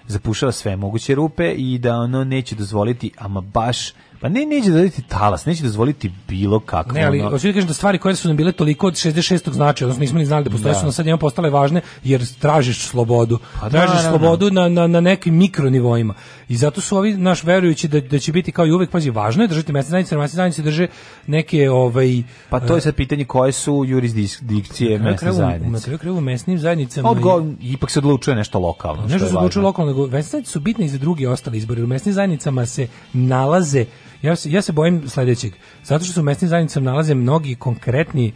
zapušava sve moguće rupe i da ono neće dozvoliti, ama baš pa ne, neće dozvoliti talas, neće dozvoliti bilo kakvo. Ne, ali hoću da kažem da stvari koje su nam bile toliko od 66. značaja, odnosno nismo ni znali da postoje, da. su nam sad jedno postale važne, jer tražiš slobodu. Pa da, tražiš da, slobodu na, na, na nekim mikronivoima. I zato su ovi naš verujući da, da će biti kao i uvek, pazi, važno je držati mesne zajednice, mesne zajednice drže neke ovaj Pa to je e, sad pitanje koje su jurisdikcije mesne zajednice. Na kraju kraju mesnim zajednicama pa Odgo, ipak se odlučuje nešto lokalno. Nešto da se odlučuje lokalno, nego mesne zajednice su bitne i za druge ostale izbore. U mesnim zajednicama se nalaze ja se, ja se bojim sledećeg. Zato što su u mesnim zajednicama nalaze mnogi konkretni,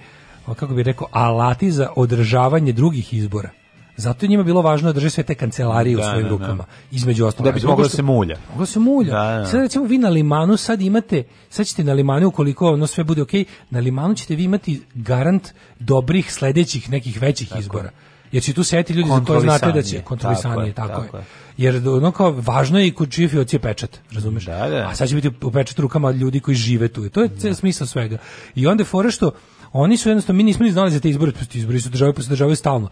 kako bih rekao, alati za održavanje drugih izbora. Zato je njima bilo važno da drže sve te kancelarije da, u svojim da, rukama. Da. Između ostalog. Da bi moglo da se mulja. Moglo da se mulja. Da, da, Sad recimo vi na limanu sad imate, sad ćete na limanu ukoliko ono sve bude okej, okay, na limanu ćete vi imati garant dobrih sledećih nekih većih tako izbora. Jer će tu seti ljudi za koje znate da će kontrolisanje, tako, tako, je. Tako je jer ono kao važno je i kod čije fiocije pečat, razumeš? Da, da. A sad će biti u pečat rukama ljudi koji žive tu. I to je da. smisao svega. I onda fora što oni su jednostavno mi nismo ni znali za te izbore, ti pa izbori su države posle pa države stalno.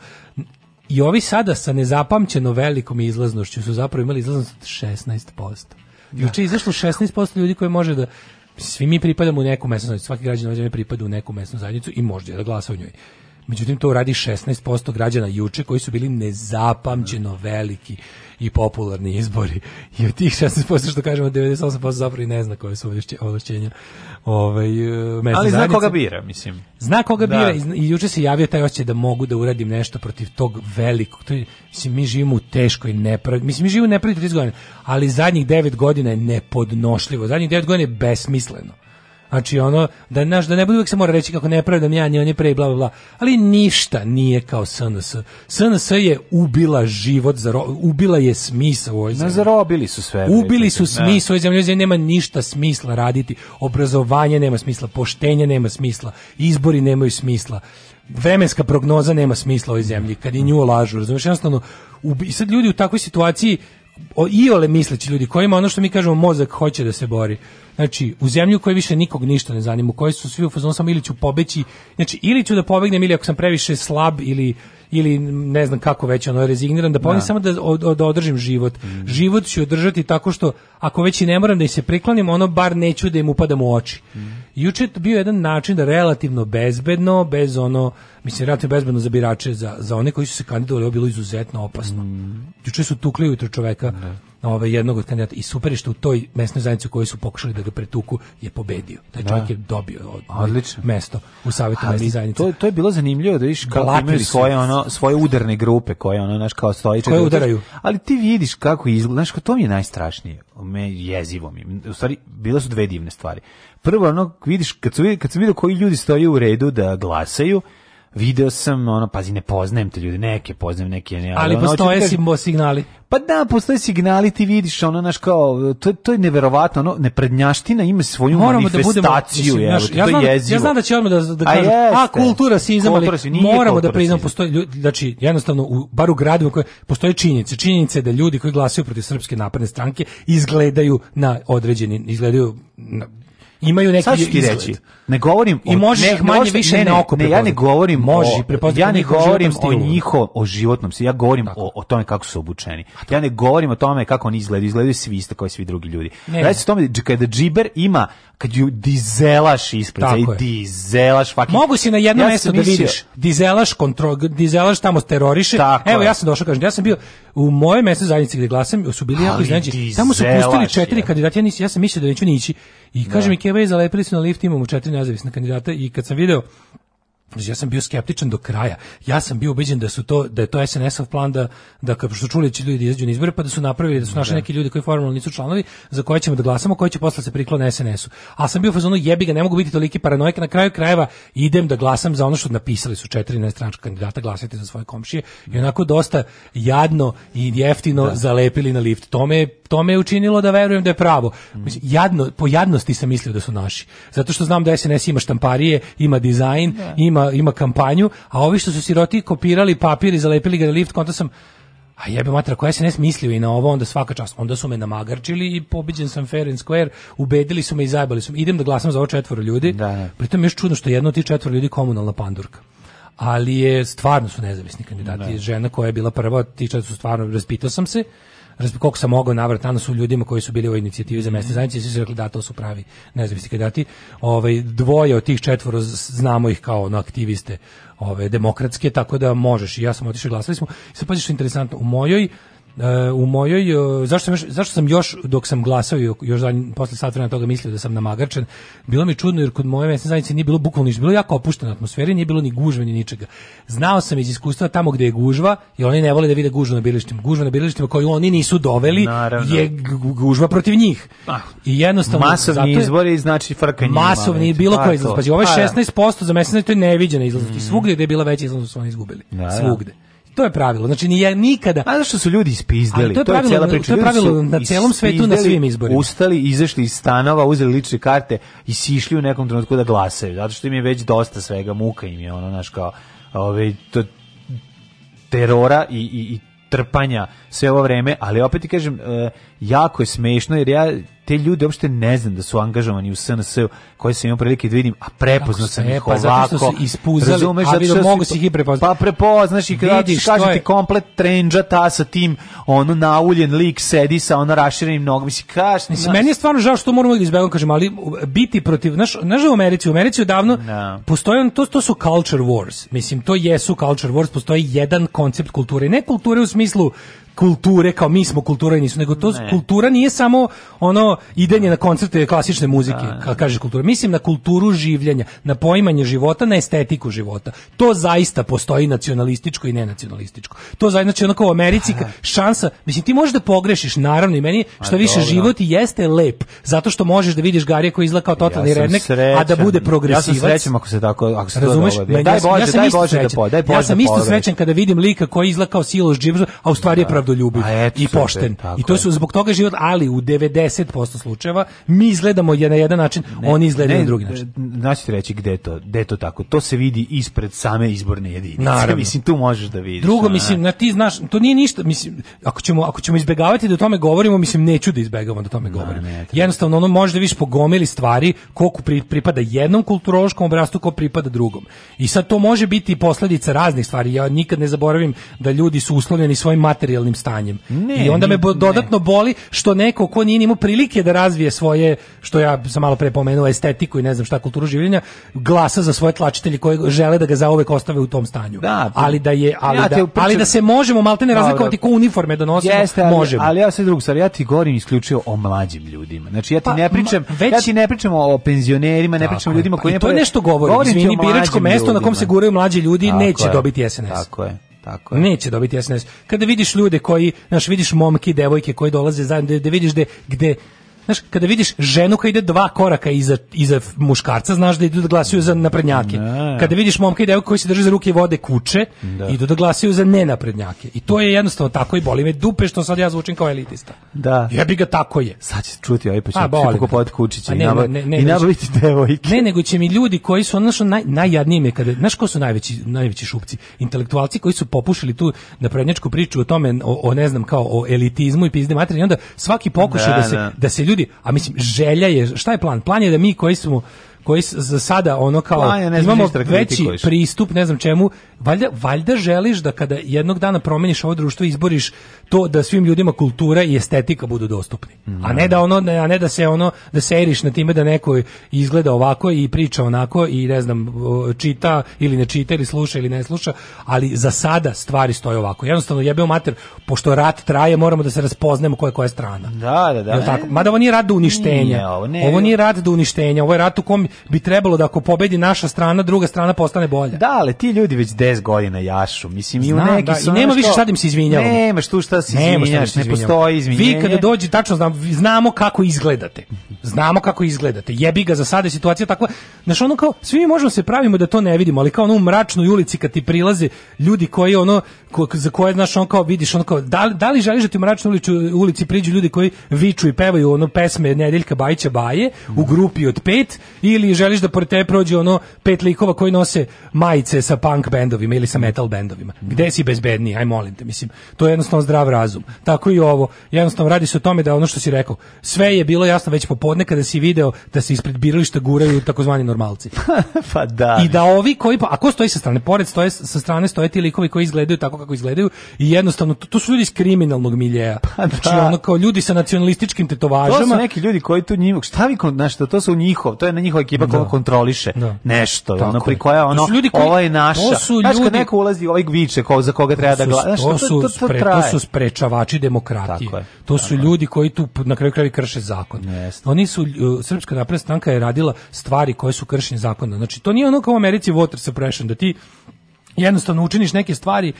I ovi sada sa nezapamćeno velikom izlaznošću su zapravo imali izlaznost 16%. Juče je da. izašlo 16% ljudi koje može da svi mi pripadamo u neku mesnu zajednicu, svaki građanin ovdje pripada u neku mesnu zajednicu i može da glasa u njoj. Međutim, to radi 16% građana juče koji su bili nezapamćeno veliki i popularni izbori. I od tih 16% što kažemo 98% zapravo i ne zna koje su ovlašćenja ovaj e, mesne Ali zna zajednice. koga bira, mislim. Zna koga da. bira i, juče se javio taj osjećaj da mogu da uradim nešto protiv tog velikog. To je, mislim, mi živimo u teškoj nepravdi. Mislim, mi živimo u nepravdi 30 godina, ali zadnjih 9 godina je nepodnošljivo. Zadnjih 9 godina je besmisleno. Znači ono da naš da ne budu uvek se mora reći kako ne pravdam ja, ni on je pre bla bla bla. Ali ništa nije kao SNS. SNS je ubila život, zaro, ubila je smisao ovoj zemlji. zarobili su sve. Ubili su da. smisao ovoj zemlji, nema ništa smisla raditi. Obrazovanje nema smisla, poštenje nema smisla, izbori nemaju smisla vremenska prognoza nema smisla u ovoj zemlji, kad i nju lažu, razumiješ, jednostavno, i sad ljudi u takvoj situaciji o, iole misleći ljudi kojima ono što mi kažemo mozak hoće da se bori. Znači, u zemlju koju više nikog ništa ne zanima, koji su svi u fazonu samo ili ću pobeći, znači ili ću da pobegnem ili ako sam previše slab ili ili ne znam kako već ono rezigniram da pomognem da. samo da, od, da održim život. Mm. Život ću održati tako što ako već i ne moram da ih se priklanim, ono bar neću da im upadam u oči. Mm. Juče je bio jedan način da relativno bezbedno, bez ono, mislim, relativno bezbedno za birače, za, za one koji su se kandidovali, ovo bilo izuzetno opasno. Mm. Juče su tukli ujutro čoveka ne. Da ovaj, jednog od kandidata i super što u toj mesnoj zajednici u su pokušali da ga pretuku je pobedio. Taj da. čovjek da. je dobio od, Odlično. mesto u savetu mesne zajednice. To, to je bilo zanimljivo da vidiš kako Blatili imaju svoje, ono, svoje udarne grupe koje ono, znaš, kao stojiče. Koje udaraju. Ali ti vidiš kako izgleda, znaš, to mi je najstrašnije. Me jezivo mi. U stvari, bile su dve divne stvari. Prvo, ono, vidiš, kad su, kad su vidio koji ljudi stoje u redu da glasaju, video sam, ono, pazi, ne poznajem te ljudi, neke poznajem, neke ne. Ali, ali postoje ono, da signali. Pa da, postoje signali, ti vidiš, ono, naš kao, to, to je neverovatno, ono, neprednjaština ima svoju moramo manifestaciju, da budemo, mislim, ja, to znam, je jezivo. Ja znam da će odmah da, da kažem, a, a kultura si izmali, moramo da priznam, postoje, ljudi, znači, jednostavno, u, bar u gradu, koje, postoje činjenice, činjenice da ljudi koji glasaju protiv Srpske napredne stranke izgledaju na određeni, izgledaju na, imaju neki ti izgled. reći. Ne govorim i možeš ih manje više ne, ne, na oko ne, ja ne govorim može ja ne govorim o njihovom o životnom stilu. Ja govorim o, o tome kako su obučeni. Ja ne govorim o tome kako oni izgledaju, izgledaju svi isto kao i svi drugi ljudi. Radi se o tome kada džiber ima kad ju dizelaš ispred i dizelaš fucking. Mogu si na jedno ja mesto da vidiš dizelaš kontrol, dizelaš tamo teroriše. Tako Evo je. ja sam došao kažem, ja sam bio u moje mesto zajednice gdje glasam, su bili jako iznenađeni. Tamo su pustili četiri kandidata, ja, nisam, ja sam mislio da neću ni I kaže mi da. Keva je zalepili su na lift, imamo četiri nezavisna kandidata i kad sam video ja sam bio skeptičan do kraja. Ja sam bio ubeđen da su to da je to SNS-ov plan da da kao što čuli će ljudi izađu na izbore pa da su napravili da su našli da. neki ljudi koji formalno nisu članovi za koje ćemo da glasamo, koji će posle se priklon SNS-u. A sam bio fazonu jebi ga, ne mogu biti toliki paranoik na kraju krajeva idem da glasam za ono što napisali su 14 nestranačka kandidata glasajte za svoje komšije i onako dosta jadno i jeftino da. zalepili na lift. Tome me, to me je učinilo da verujem da je pravo. Mm. Mislim, jadno, po jadnosti sam mislio da su naši. Zato što znam da SNS ima štamparije, ima dizajn, da. ima ima, ima kampanju, a ovi što su siroti kopirali papir i zalepili ga na lift, onda sam, a jebe matra, koja se ne smislio i na ovo, onda svaka čast. Onda su me namagarčili i pobiđen sam fair and square, ubedili su me i zajbali su me. Idem da glasam za ovo četvoro ljudi. Da, da. Pritom je još čudno što jedno od tih četvoro ljudi komunalna pandurka. Ali je, stvarno su nezavisni kandidati. Da. Žena koja je bila prva, ti su stvarno, raspitao sam se, razbog koliko sam mogao navrat na su ljudima koji su bili u inicijativi za mesne mhm. zajednice, svi su rekli da to su pravi nezavisni kandidati. Ovaj dvoje od tih četvoro znamo ih kao ono, aktiviste ove ovaj, demokratske, tako da možeš. I ja sam otišao glasali smo. I sad pazi što je interesantno, u mojoj E, u mojoj e, zašto sam još, zašto sam još dok sam glasao još zadnji posle sat vremena toga mislio da sam namagarčen bilo mi čudno jer kod moje mesne zajednice nije bilo bukvalno ništa bilo jako opuštena atmosfera nije bilo ni gužvanja ničega znao sam iz iskustva tamo gde je gužva i oni ne vole da vide gužvu na biralištima gužva na biralištima koju oni nisu doveli Naravno. je gužva protiv njih ah, i jednostavno masovni zato, izbori znači frkanje masovni je bilo koji izlaz pa ovo je pa da. 16% za mesne to je neviđena izlaznost mm. svugde gde je bila veća izlaznost su oni izgubili Naravno. svugde To je pravilo. Znači nije nikada. A zašto su ljudi ispizdeli? to je pravilo, to je, cijela priča. To je pravilo na celom svetu na svim izborima. Ustali, izašli iz stanova, uzeli lične karte i sišli u nekom trenutku da glasaju. Zato što im je već dosta svega, muka im je ono baš kao ovaj to terora i, i, i trpanja sve ovo vreme, ali opet ti kažem e, jako je smešno jer ja te ljude uopšte ne znam da su angažovani u SNS koje sam imao prilike da vidim, a prepoznao sam ih pa, ovako. Zato što su ispuzali, razumeš, a vidio, mogu si ih prepoznati. Pa prepoznaš i kada ti kaže ti komplet trenđa ta sa tim, ono nauljen lik sedi sa ono raširenim nogom, mislim kaš, mislim, meni je stvarno žao što moramo izbegom, kažem, ali biti protiv, znaš, znaš u Americi, u Americi odavno no. Da. postoje, to, to su culture wars, mislim, to jesu culture wars, postoji jedan koncept kulture, ne kulture u smislu kulture kao mi smo kultura nisu nego to ne. kultura nije samo ono idenje na koncerte klasične muzike da, kao kaže kultura mislim na kulturu življenja na poimanje života na estetiku života to zaista postoji nacionalističko i nenacionalističko to za znači onako u Americi da. šansa mislim ti možeš da pogrešiš naravno i meni što više dobro. život jeste lep zato što možeš da vidiš garije koji izgleda kao totalni ja rednek srećen. a da bude progresivac ja sam srećan ako se tako ako se Razumeš, to meni, daj bože ja daj bože da po, daj bože ja sam da isto srećan kada vidim lika koji izgleda kao Silos Jibs a u stvari je da rodoljubiv pa i pošten. Te, I to su zbog toga život, ali u 90% slučajeva mi izgledamo na jedan način, oni izgledaju ne, na drugi način. Znači ti reći gde to, gde to tako. To se vidi ispred same izborne jedinice. Naravno. Mislim, tu možeš da vidiš. Drugo, a, mislim, na ti znaš, to nije ništa, mislim, ako ćemo, ako ćemo izbegavati da o tome govorimo, mislim, neću da izbegavamo da o tome govorim. Ne, Jednostavno, ono može da viš pogomili stvari koliko pripada jednom kulturološkom obrastu, ko pripada drugom. I sad to može biti posledica raznih stvari. Ja nikad ne zaboravim da ljudi su uslovljeni svojim materijalnim radnim stanjem. Ne, I onda me bo, dodatno ne. boli što neko ko nije imao prilike da razvije svoje, što ja sam malo pre pomenuo, estetiku i ne znam šta, kulturu življenja, glasa za svoje tlačitelje koji žele da ga zauvek ostave u tom stanju. Da, ali da je ali, ja da, uprču... ali da se možemo maltene da, da. razlikovati ko uniforme donosimo, da Jeste, ali, možemo. Ali ja se drug stvar, ja ti govorim isključio o mlađim ljudima. Znači ja ti pa, ne pričam, već... ja ti ne pričam o penzionerima, ne pričam o ljudima koji ne pa, to je nešto govorim, govorim izvini, biračko mesto ljudima. na kom se guraju mlađi ljudi tako neće je, dobiti SNS. Tako je. Tako je. Neće dobiti SNS. Kada vidiš ljude koji, znaš, vidiš momke i devojke koji dolaze zajedno, da vidiš gde, gde Znaš, kada vidiš ženu koja ide dva koraka iza, iza muškarca, znaš da idu da glasuju za naprednjake. Ne. Kada vidiš momka i devojku koji se drže za ruke vode kuče, da. idu da glasuju za nenaprednjake. I to je jednostavno tako i boli me dupe što sad ja zvučim kao elitista. Da. Ja bi ga tako je. Sad će čuti ovaj pa će kupovati kučiće pa i nabaviti devojke. Ne, nego će mi ljudi koji su ono što naj, najjadnije kada, znaš ko su najveći, najveći šupci? Intelektualci koji su popušili tu naprednjačku priču o tome, o, o ne znam, kao o elitizmu i pizde materije. onda svaki pokušaj da, da se, da, da se ljudi, a mislim želja je, šta je plan? Plan je da mi koji smo koji za sada ono kao Planja, ne imamo da veći pristup, ne znam čemu, valjda, valjda želiš da kada jednog dana promeniš ovo društvo izboriš to da svim ljudima kultura i estetika budu dostupni. Mm. A ne da ono a ne da se ono da seriš na time da neko izgleda ovako i priča onako i ne znam čita ili ne čita ili sluša ili ne sluša, ali za sada stvari stoje ovako. Jednostavno jebeo mater pošto rat traje, moramo da se raspoznajemo koja je koja strana. Da, da, da. Jel tako? Mada ovo nije rat do uništenja. Nije, ovo, ne, ovo nije rat do uništenja, ovo je rat u kom bi trebalo da ako pobedi naša strana, druga strana postane bolja. Da, ali ti ljudi već 10 godina jašu. Mislim Znam, i u neki da, i nema što, više šta da im se izvinjavamo. Nema što šta da se da izvinjaš, ne postoji izvinjenje. Vi kada dođe tačno znam, znamo kako izgledate. Znamo kako izgledate. Jebi ga za sada je situacija takva. Znaš, ono kao svi mi možemo da se pravimo da to ne vidimo, ali kao ono u mračnoj ulici kad ti prilaze ljudi koji ono ko, za koje znaš on kao vidiš on kao da, da li želiš da ti u mračnoj ulici, ulici priđu ljudi koji viču i pevaju ono pesme Nedeljka Bajića Baje u grupi od pet ili ili želiš da pored te prođe ono pet likova koji nose majice sa punk bendovima ili sa metal bendovima. Gde si bezbedniji, aj molim te, mislim. To je jednostavno zdrav razum. Tako i ovo. Jednostavno radi se o tome da ono što si rekao, sve je bilo jasno već popodne kada si video da se ispred birališta guraju takozvani normalci. pa da. I da ovi koji pa ako stoji sa strane pored stoje sa strane stoje ti likovi koji izgledaju tako kako izgledaju i jednostavno to, to su ljudi iz kriminalnog miljeja. Pa da. Znači ono kao ljudi sa nacionalističkim tetovažama. To su neki ljudi koji tu njima, šta vi kod to su njihov, to je na njihova ekipa koja da. kontroliše da. nešto, Tako ono pri koja ono ljudi koji, ovo je naša. To su ljudi, kad neko ulazi ovaj viče ko, za koga treba da glasa, to, su, to, to, to, to su sprečavači demokratije. to su ljudi koji tu na kraju krajeva krše zakon. Yes. Oni su uh, Srpska napredna stranka je radila stvari koje su kršenje zakona. Znači to nije ono kao u Americi water suppression da ti jednostavno učiniš neke stvari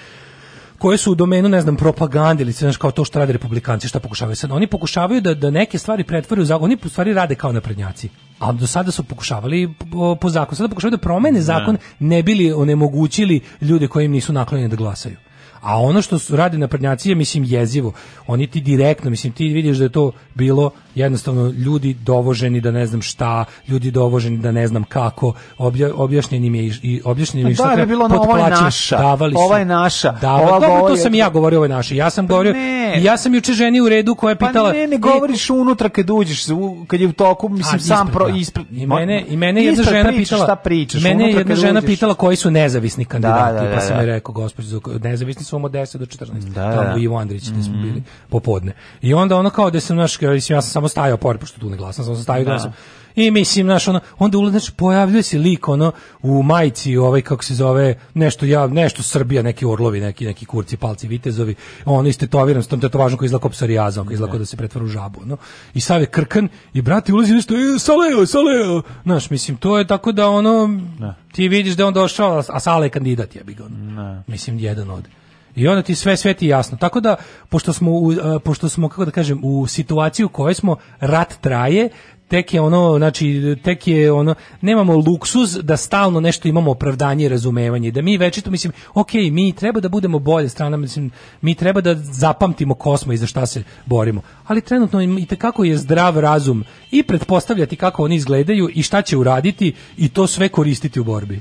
koje su u domenu, ne znam, propagande ili znaš, kao to što rade republikanci, šta pokušavaju sad. Oni pokušavaju da, da neke stvari pretvore u zakon, oni stvari rade kao naprednjaci. A do sada su pokušavali po, po zakonu, sada pokušavaju da promene da. zakon, ne bili onemogućili ljude koji im nisu naklonjeni da glasaju. A ono što su rade naprednjaci je, mislim, jezivo. Oni ti direktno, mislim, ti vidiš da je to bilo jednostavno ljudi dovoženi da ne znam šta, ljudi dovoženi da ne znam kako, obja, objašnjen im je i, i objašnjen im je pa šta da, je bilo na ovo je naša, davali su, ovo je naša. Davali, ova dobro, to sam ja govorio, ovo je naša. Ja sam pa govorio, ne. ja sam juče ženi u redu koja je pa pitala... Pa ne, ne e, govoriš unutra kad uđeš, kad je u toku, mislim, a, sam ispred, pro... Da. Ispre, I mene, i mene jedna žena pitala... Šta pričaš, mene jedna žena pitala koji su nezavisni kandidati, da, da, pa da, pa sam joj da. rekao, gospođo, nezavisni svom od 10 do 14. Da, tamo da. Ivo Andrić, mm -hmm. smo mhm. bili popodne. I onda ono kao da sam, naš, ja sam samo stajao pored, pošto tu ne glasam, sam stajao da. sam, i mislim, znaš, ono, onda ulaziš, pojavljuje se lik, ono, u majici, ovaj, kako se zove, nešto, ja, nešto Srbija, neki orlovi, neki, neki kurci, palci, vitezovi, ono, istetoviran s tom tetovažom koji izlako psorijaza, koji izlako da. da se pretvara u žabu, no. I sav je krkan i brati ulazi nešto, e, saleo, saleo, znaš, mislim, to je tako da, ono, ne. Da. ti vidiš da on došao, a sale je kandidat, ja bi ga, ono. Da. Mislim, jedan od. I onda ti sve sveti jasno. Tako da pošto smo u, e, pošto smo kako da kažem u situaciju u kojoj smo rat traje, tek je ono, znači, tek je ono, nemamo luksuz da stalno nešto imamo opravdanje i razumevanje, da mi večito, mislim, ok, mi treba da budemo bolje strana, mislim, mi treba da zapamtimo kosmo i za šta se borimo, ali trenutno i te kako je zdrav razum i pretpostavljati kako oni izgledaju i šta će uraditi i to sve koristiti u borbi.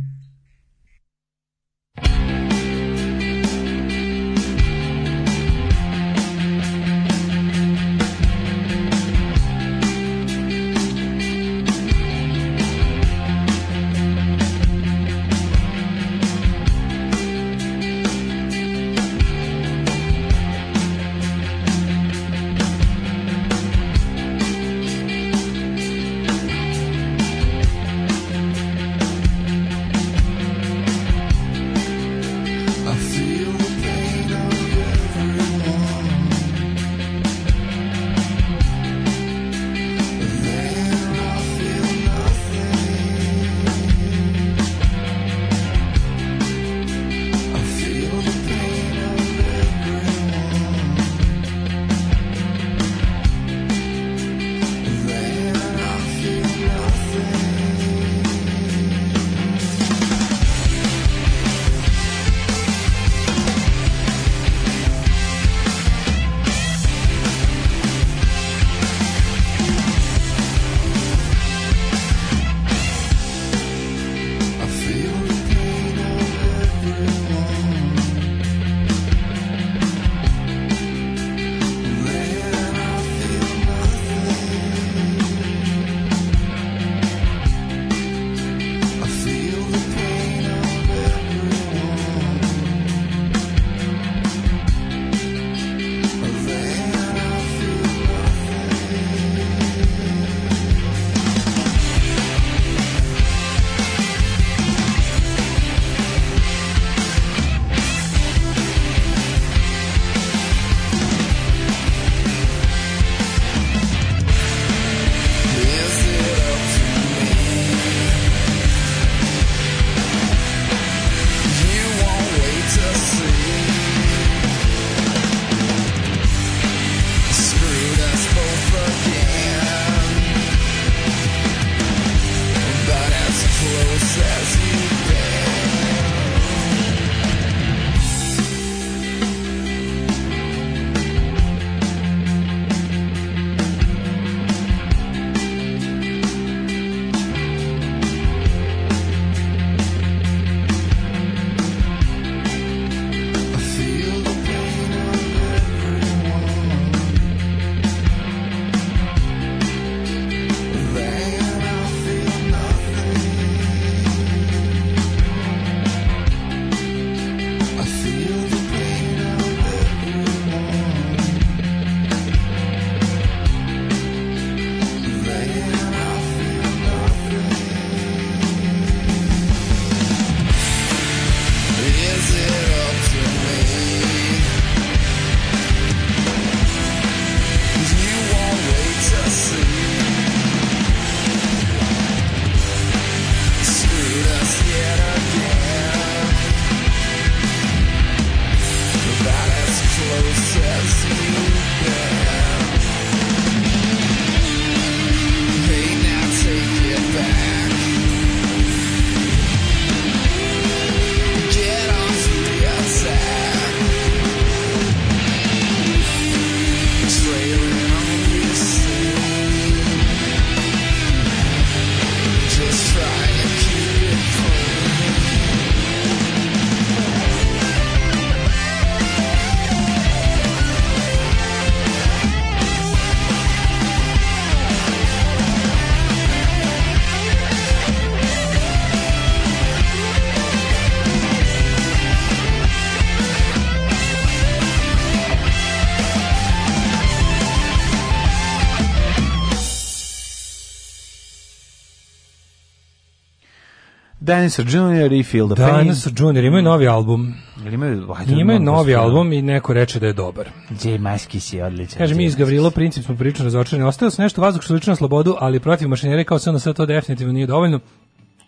Dinosaur Junior i Field of Pain. Dinosaur Junior, imaju novi album. Ili imaju, ajde, imaju da novi album i neko reče da je dobar. Jay Maskis je odličan. Kaže, mi iz Gavrilo Princip smo prilično razočarani. Ostalo se nešto vazduh što lično na slobodu, ali protiv mašinjere kao se ono sve to definitivno nije dovoljno.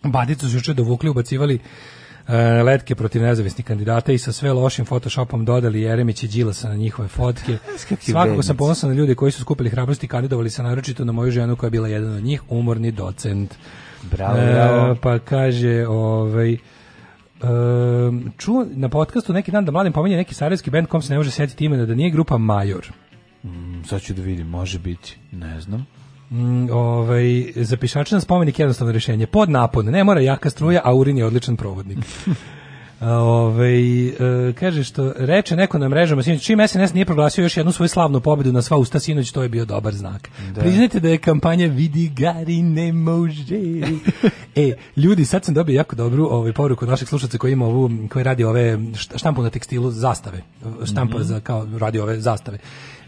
Badicu su juče dovukli, ubacivali E, letke protiv nezavisnih kandidata i sa sve lošim photoshopom dodali Jeremić i Đilasa na njihove fotke. Svakako sam ponosan na ljude koji su skupili hrabrosti i kandidovali se naročito na moju ženu koja je bila jedan od njih, umorni docent. Bravo, e, Pa kaže, ovaj, um, čuo na podcastu neki dan da mladim pominje neki sarajevski band kom se ne može setiti imena, da nije grupa Major. Mm, sad ću da vidim, može biti, ne znam. Mm, ovaj, za pišače na spomenik jednostavno rešenje Pod napon, ne mora jaka struja, a urin je odličan provodnik. Ove, ovaj, e, kaže što reče neko na mrežama sinoć, čim SNS nije proglasio još jednu svoju slavnu pobedu na sva usta sinoć, to je bio dobar znak. Da. Priznajte da je kampanja vidi gari ne može. e, ljudi, sad sam dobio jako dobru ovaj poruku naših slušatelja koji ima ovu koji radi ove štampu na tekstilu zastave, štampa mm -hmm. za kao radi ove zastave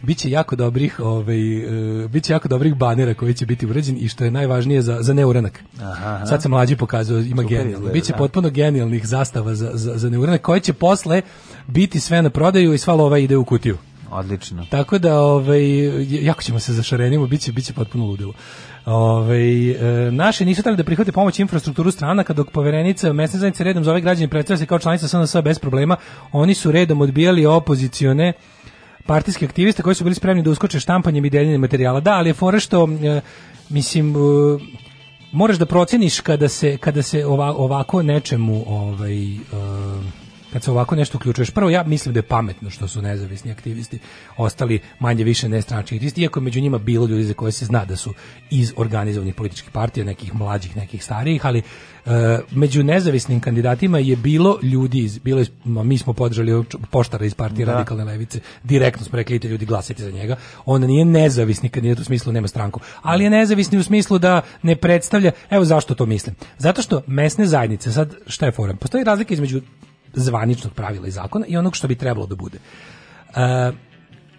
biće jako dobrih, ovaj e, biće jako dobrih banera koji će biti uređeni i što je najvažnije za za neuranak. Aha. Sad se mlađi pokazuje ima genijalno. Biće da. potpuno genijalnih zastava za za, za neuranak koji će posle biti sve na prodaju i sva lova ide u kutiju. Odlično. Tako da ovaj jako ćemo se zašarenimo, biće biće potpuno ludilo. Ove, ovaj, e, naši nisu trebali da prihvate pomoć infrastrukturu stranaka, dok poverenica mesne zajednice redom za ove građane predstavlja se kao članica SNS bez problema. Oni su redom odbijali opozicione partijski aktivista koji su bili spremni da uskoče štampanjem i deljenjem materijala. Da, ali je fora što, e, mislim, e, moraš da proceniš kada se, kada se ova, ovako nečemu ovaj, e, kad se ovako nešto uključuješ. Prvo, ja mislim da je pametno što su nezavisni aktivisti ostali manje više nestranački aktivisti, iako je među njima bilo ljudi za koje se zna da su iz organizovanih političkih partija, nekih mlađih, nekih starijih, ali uh, među nezavisnim kandidatima je bilo ljudi, iz, bilo iz, mi smo podržali poštara iz partije da. Radikalne levice, direktno smo rekli, ljudi glasajte za njega, on nije nezavisni kandidat u smislu nema stranku, ali je nezavisni u smislu da ne predstavlja, evo zašto to mislim, zato što mesne zajednice, sad šta je forum, postoji razlika između zvaničnog pravila i zakona i onog što bi trebalo da bude. E,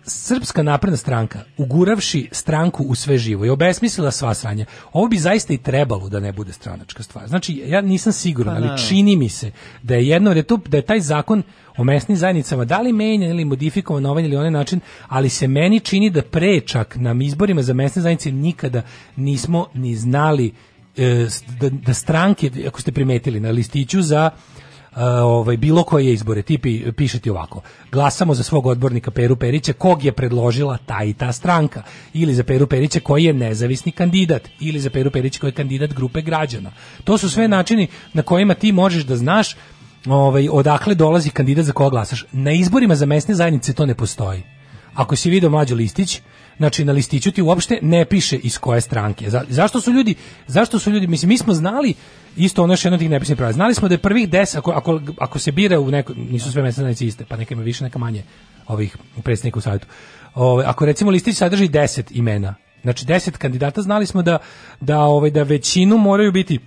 Srpska napredna stranka, uguravši stranku u sve živo, je obesmislila sva sranja. Ovo bi zaista i trebalo da ne bude stranačka stvar. Znači, ja nisam siguran, pa ali da. čini mi se da je jedno, da je, to, da je taj zakon o mesnim zajednicama, da li menjan ili modifikovan na ovaj ili onaj način, ali se meni čini da pre čak na izborima za mesne zajednice nikada nismo ni znali e, da, da stranke, ako ste primetili, na listiću za ovaj, bilo koje izbore, tipi pišete ovako, glasamo za svog odbornika Peru Perića, kog je predložila ta i ta stranka, ili za Peru Perića koji je nezavisni kandidat, ili za Peru Perića koji je kandidat grupe građana. To su sve načini na kojima ti možeš da znaš ovaj, odakle dolazi kandidat za koga glasaš. Na izborima za mesne zajednice to ne postoji. Ako si video mlađo listić, znači na listiću ti uopšte ne piše iz koje stranke. Za, zašto su ljudi, zašto su ljudi, mislim, mi smo znali isto ono što jedno tih nepisnih pravila. Znali smo da je prvih 10 ako, ako, ako se bira u neko nisu sve mesne zajednice iste, pa neka ima više, neka manje ovih predsjednika u savjetu. Ove, ako recimo listić sadrži 10 imena, znači 10 kandidata, znali smo da da ovaj da većinu moraju biti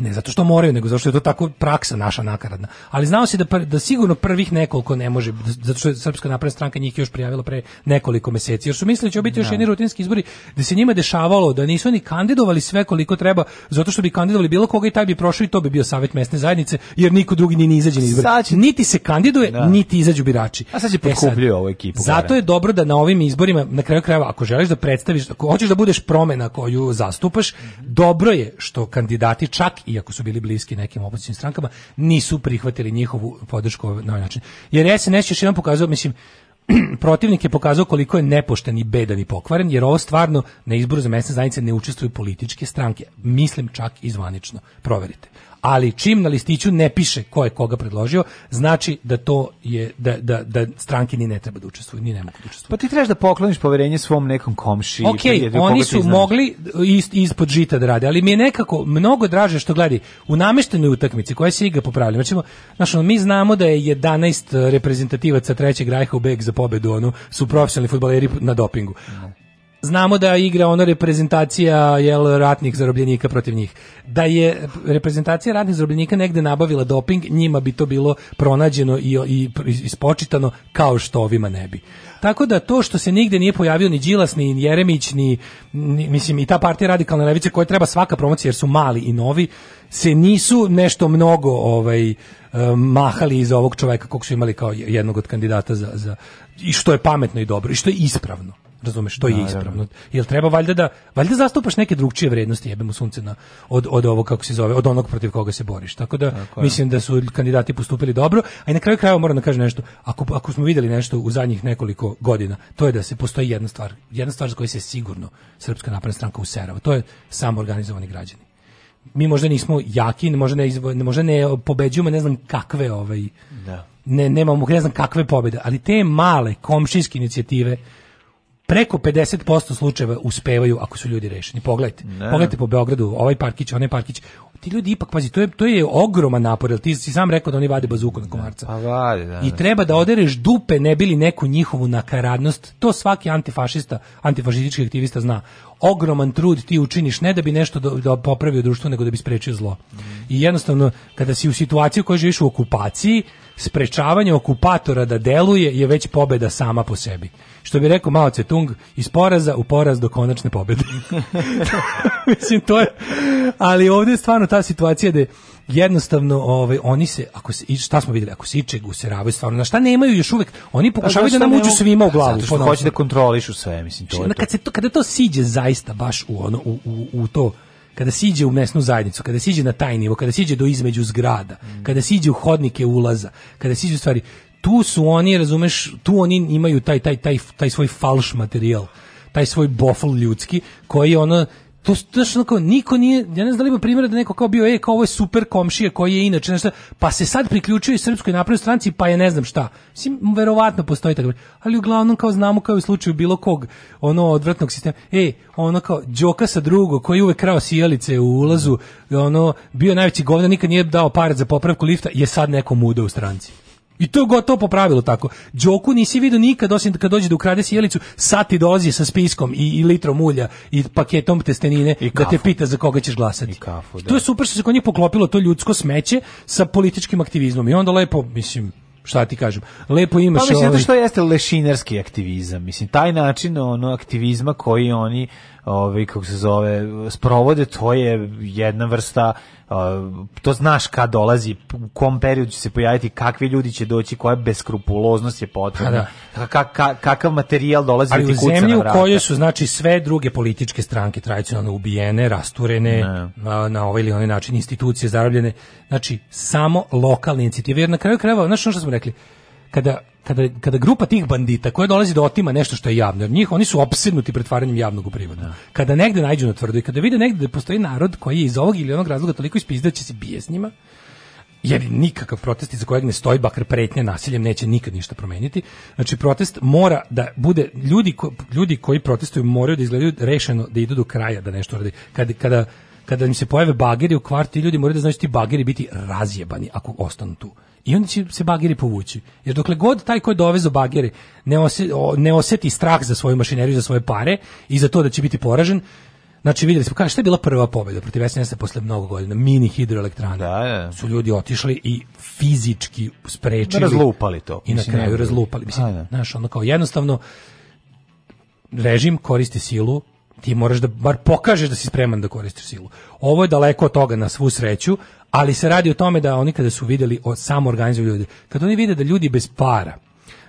ne zato što moraju, nego zato što je to tako praksa naša nakaradna. Ali znao si da, da sigurno prvih nekoliko ne može, zato što je Srpska napredna stranka njih još prijavila pre nekoliko meseci, jer su mislili da će biti još da. jedni rutinski izbori, da se njima dešavalo da nisu oni kandidovali sve koliko treba, zato što bi kandidovali bilo koga i taj bi prošao i to bi bio savjet mesne zajednice, jer niko drugi ni izađen na izbore. Će... Niti se kandiduje, da. niti izađu birači. A sad će e ovu ekipu. Zato gore. je dobro da na ovim izborima, na kraju krajeva, ako želiš da predstaviš, ako hoćeš da budeš promena koju zastupaš, mhm. dobro je što kandidati čak iako su bili bliski nekim opozicijnim strankama, nisu prihvatili njihovu podršku na ovaj način. Jer SNS još jedan pokazao, mislim, protivnik je pokazao koliko je nepošten i bedan i pokvaren, jer ovo stvarno na izboru za mesne zajednice ne učestvuju političke stranke. Mislim čak i zvanično. Proverite ali čim na listiću ne piše ko je koga predložio, znači da to je da, da, da stranke ni ne treba da učestvuju, ni ne mogu da učestvuju. Pa ti trebaš da pokloniš poverenje svom nekom komšiji. Ok, pa oni su mogli ist, ispod žita da rade, ali mi je nekako mnogo draže što gledi u nameštenoj utakmici koja se igra popravlja. Znači, znači, mi znamo da je 11 reprezentativaca trećeg rajha u beg za pobedu, ono, su profesionalni fudbaleri na dopingu. Da znamo da igra ona reprezentacija jel, ratnih zarobljenika protiv njih. Da je reprezentacija ratnih zarobljenika negde nabavila doping, njima bi to bilo pronađeno i, i ispočitano kao što ovima ne bi. Tako da to što se nigde nije pojavio ni Đilas, ni Jeremić, ni, ni mislim i ta partija radikalne levice koja treba svaka promocija jer su mali i novi, se nisu nešto mnogo ovaj eh, mahali iz ovog čoveka kog su imali kao jednog od kandidata za, za i što je pametno i dobro i što je ispravno. Razumeš, to je ispravno. Jel treba valjda da valjda zastupaš neke drugčije vrednosti, jebemo sunce na od od ovo kako se zove, od onog protiv koga se boriš. Tako da Tako mislim da su kandidati postupili dobro, a i na kraju krajeva moram da kažem nešto. Ako ako smo videli nešto u zadnjih nekoliko godina, to je da se postoji jedna stvar, jedna stvar za koju se sigurno Srpska napredna stranka userava. To je samoorganizovani građani. Mi možda nismo jaki, možda ne, izvo, možda ne pobeđujemo, ne znam kakve ovaj, da. ne, nemamo, ne znam kakve pobjede, ali te male komšijske inicijative, preko 50% slučajeva uspevaju ako su ljudi rešeni. Pogledajte. Ne. Pogledajte po Beogradu, ovaj parkić, onaj parkić. Ti ljudi ipak, pazi, to je, to je ogroman napor, ti si sam rekao da oni vade bazuku na da, komarca. pa vade, da, I da. treba da odereš dupe, ne bili neku njihovu nakaradnost. To svaki antifašista, antifašistički aktivista zna. Ogroman trud ti učiniš ne da bi nešto do, da popravio društvo, nego da bi sprečio zlo. Mm. I jednostavno, kada si u situaciji u kojoj živiš u okupaciji, sprečavanje okupatora da deluje je već pobeda sama po sebi što bi rekao Mao Cetung, iz poraza u poraz do konačne pobjede. Mislim, to je... Ali ovdje je stvarno ta situacija da jednostavno ovaj oni se ako se šta smo vidjeli ako se ičeg useravaju stvarno na šta nemaju još uvek oni pa pokušavaju da nam uđu svima u glavu zato što hoće da kontrolišu sve mislim to znači, je kad se to kada to siđe zaista baš u ono u, u, u to kada siđe u mesnu zajednicu, kada siđe na taj nivo, kada siđe do između zgrada, mm. kada siđe u hodnike ulaza, kada siđe u stvari, tu su oni, razumeš, tu oni imaju taj, taj, taj, taj svoj falš materijal, taj svoj bofl ljudski, koji ono, to što kao niko nije, ja ne znam da li ima primjera da neko kao bio, e, kao ovo je super komšija koji je inače nešto, pa se sad priključio i Srpskoj naprednoj stranci, pa je ne znam šta. Mislim, verovatno postoji tako, ali uglavnom kao znamo kao u slučaju bilo kog ono odvratnog sistema, e, ono kao Đoka sa drugo koji je uvek krao sijalice u ulazu, ono, bio najveći govna, nikad nije dao par za popravku lifta, je sad nekom muda u stranci. I to je gotovo po pravilu tako. Đoku nisi vidio nikad, osim kad dođe da ukrade sjelicu, sad ti dolazi sa spiskom i, i litrom ulja i paketom testenine I da te pita za koga ćeš glasati. I kafu, da. To je super što se kod njih poklopilo to ljudsko smeće sa političkim aktivizmom. I onda lepo, mislim, šta ti kažem, lepo imaš... Pa mislim, ovaj... što jeste lešinarski aktivizam, mislim, taj način ono, aktivizma koji oni ovaj kako se zove sprovode to je jedna vrsta uh, to znaš kad dolazi u kom periodu će se pojaviti kakvi ljudi će doći koja beskrupuloznost je potrebna pa da. Ka, ka, kakav materijal dolazi ali da u zemlji u kojoj su znači sve druge političke stranke tradicionalno ubijene rasturene na, na ovaj ili onaj način institucije zarobljene znači samo lokalne inicijative jer na kraju krajeva znači ono što smo rekli kada kada, kada grupa tih bandita koja dolazi do da otima nešto što je javno, jer njih oni su opsednuti pretvaranjem javnog u privatno. Da. Kada negde nađu na tvrdo i kada vide negde da postoji narod koji je iz ovog ili onog razloga toliko ispizda će se bije s njima, jer nikakav protest iza kojeg ne stoji bakar pretnje nasiljem neće nikad ništa promeniti. Znači protest mora da bude ljudi, ko, ljudi koji protestuju moraju da izgledaju rešeno da idu do kraja da nešto radi. kada, kada kada im se pojave bageri u kvartu i ljudi moraju da znači ti bageri biti razjebani ako ostanu tu i onda će se bageri povući. Jer dokle god taj ko je dovezo bagere ne, ose, ne oseti strah za svoju mašineriju, za svoje pare i za to da će biti poražen, Znači videli smo, kaže, šta je bila prva pobjeda protiv SNS posle mnogo godina, mini hidroelektrane. Da, je. Da. Su ljudi otišli i fizički sprečili. Da razlupali to. I na kraju ne, razlupali. Mislim, a, da. znaš, ono kao jednostavno režim koristi silu, ti moraš da bar pokažeš da si spreman da koristiš silu. Ovo je daleko od toga na svu sreću, ali se radi o tome da oni kada su videli o samo ljudi, kad oni vide da ljudi bez para,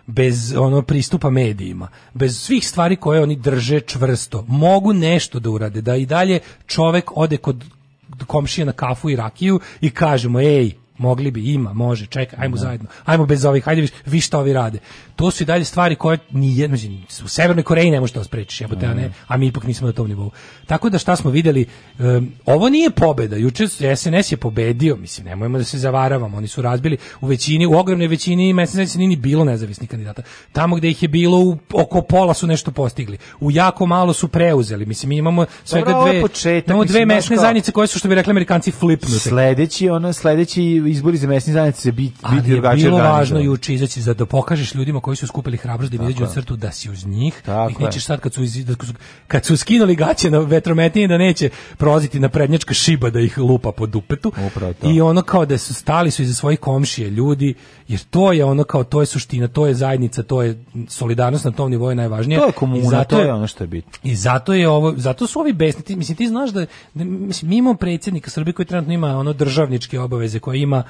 bez ono pristupa medijima, bez svih stvari koje oni drže čvrsto, mogu nešto da urade, da i dalje čovek ode kod komšije na kafu i rakiju i kaže mu, ej, mogli bi, ima, može, čekaj, ajmo da. zajedno, ajmo bez ovih, ajde viš, vi šta ovi rade. To su i dalje stvari koje ni jedno, znači, u Severnoj Koreji ne možeš to da sprečiš, jebote, a da, ne, da. a mi ipak nismo na tom nivou. Tako da šta smo videli, um, ovo nije pobeda, juče SNS je pobedio, mislim, nemojmo da se zavaravamo, oni su razbili u većini, u ogromnoj većini SNS nije ni bilo nezavisnih kandidata. Tamo gde ih je bilo, u, oko pola su nešto postigli. U jako malo su preuzeli, mislim, mi imamo svega dve, početak, imamo dve mesne kao... zajednice koje su, što bi rekli amerikanci, flipnute. Sledeći, ono, sledeći izbori za mesni zajednice se biti bit drugačije organizovani. bilo važno juče izaći za da pokažeš ljudima koji su skupili hrabrost da izađu u crtu da si uz njih. Ih nećeš sad kad su, iz, kad da su, kad su skinuli gaće na vetrometnije da neće proziti na prednjačka šiba da ih lupa po dupetu. I ono kao da su stali su iza svojih komšije ljudi, jer to je ono kao to je suština, to je zajednica, to je solidarnost na tom nivou je najvažnije. To je komuna, zato, to je ono što je bitno. I zato je ovo, zato su ovi besni, ti, mislim ti znaš da, da mislim mimo imamo predsjednika Srbije koji trenutno ima ono državničke obaveze koje ima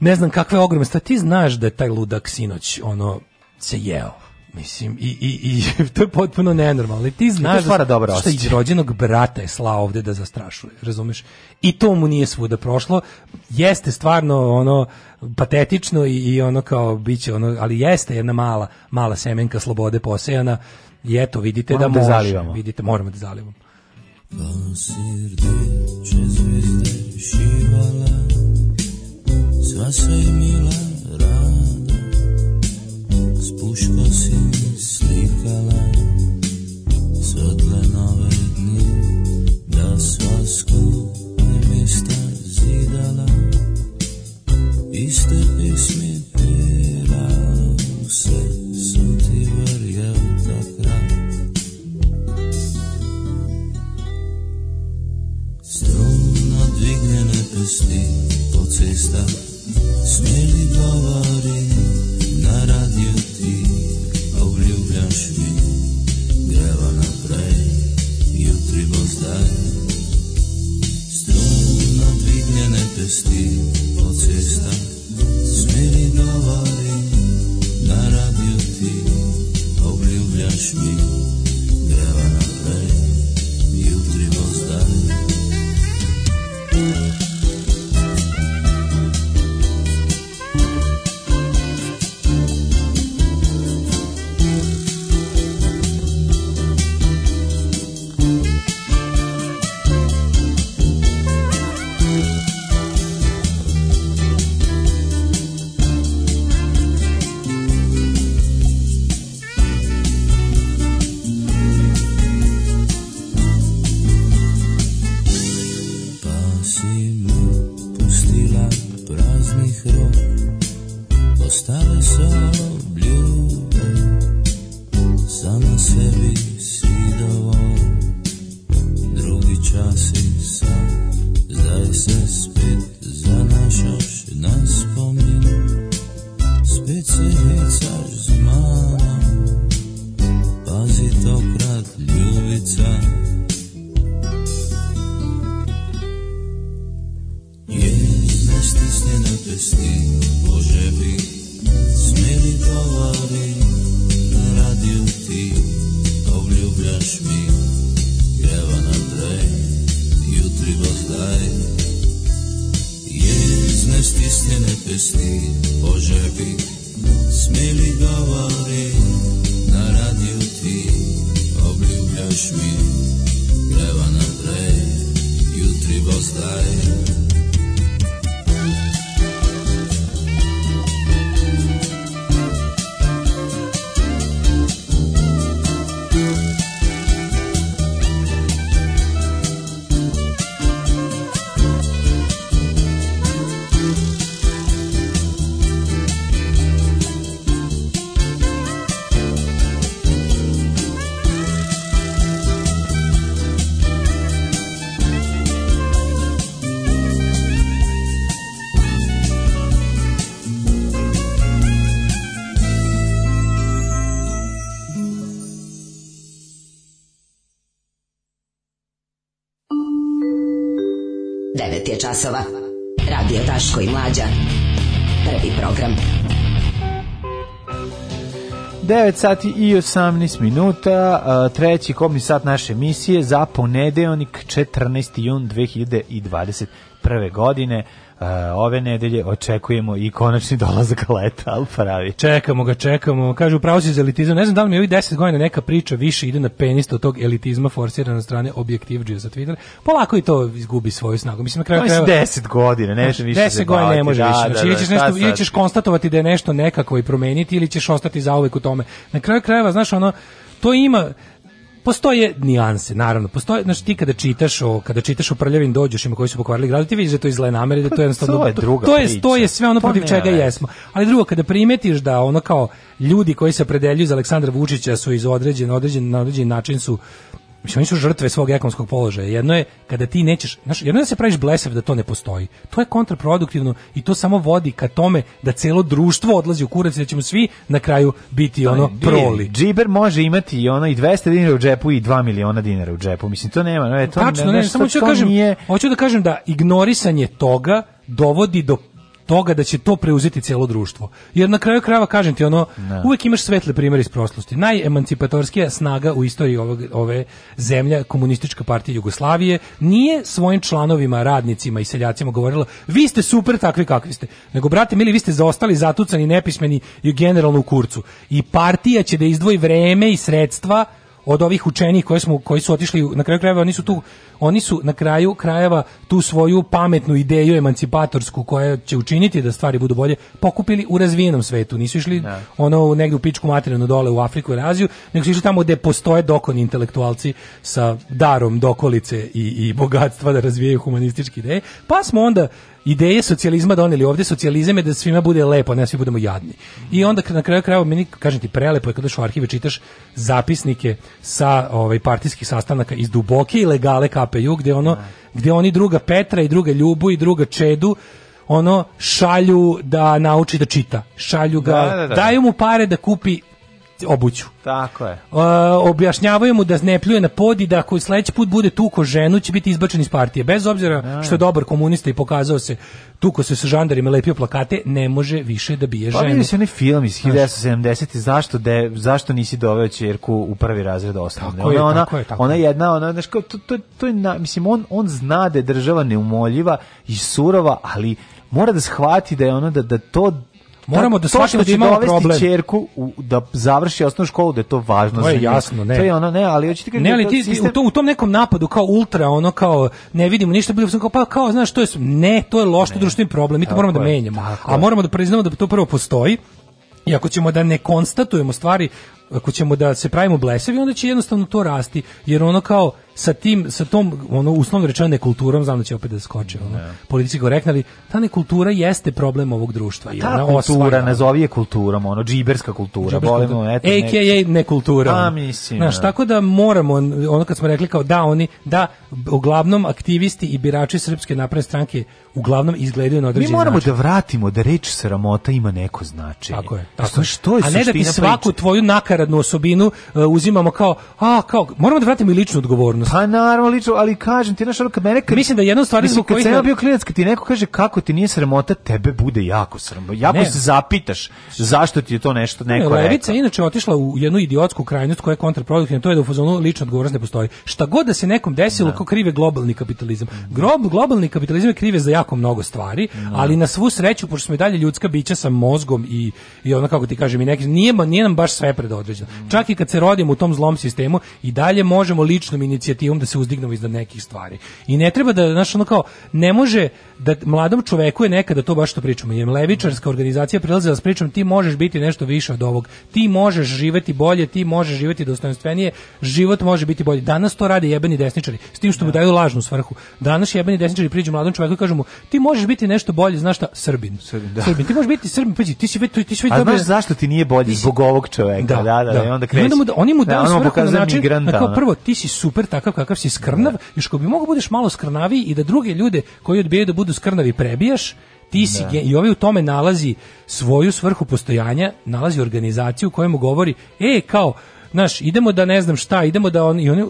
ne znam kakve ogromne sta ti znaš da je taj ludak sinoć ono se jeo Mislim, i, i, i to je potpuno nenormalno. I ti znaš da, dobro što i rođenog brata je slao ovde da zastrašuje, razumeš? I to mu nije svuda prošlo. Jeste stvarno ono patetično i, i ono kao biće ono, ali jeste jedna mala, mala semenka slobode posejana. I eto, vidite da moramo da, da Zalivamo. Vidite, moramo da zalivamo. Pasir Sva sve mila rada S puško si mi slikala Svetle nove dni Da sva skupe mjesta zidala Iste pismi piralo Sve su ti vrjev do kraja Strumno dvignene pesti po Smijeli govori na radiju ti, a uljubljaš mi, greva naprej, jutri bo zdaj. Strumno dvignjene pesti po cestah, na radiju ti, a uljubljaš mi, greva naprej, jutri je časova. Radio Daško i Mlađa. Prvi program. 9 sati i 18 minuta, treći komni sat naše emisije za ponedeonik 14. jun 2021. godine. E, ove nedelje očekujemo i konačni dolazak leta, al pravi. Čekamo ga, čekamo. Kažu pravo si za elitizam. Ne znam da li mi ovih 10 godina neka priča više ide na penist od tog elitizma forsirana na strane objektivđija za Twitter. Polako i to izgubi svoju snagu. Mislim na kraju krajeva. 10 godina, ne više se 10 godina ne može više. Da, znači, da, ili da, ćeš nešto ili ćeš konstatovati da je nešto nekako i promeniti ili ćeš ostati zauvek u tome. Na kraju krajeva, znaš, ono to ima postoje nijanse, naravno. Postoje, znači ti kada čitaš o kada čitaš o prljavim dođošima koji su pokvarili grad, ti vidiš da to iz namere, da to je pa, jednostavno to je druga to, je to je sve ono pa protiv čega jesmo. Ali drugo kada primetiš da ono kao ljudi koji se predelju za Aleksandra Vučića su iz određen određen na određen način su Mislim, oni su žrtve svog ekonomskog položaja. Jedno je kada ti nećeš, znaš, jedno je da se praviš blesav da to ne postoji. To je kontraproduktivno i to samo vodi ka tome da celo društvo odlazi u kurac i da ćemo svi na kraju biti ono ne, proli. Džiber može imati i ono i 200 dinara u džepu i 2 miliona dinara u džepu. Mislim, to nema. No, Ne, to, Tačno, ne, ne, ne samo ću da kažem, nije... hoću da kažem da ignorisanje toga dovodi do toga da će to preuzeti celo društvo. Jer na kraju krajeva kažem ti ono, ne. Da. uvek imaš svetle primere iz prošlosti. Najemancipatorskija snaga u istoriji ovog, ove zemlje, komunistička partija Jugoslavije, nije svojim članovima, radnicima i seljacima govorila vi ste super takvi kakvi ste. Nego, brate, mili, vi ste zaostali, zatucani, nepismeni i generalno u kurcu. I partija će da izdvoji vreme i sredstva od ovih učenih koji smo koji su otišli na kraju krajeva oni su tu oni su na kraju krajeva tu svoju pametnu ideju emancipatorsku koja će učiniti da stvari budu bolje pokupili u razvijenom svetu. Nisu išli ne. Da. ono negde u pičku materinu dole u Afriku i Aziju, nego su išli tamo gde postoje dokoni intelektualci sa darom dokolice i, i bogatstva da razvijaju humanističke ideje. Pa smo onda ideje socijalizma doneli ovde, socijalizam je da svima bude lepo, ne da svi budemo jadni. I onda na kraju krajeva meni kažem ti prelepo je kada u arhive čitaš zapisnike sa ovaj partijskih sastanaka iz duboke ilegale kap KPJ gde ono gde oni druga Petra i druga Ljubu i druga Čedu ono šalju da nauči da čita. Šalju ga, da, da, da. daju mu pare da kupi obuću. Tako je. Uh, objašnjavaju mu da ne pljuje na pod i da ako sledeći put bude tuko ženu će biti izbačen iz partije. Bez obzira ja. Da. što je dobar komunista i pokazao se tuko se sa žandarima lepio plakate, ne može više da bije pa, ženu. Pa vidi se onaj film iz 1970 zašto, de, zašto nisi doveo čerku u prvi razred osnovne. Tako ona, je, ona, tako je, tako ona jedna, ona, znaš, to, to, to je, na, mislim, on, on zna da je država neumoljiva i surova, ali mora da shvati da je ona, da, da to Moramo da shvatimo da imamo problem. ćerku u, da završi osnovnu školu, da je to važno to je jasno, ne. To je ono, ne, ali hoćete kažem Ne, da ali ti sistem... u, tom, u tom nekom napadu kao ultra, ono kao ne vidimo ništa, bilo sam kao pa kao znaš, to je ne, to je loš, društveni problem, mi to moramo da menjamo. A moramo da priznamo da to prvo postoji. I ako ćemo da ne konstatujemo stvari, ako ćemo da se pravimo blesevi, onda će jednostavno to rasti, jer ono kao sa tim sa tom ono uslovno rečeno kulturom znam da će opet da skoče ono yeah. Da. politički korektni ta kultura jeste problem ovog društva i ta ona kultura osvaja, nazovi je kulturom ono džiberska kultura volimo eto AKA nekultura a da, mislim znaš da. tako da moramo ono kad smo rekli kao da oni da uglavnom aktivisti i birači srpske napredne stranke uglavnom izgledaju na određeni Mi moramo način. da vratimo da reč sramota ima neko značenje. Tako je. Tako je. Što je a ne da ti svaku priča? tvoju nakaradnu osobinu uh, uzimamo kao a kao moramo da vratimo i ličnu odgovornost odgovornost. Pa naravno, lično, ali kažem ti, našao kad mene... Kad, mislim da jedna stvar zbog kojih... Kad sam bio klinac, kad ti neko kaže kako ti nije sramota, tebe bude jako sramota. Jako ne. se zapitaš zašto ti je to nešto neko ne, Levica je inače otišla u jednu idiotsku krajnost koja je kontraproduktivna, to je da u fazonu lična odgovornost ne postoji. Šta god da se nekom desilo, ne. Da. ko krive globalni kapitalizam. Grob, globalni kapitalizam je krive za jako mnogo stvari, ne. Da. ali na svu sreću, pošto smo i dalje ljudska bića sa mozgom i, i ono, kako ti kažem, i neki, nije, nije nam baš sve predodređeno. Mm. Čak i kad se rodimo u tom zlom sistemu, i dalje možemo ličnom inicijativom inicijativom da se uzdignemo iznad nekih stvari. I ne treba da, znaš, ono kao, ne može da mladom čoveku je nekada to baš što pričamo. Jem levičarska organizacija prelazi da s pričom ti možeš biti nešto više od ovog. Ti možeš živjeti bolje, ti možeš živjeti dostojanstvenije, život može biti bolji. Danas to rade jebeni desničari, s tim što mu da. daju lažnu svrhu. Danas jebeni desničari priđu mladom čoveku i kažu mu ti možeš biti nešto bolje, znaš šta, Srbin. Srbin, da. Srbin ti možeš biti Srbin, pađi, ti si već ti si već dobro. zašto ti nije bolje zbog ovog čoveka? Da, da, da, da. da. i onda kreće. Oni mu daju svrhu na način, prvo ti si super takav kakav si skrnav, da. još ko bi mogao da budeš malo skrnavi i da druge ljude koji odbijaju da budu skrnavi prebijaš, ti si da. gen, i ovaj u tome nalazi svoju svrhu postojanja, nalazi organizaciju kojemu govori, e, kao, znaš, idemo da ne znam šta, idemo da on, i oni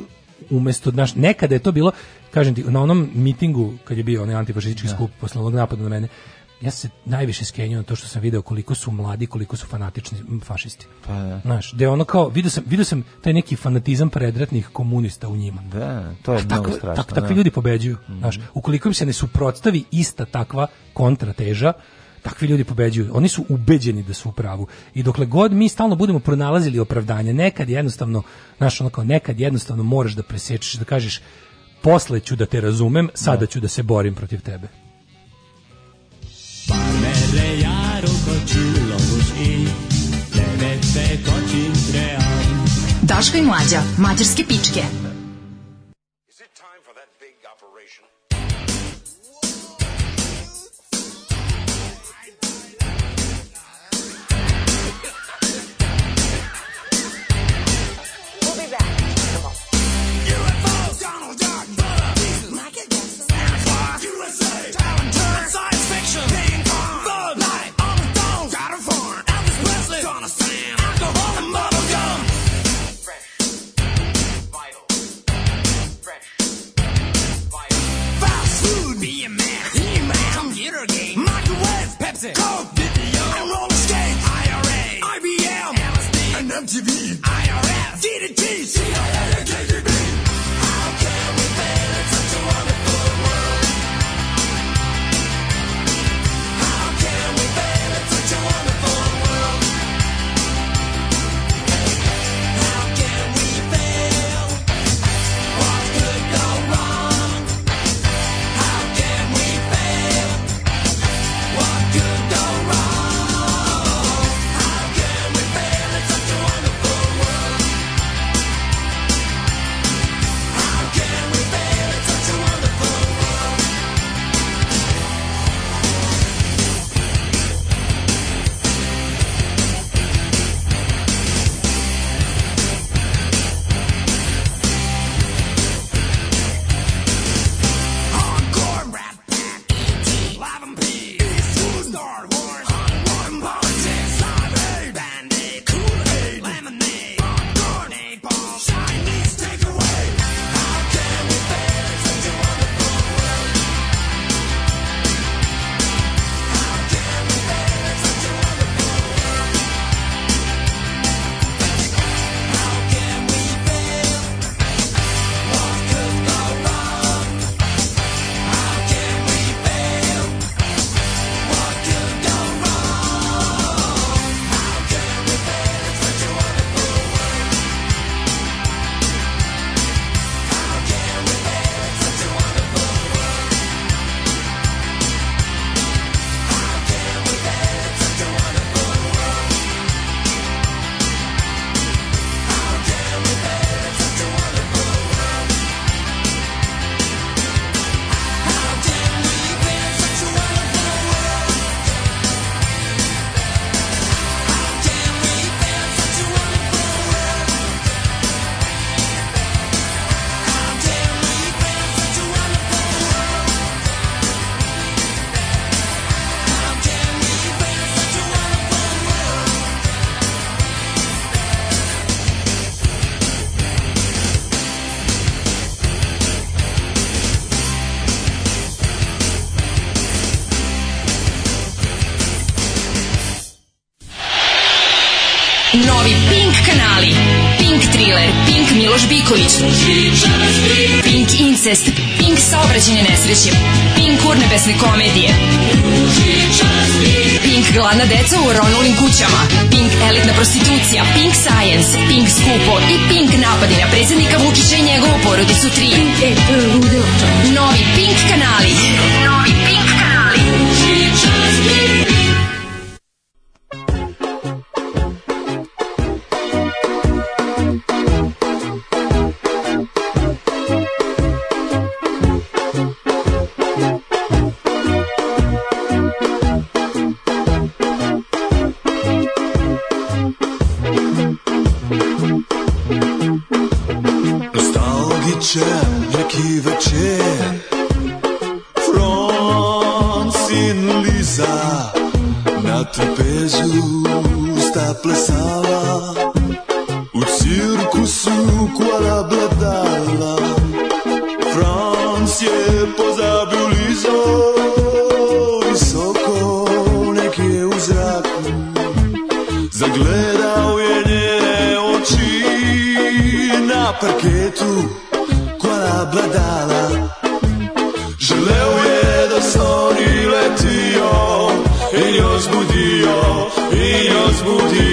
umesto, znaš, nekada je to bilo, kažem ti, na onom mitingu, kad je bio onaj antifašistički skup posle onog napada na mene, ja se najviše skenjujem na to što sam video koliko su mladi, koliko su fanatični fašisti. Pa da. Znaš, da ono kao, vidio sam, vidio sam taj neki fanatizam predratnih komunista u njima. Da, to je mnogo tako, strašno. Tak, takvi da. ljudi pobeđuju. Mm -hmm. Znaš, ukoliko im se ne suprotstavi ista takva kontrateža, takvi ljudi pobeđuju. Oni su ubeđeni da su u pravu. I dokle god mi stalno budemo pronalazili opravdanje, nekad jednostavno, znaš, ono kao, nekad jednostavno moraš da presečeš, da kažeš, posle ću da te razumem, sada da. ću da se borim protiv tebe. Palmerre járok a csillagos éj, nevettek a csintre Daško i mlađa, mađarske pičke. Miloš Biković, Pink Incest, Pink Saobraćenje nesreće, Pink Urnebesne komedije, Pink Gladna deca u Ronulim kućama, Pink Elitna prostitucija, Pink Science, Pink Skupo i Pink napadi na predsjednika Vučića i njegovu porodicu 3. E, e, Novi Pink kanali. i rozbudzi.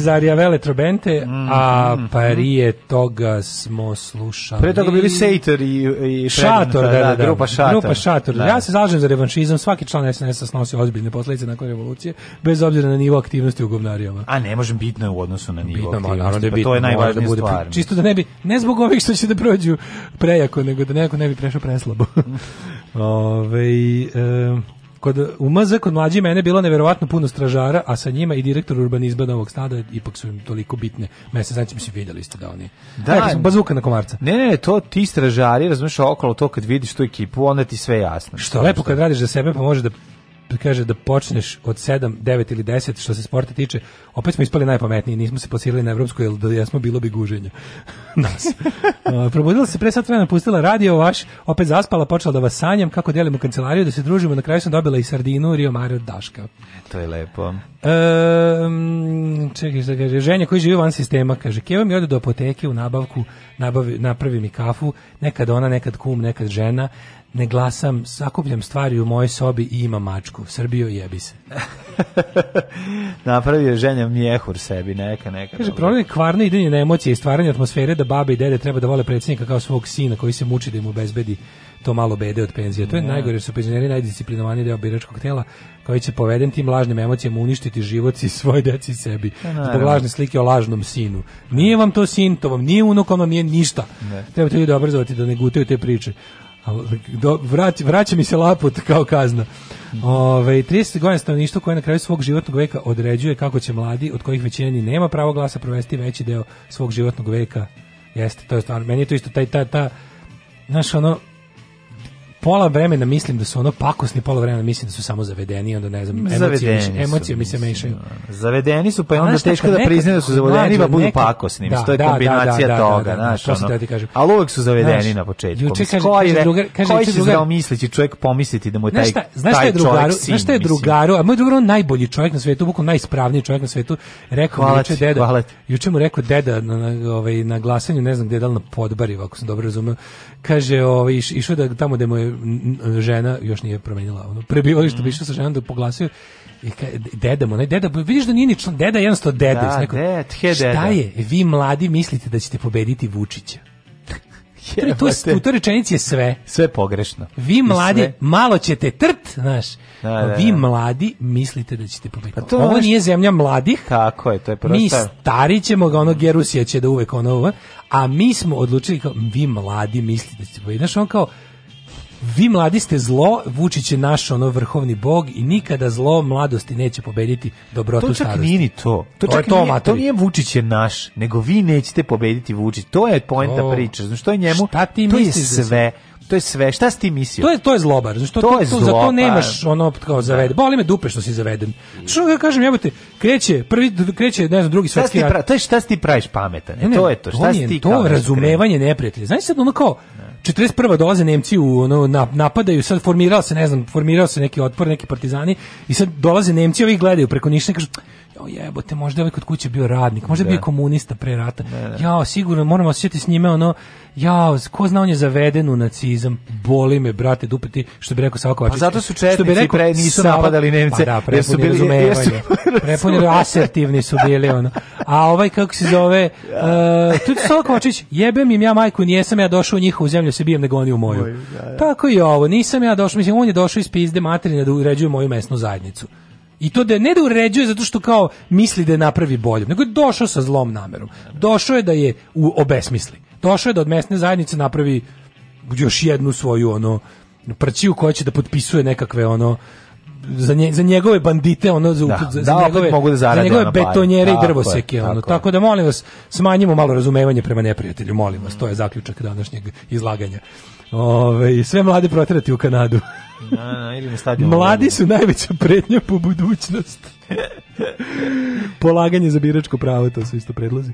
iz Ariavele Trobente, mm, a mhm. parije toga smo slušali... Pre toga bili Sejter i, i Šator, da da, da, da, da, grupa Šator. Grupa Šator. Da. Ja se zalažem za revanšizam, svaki član SNS-a snosi ozbiljne posledice nakon revolucije, bez obzira na nivo aktivnosti u govnarijama. A ne može bitno u odnosu na nivo bitno, aktivnosti, pa to je da najvažnija da stvar. Čisto da ne bi, ne zbog ovih što će da prođu prejako, nego da neko ne bi prešao preslabo. Ove, e, kod u MZ kod mlađi mene bilo neverovatno puno stražara, a sa njima i direktor urbanizma Novog Sada, ipak su im toliko bitne. Mesec znači se videli ste da oni. Da, pa e, bazuka na komarca. Ne, ne, to ti stražari, razumeš, okolo to kad vidiš tu ekipu, onda ti sve jasno. Što, lepo kad radiš za sebe, pa može da, da kaže da počneš od 7, 9 ili 10 što se sporta tiče, opet smo ispali najpametniji, nismo se posirali na evropsku, jer da jesmo bilo bi guženja nas. Uh, probudila se pre sat vremena, pustila radio vaš, opet zaspala, počela da vas sanjam kako delimo kancelariju, da se družimo, na kraju sam dobila i sardinu Rio Mario od Daška. To je lepo. Um, čekaj šta kaže, ženja koji živi van sistema, kaže, keva mi ode do apoteke u nabavku, nabavi, napravi mi kafu, nekad ona, nekad kum, nekad žena, ne glasam, sakupljam stvari u mojoj sobi i ima mačku. Srbijo jebi se. Napravio ženja mjehur sebi, neka, neka. Kaže, problem je kvarno idenje na emocije i stvaranje atmosfere da babe i dede treba da vole predsjednika kao svog sina koji se muči da im obezbedi to malo bede od penzije. To je da. najgore, jer su penzioneri najdisciplinovaniji deo biračkog tela koji će poveden tim lažnim emocijama uništiti život i svoje deci sebi. Pa ne, zbog lažne slike o lažnom sinu. Nije vam to sin, to vam nije unuk, ono nije ništa. Ne. Da. Trebate ljudi obrazovati da ne gutaju te priče. Do, vrać, vraća mi se laput kao kazna. Ove, 30 godina stanovništvo koje na kraju svog životnog veka određuje kako će mladi, od kojih većina ni nema pravo glasa, provesti veći deo svog životnog veka. Jeste, to je stvarno, meni je to isto taj, ta, ta, znaš, ono, pola vremena mislim da su ono pakosni, pola vremena mislim da su samo zavedeni, onda ne znam, emocije, emocije mi se mešaju. Da. Zavedeni su, pa je onda znaš, teško da priznaju da su zavedeni, pa budu pakosni. Da, to je da, da, kombinacija da, da, toga, znaš, to ono. Da ti kažem. Ali uvek su zavedeni znaš, na početku. Juče kaže, koji, kaže, drugar, kaže, koji će drugar, mislići čovjek pomisliti da mu je taj, znaš taj drugaru, sin, Znaš šta je drugaru, a moj drugar on najbolji čovjek na svetu, bukom najispravniji čovjek na svetu, rekao juče deda, juče mu rekao deda na, ovaj, na glasanju, ne znam gde je, dal na podbari, ako sam dobro razumeo, kaže, ovaj, išao da tamo da mu je žena još nije promenila ono prebivalište, mm. išao sa ženom da poglasio i ka, deda mu, deda, vidiš da nije ni član, deda je jednostavno deda. Da, neko, ded, he, šta je, e, vi mladi mislite da ćete pobediti Vučića? je, to, to, u toj rečenici je sve. Sve pogrešno. Vi mladi, sve... malo ćete trt, znaš, da, da, vi da. mladi mislite da ćete pobediti. Pa to Ovo nije zemlja mladih. Kako je, to je prosto. Mi stari ćemo ga, ono Gerusija će da uvek ono, a mi smo odlučili kao, vi mladi mislite da ćete pobediti. Znaš, on kao, vi mladi ste zlo, Vučić je naš ono vrhovni bog i nikada zlo mladosti neće pobediti dobrotu starosti. To čak nije ni to. To, to čak je to, nije, to nije Vučić je naš, nego vi nećete pobediti Vučić. To je poenta oh. priče. Znači, to je njemu, šta ti to je sve. To je sve. Šta si ti mislio? To je to je zlobar. Znači to, to, je to, za to nemaš ono kao zaveden. Da. Boli me dupe što si zaveden. Što ga kažem, jebote, kreće, prvi kreće, ne znam, drugi svetski rat. To je šta si ti praviš pametan. Ne, ne, to je to. Šta si ti to razumevanje neprijatelja. Znaš sad ono kao ne. 41. dolaze Nemci u ono, napadaju, sad formirao se, ne znam, formirao se neki otpor, neki partizani i sad dolaze Nemci, ovi gledaju preko Niša kažu jao jebote, možda je ovaj kod kuće bio radnik, možda je bio da. komunista pre rata. Jao, sigurno moramo sjetiti s njime ono, jao, ko zna on je zaveden u nacizam, boli me, brate, dupati, što bi rekao Sava Kovačić. Pa zato su četnici što bi rekao, pre nisu napadali Nemce, pa da, jer su bili, razumevanja, prepuni asertivni su bili, ono. A ovaj, kako se zove, uh, tu Sava Kovačić, jebem im ja majku, nijesam ja došao u njihovu zemlju, se bijem nego oni u moju. Da, da. Tako i ovo, nisam ja došao, mislim, on je došao iz pizde materine da uređuje moju mesnu zajednicu. I to da ne da uređuje zato što kao misli da je napravi bolje, nego je došao sa zlom namerom. Došao je da je u obesmisli. Došao je da od mesne zajednice napravi još jednu svoju ono prćiju koja će da potpisuje nekakve ono za, nje, za njegove bandite ono za, da, za, da, njegove, mogu da za njegove ono betonjere i drvoseke tako, ono. Tako, tako, da molim vas smanjimo malo razumevanje prema neprijatelju molim vas to je zaključak današnjeg izlaganja Ove, sve mlade proterati u Kanadu Na, na, ili na stadionu. Mladi su najveća prednja po budućnost. Polaganje za biračko pravo, to su isto predlazi.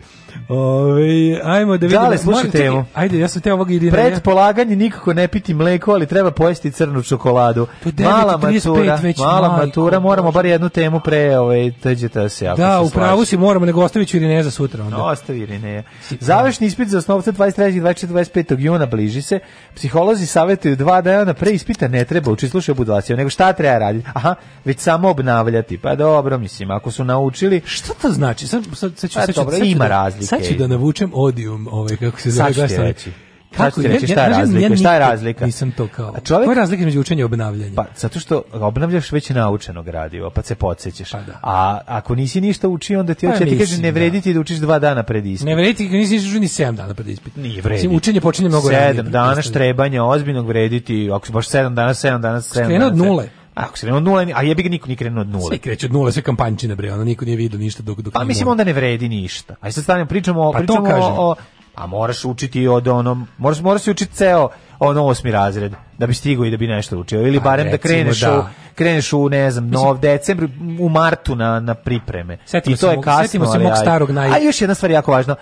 Ove, ajmo da vidimo. Dale, slušaj temu. Ajde, ja sam te ovog idina. Pred polaganje nikako ne piti mleko, ali treba pojesti crnu čokoladu. To je 9, mala matura, već mala majko, matura, moramo bar jednu temu pre, ovaj teđete se jako. Da, u pravu si moramo, nego ostavit ću za sutra onda. No, ostavi Irineja. Završni ispit za osnovce 23. 24. 25. juna bliži se. Psiholozi savjetuju dva dana pre ispita ne treba učiti, slušaj budalacija, nego šta treba raditi? Aha, već samo obnavljati. Pa dobro dobro, mislim, ako su naučili... Šta to znači? Sad, sad, sad ću, pa sad ću, dobro, sad ću, ima da, razlike. Sad ću da navučem odium, ovaj, kako se zove. Sad ću Kako ti reći šta je razlika? Šta je razlika? Nisam to kao. A čovjek, koja je razlika između učenja i obnavljanja? Pa zato što obnavljaš već naučeno gradivo, pa se podsećaš. Pa da. A ako nisi ništa učio, onda ti pa hoće ti kaže ne da. vredi ti da učiš dva dana pred ispit. Ne vredi ti nisi ništa učio ni 7 dana pred ispit. Nije vredi. Sim, učenje počinje mnogo ranije. 7 dana štrebanja ozbiljnog vrediti, ako baš 7 dana, 7 dana, 7. Krenu od nule. Ako se ne od nule, a jebi ga niko nije krenuo od nule. Sve kreće od nule, sve kampanjčine bre, ona niko nije vidio ništa dok dok. Pa mislim onda ne vredi ništa. Aj sad stavljamo pričamo, pa pričamo o, o a pa moraš učiti od onom, moraš moraš se učiti ceo ono osmi razred da bi stigao i da bi nešto učio ili pa barem pa, recimo, da kreneš da. u kreneš u ne znam nov decembar u martu na na pripreme setimo i to je kasno setimo se mog starog naj a još jedna stvar jako važna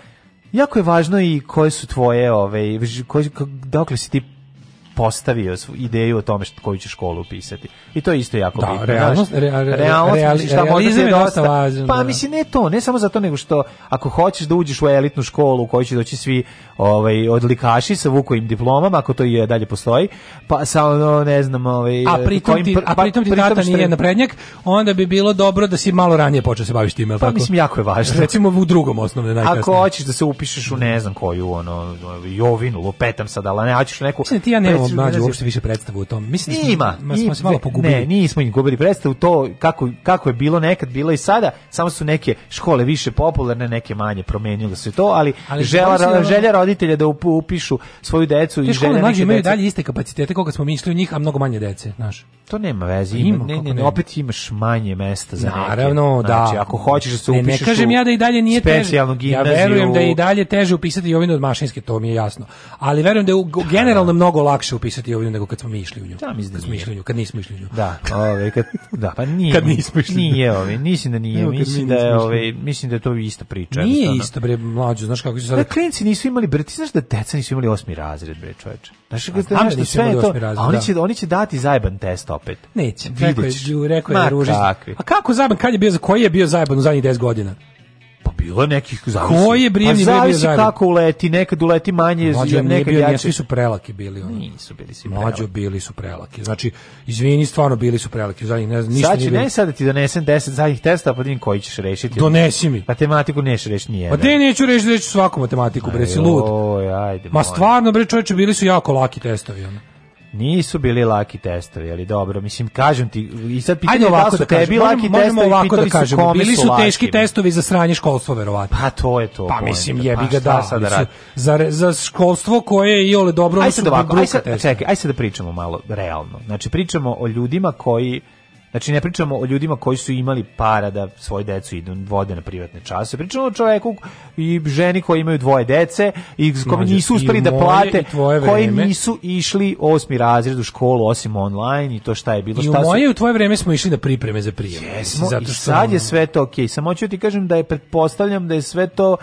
jako je važno i koje su tvoje ove ovaj, koji dokle si ti postavio ideju o tome što, koju će školu upisati. I to je isto jako da, bitno. Realnost, re, re, realnost, reali, šta je dosta važno. Pa da. mislim, ne to, ne samo zato, nego što ako hoćeš da uđeš u elitnu školu u kojoj će doći svi ovaj, odlikaši sa Vukovim diplomama, ako to i dalje postoji, pa sa ono, ne znam... Ovaj, a pritom kojim, ti, a pa pritom ti pritom tata nije naprednjak, onda bi bilo dobro da si malo ranije počeo da se baviš time. Pa tako? mislim, jako je važno. Recimo u drugom osnovne najkasnije. Ako hoćeš da se upišeš u ne znam koju, ono, Jovinu, lupetam sad, ali ne, hoćeš neku... Mislim, da ti ja ne nemamo mlađe uopšte više predstavu o tom. Mislim da ima, smo, smo se malo pogubili. Ne, nismo im gubili predstavu, to kako, kako je bilo nekad, bilo i sada, samo su neke škole više popularne, neke manje, promenilo se to, ali, ali žela, želja, da želja roditelja da upišu svoju decu i želja mlađe imaju dalje iste kapacitete koga smo mislili u njih, a mnogo manje dece, znaš. To nema veze, pa ima, ne, ne, ne, opet imaš manje mesta za Naravno, neke. Naravno, znači, da. Znači, ako hoćeš da se upišeš ne, ne kažem ja da i dalje nije teže. Ja verujem da je i dalje teže upisati Jovinu od mašinske, to mi je jasno. Ali verujem da je pa generalno da. mnogo lakše lakše upisati ovdje nego kad smo mi išli u nju. Da, mislim da kad smo u nju, kad nismo išli u nju. Da, ove, kad, da, pa nije. kad nismo išli. Nije ove, mislim da nije, Evo, mislim, da je, ove, mislim da je to ista priča. Nije ono. isto, bre, mlađo, znaš kako su sad... Da, klinci nisu imali, bre, ti znaš da deca nisu imali osmi razred, bre, čoveče. Znaš, kad znam da sve to, razred, a oni da. će, oni će dati zajban test opet. Neće, rekao je, rekao je, Ma, ružić. A kako zajban, kad je bio, koji je bio zajban u zadnjih 10 godina? bilo je nekih zavisi. Ko je Brijevni pa zavisi kako uleti, nekad uleti manje, Mlađo, nekad bio, jače. Svi su prelaki bili. Ono. Nisu bili svi prelaki. bili su prelaki. Znači, izvini, stvarno bili su prelaki. Zadnjih, ne, ništa sad će, ne sad da ti donesem 10 zadnjih testa, pa vidim koji ćeš rešiti. Donesi mi. Matematiku neš rešiti nije. Pa te neću rešiti, reći svaku matematiku, bre, si lud. Oj, ajde. Ma stvarno, bre, čoveče, bili su jako laki testovi. Ono. Nisu bili laki testovi, ali dobro, mislim kažem ti i sad pitanje ovako da tebi kažem, laki možemo, testovi ovako da kažemo, bili su teški laki. testovi za sranje školstvo, verovatno. Pa to je to. Pa mislim pa jebi ga pa, da, sad da mislim, za za školstvo koje je iole dobro, ajde sad ovako, ajde sad, čekaj, ajde sad da pričamo malo realno. Znači pričamo o ljudima koji Znači ne pričamo o ljudima koji su imali para da svoj decu idu vode na privatne čase. Pričamo o čovjeku i ženi koji imaju dvoje dece i koji nisu uspeli da plate, koji nisu išli osmi razred u školu osim online i to šta je bilo. I u moje su... u tvoje vreme smo išli na pripreme za prijem. Jesmo, Zato što... i sad je sve to Okay. Samo ću ti kažem da je pretpostavljam da je sve to uh,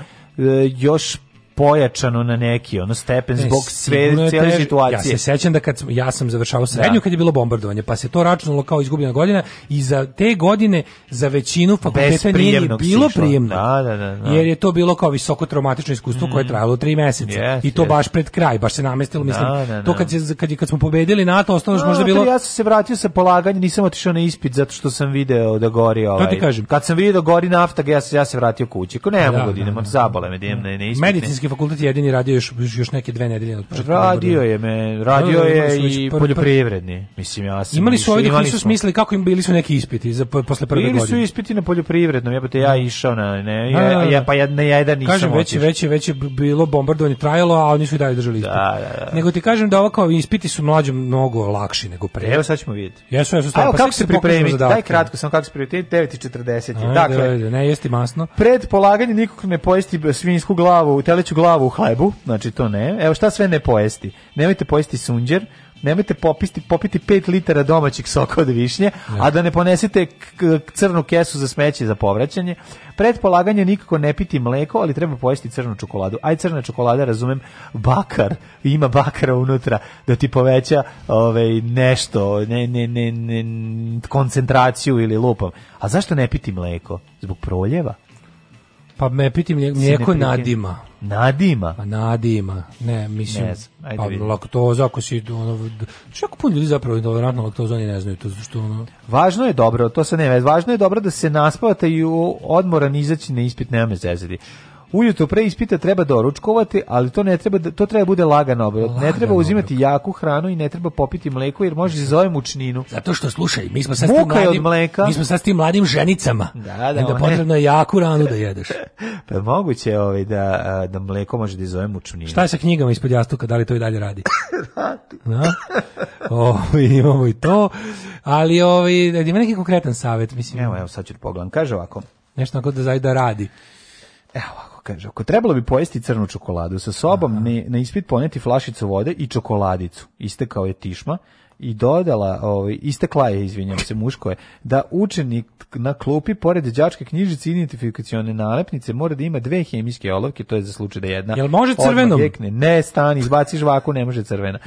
još pojačano na neki ono stepen e, zbog sve cijele situacije. Ja se sećam da kad ja sam završavao srednju da. kad je bilo bombardovanje, pa se to računalo kao izgubljena godina i za te godine za većinu fakulteta nije bilo prijemno. Da, da, da, da, Jer je to bilo kao visoko traumatično iskustvo mm. koje je mm. trajalo 3 meseca. Yes, I to yes. baš pred kraj, baš se namestilo, mislim. Da, da to da. kad je kad, je kad smo pobedili NATO, ostalo je možda bilo Ja sam se vratio sa polaganja, nisam otišao na ispit zato što sam video da gori ovaj. ti kažem. Kad sam video da gori nafta, ja se ja se vratio kući. Ko ne mogu da idem, da, zabole me, idem na ispit. Medicinski fakultet je jedini radio još, još neke dve nedelje od početka. Radio je, me, radio je i poljoprivredni. Mislim, ja sam imali su ovdje koji su smislili kako im bili su neki ispiti za, posle prve godine. Bili su ispiti na poljoprivrednom, jebate, ja išao na, ne, ja, ja, pa ja, ne, ja jedan nisam Kažem, veće, veće, veće bilo bombardovanje trajalo, a oni su i dalje držali ispit. Da, da, da. Nego ti kažem da ovako ispiti su mlađom mnogo lakši nego pre. Evo sad ćemo vidjeti. Jesu, jesu, stvarno. Evo, kako se pripremiti? Daj kratko, samo kako se pripremiti, 9.40. Dakle, ne jesti masno. Pred polaganje nikog ne pojesti svinjsku glavu u teleću naći glavu u hlebu, znači to ne. Evo šta sve ne pojesti. Nemojte pojesti sunđer, nemojte popisti, popiti 5 litara domaćeg soka od višnje, a da ne ponesete crnu kesu za smeće za povraćanje. Pred polaganje nikako ne piti mleko, ali treba pojesti crnu čokoladu. Aj crna čokolada, razumem, bakar, ima bakara unutra da ti poveća ovaj, nešto, ne, ne, ne, ne, koncentraciju ili lupom. A zašto ne piti mleko? Zbog proljeva? Pa me pitim mlijeko nadima. Nadima? Pa nadima. Ne, mislim, ne znam, ajde pa vidim. laktoza, ako si, ono, čak jako puno ljudi zapravo intolerantno laktoza, oni ne znaju to, što ono... Važno je dobro, to se ne važno je dobro da se naspavate i odmoran izaći na ispit, nema me zezati. Ujutro pre ispita treba doručkovati, ali to ne treba da, to treba bude lagano obrok. Ne treba uzimati obrok. jaku hranu i ne treba popiti mleko jer može se mučninu. Zato što slušaj, mi smo sad s tim mladim, mleka. mi smo sad s tim mladim ženicama. Da, da, da potrebno je jaku hranu da jedeš. pa moguće ovaj da da mleko može da zove mučninu. Šta je sa knjigama ispod jastuka, da li to i dalje radi? radi. Da? O, ovaj, imamo i to. Ali ovaj da ima neki konkretan savet, mislim. Evo, evo sad ću da pogledam. Kaže ovako. Nešto kako da zaista da radi. Evo ovako kaže, ako trebalo bi pojesti crnu čokoladu, sa sobom ne, na ispit poneti flašicu vode i čokoladicu. Istekao je tišma i dodala, ovaj, istekla je, izvinjam se, muško je, da učenik na klupi, pored đačke knjižice i identifikacione nalepnice, mora da ima dve hemijske olovke, to je za slučaj da jedna... Jel može crvenom? Odmah ne, stani, izbaci žvaku, ne može crvena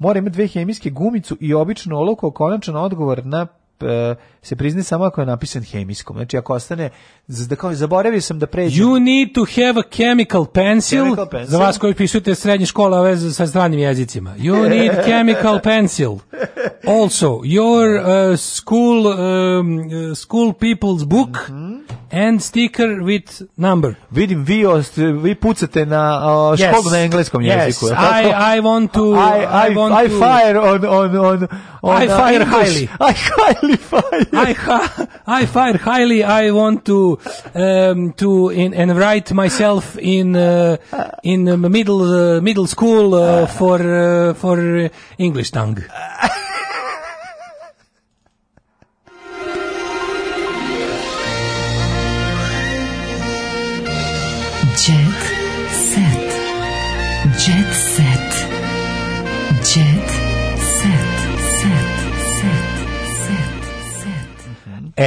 mora imati dve hemijske gumicu i običnu olovku konačan odgovor na Eh, se priznaje samo ako je napisan hemijskom. Znači ako ostane da kao zaboravio sam da pređem. You need to have a chemical pencil. Chemical pencil. Za vas koji pišete srednje škole ove sa stranim jezicima. You need chemical pencil. Also, your uh, school um, school people's book mm -hmm. and sticker with number. Vidim vi ost, vi pucate na uh, školu yes. na engleskom jeziku. Yes. I I want to I I, I want I fire on on on on I fire highly. I highly I, ha, I fire highly. I want to um, to in, and write myself in uh, in middle uh, middle school uh, for uh, for English tongue.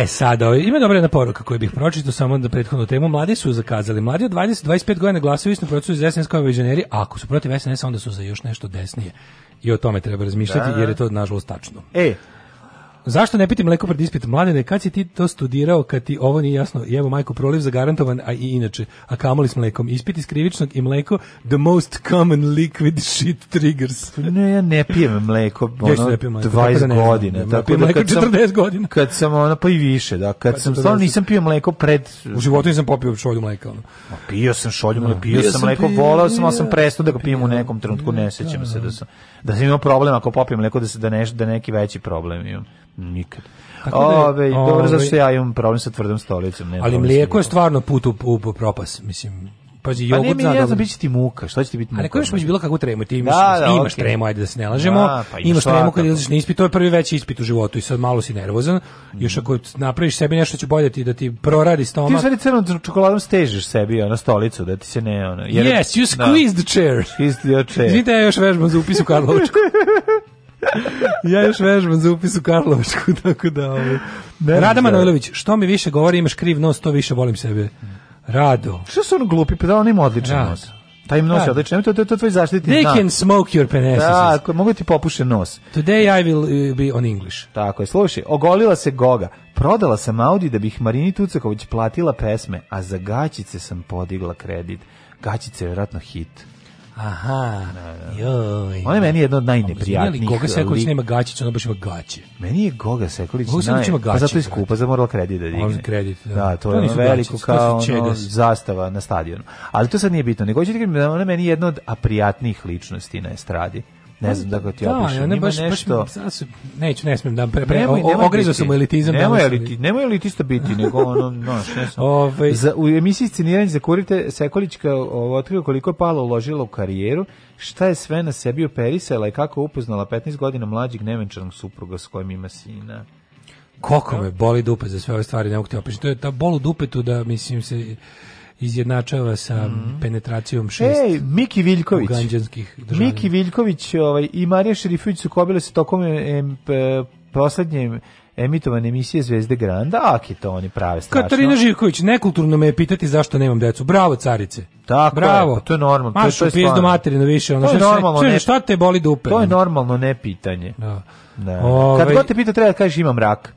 E sada, ovaj, ima dobra jedna poruka koju bih pročitao samo da prethodnu temu. Mladi su zakazali. Mladi od 20-25 godina glasaju istom procesu iz SNS kao vizioneri, ako su protiv SNS onda su za još nešto desnije. I o tome treba razmišljati da. da jer je da. to nažalost tačno. E, Zašto ne piti mleko pred ispit? Mladene, kad si ti to studirao, kad ti ovo nije jasno? Evo, majko, proliv zagarantovan, a i inače. A kamoli s mlekom. Ispit iz krivičnog i mleko, the most common liquid shit triggers. Ne, ja ne pijem mleko, ono, ja da mleko, 20 tako da ne, godine. Ne, tako da kad 40 sam, godina. Kad sam, ono, pa i više, da. Kad pa sam, stvarno nisam pio mleko pred... U životu nisam popio šolju mleka, ono. Ma, pio sam šolju mleka, pio, pio sam mleko, volao sam, ali sam prestao da ga pijem u nekom trenutku, ne sećam da, se da, da sam da sam imao problem ako popijem mleko da se da neš, da neki veći problem imam. Nikad. Tako da je, ove, dobro, ove, zašto ja imam problem sa tvrdom stolicom. Ne ali da mlijeko je stvarno put u, u, u propas, mislim pazi, jogurt pa ne, mi ne znam, ti muka, šta će ti biti muka? Ali koji imaš bilo kakvu tremu, ti da, imaš, da, da, imaš okay. tremu, ajde da se ne lažemo, da, pa imaš tremu kad izlaziš na ispit, to je prvi veći ispit u životu i sad malo si nervozan, mm. još ako napraviš sebi nešto će bolje da ti da ti proradi stomak. Ti u stvari crnom čokoladom stežeš sebi na stolicu, da ti se ne... Ono, jer, yes, you da. squeeze the chair. Squeeze your chair. Izvite, ja još vežbam za upis u Karlovačku. ja još vežbam za upis u Karlovačku, tako da... Ovaj. Rada Manojlović, što mi više govori imaš kriv nos, to više volim sebe. Mhm. Rado. Što su ono glupi, pa da on ima odličan nos. Taj im nosi odličan, to, to, to je tvoj zaštitni They znak. can smoke your penises. Da, mogu ti popuše nos. Today I will uh, be on English. Tako je, slušaj, ogolila se Goga. Prodala sam Audi da bih Marini Tucaković platila pesme, a za gaćice sam podigla kredit. Gaćice je vjerojatno hit. Aha, joj. Ona je meni jedna od najneprijatnijih. Goga Sekulić nema gaćić, ona baš ima gaće. Meni je Goga Sekulić naj... Ima pa zato je skupa, za morala kredit da digne. Kredit, da. da. to, to je veliko kao zastava na stadionu. Ali to sad nije bitno. Nego ću ti da da ona meni je jedna od aprijatnijih ličnosti na estradi ne znam da ga ti da, opišem. Da, ne baš, nešto... baš, sad neću, ne smijem da pre, pre, nemoj, nemoj ogrizao sam elitizam. Nemoj, eliti, nemoj elitista biti, nego ono, no, ne znam. Ove... Ovaj- za, u emisiji sceniranje za kurite Sekolićka ovaj, otkriva koliko je Pala uložila u karijeru, šta je sve na sebi operisala i kako je upoznala 15 godina mlađeg nevenčanog supruga s kojim ima sina. Koliko me boli dupe za sve ove stvari, ne mogu ti opišiti. To je ta bol u dupetu da, mislim, se izjednačava sa mm. penetracijom šest Ej, Miki Viljković. Uganđanskih državljana. Miki Viljković ovaj, i Marija Šerifović su kobile se tokom em, poslednje emitovane emisije Zvezde Granda, a to oni prave strašno. Katarina Živković, nekulturno me je pitati zašto nemam decu. Bravo, carice. Tako Bravo. Je, pa to je normalno. Mašu to je, to je pizdu materinu više. Ono, to je normalno. Šta, ne, šta te boli dupe? Da to je normalno ne pitanje. Da. Ove... Da. Kad ovaj- god te pita, treba da kažeš imam rak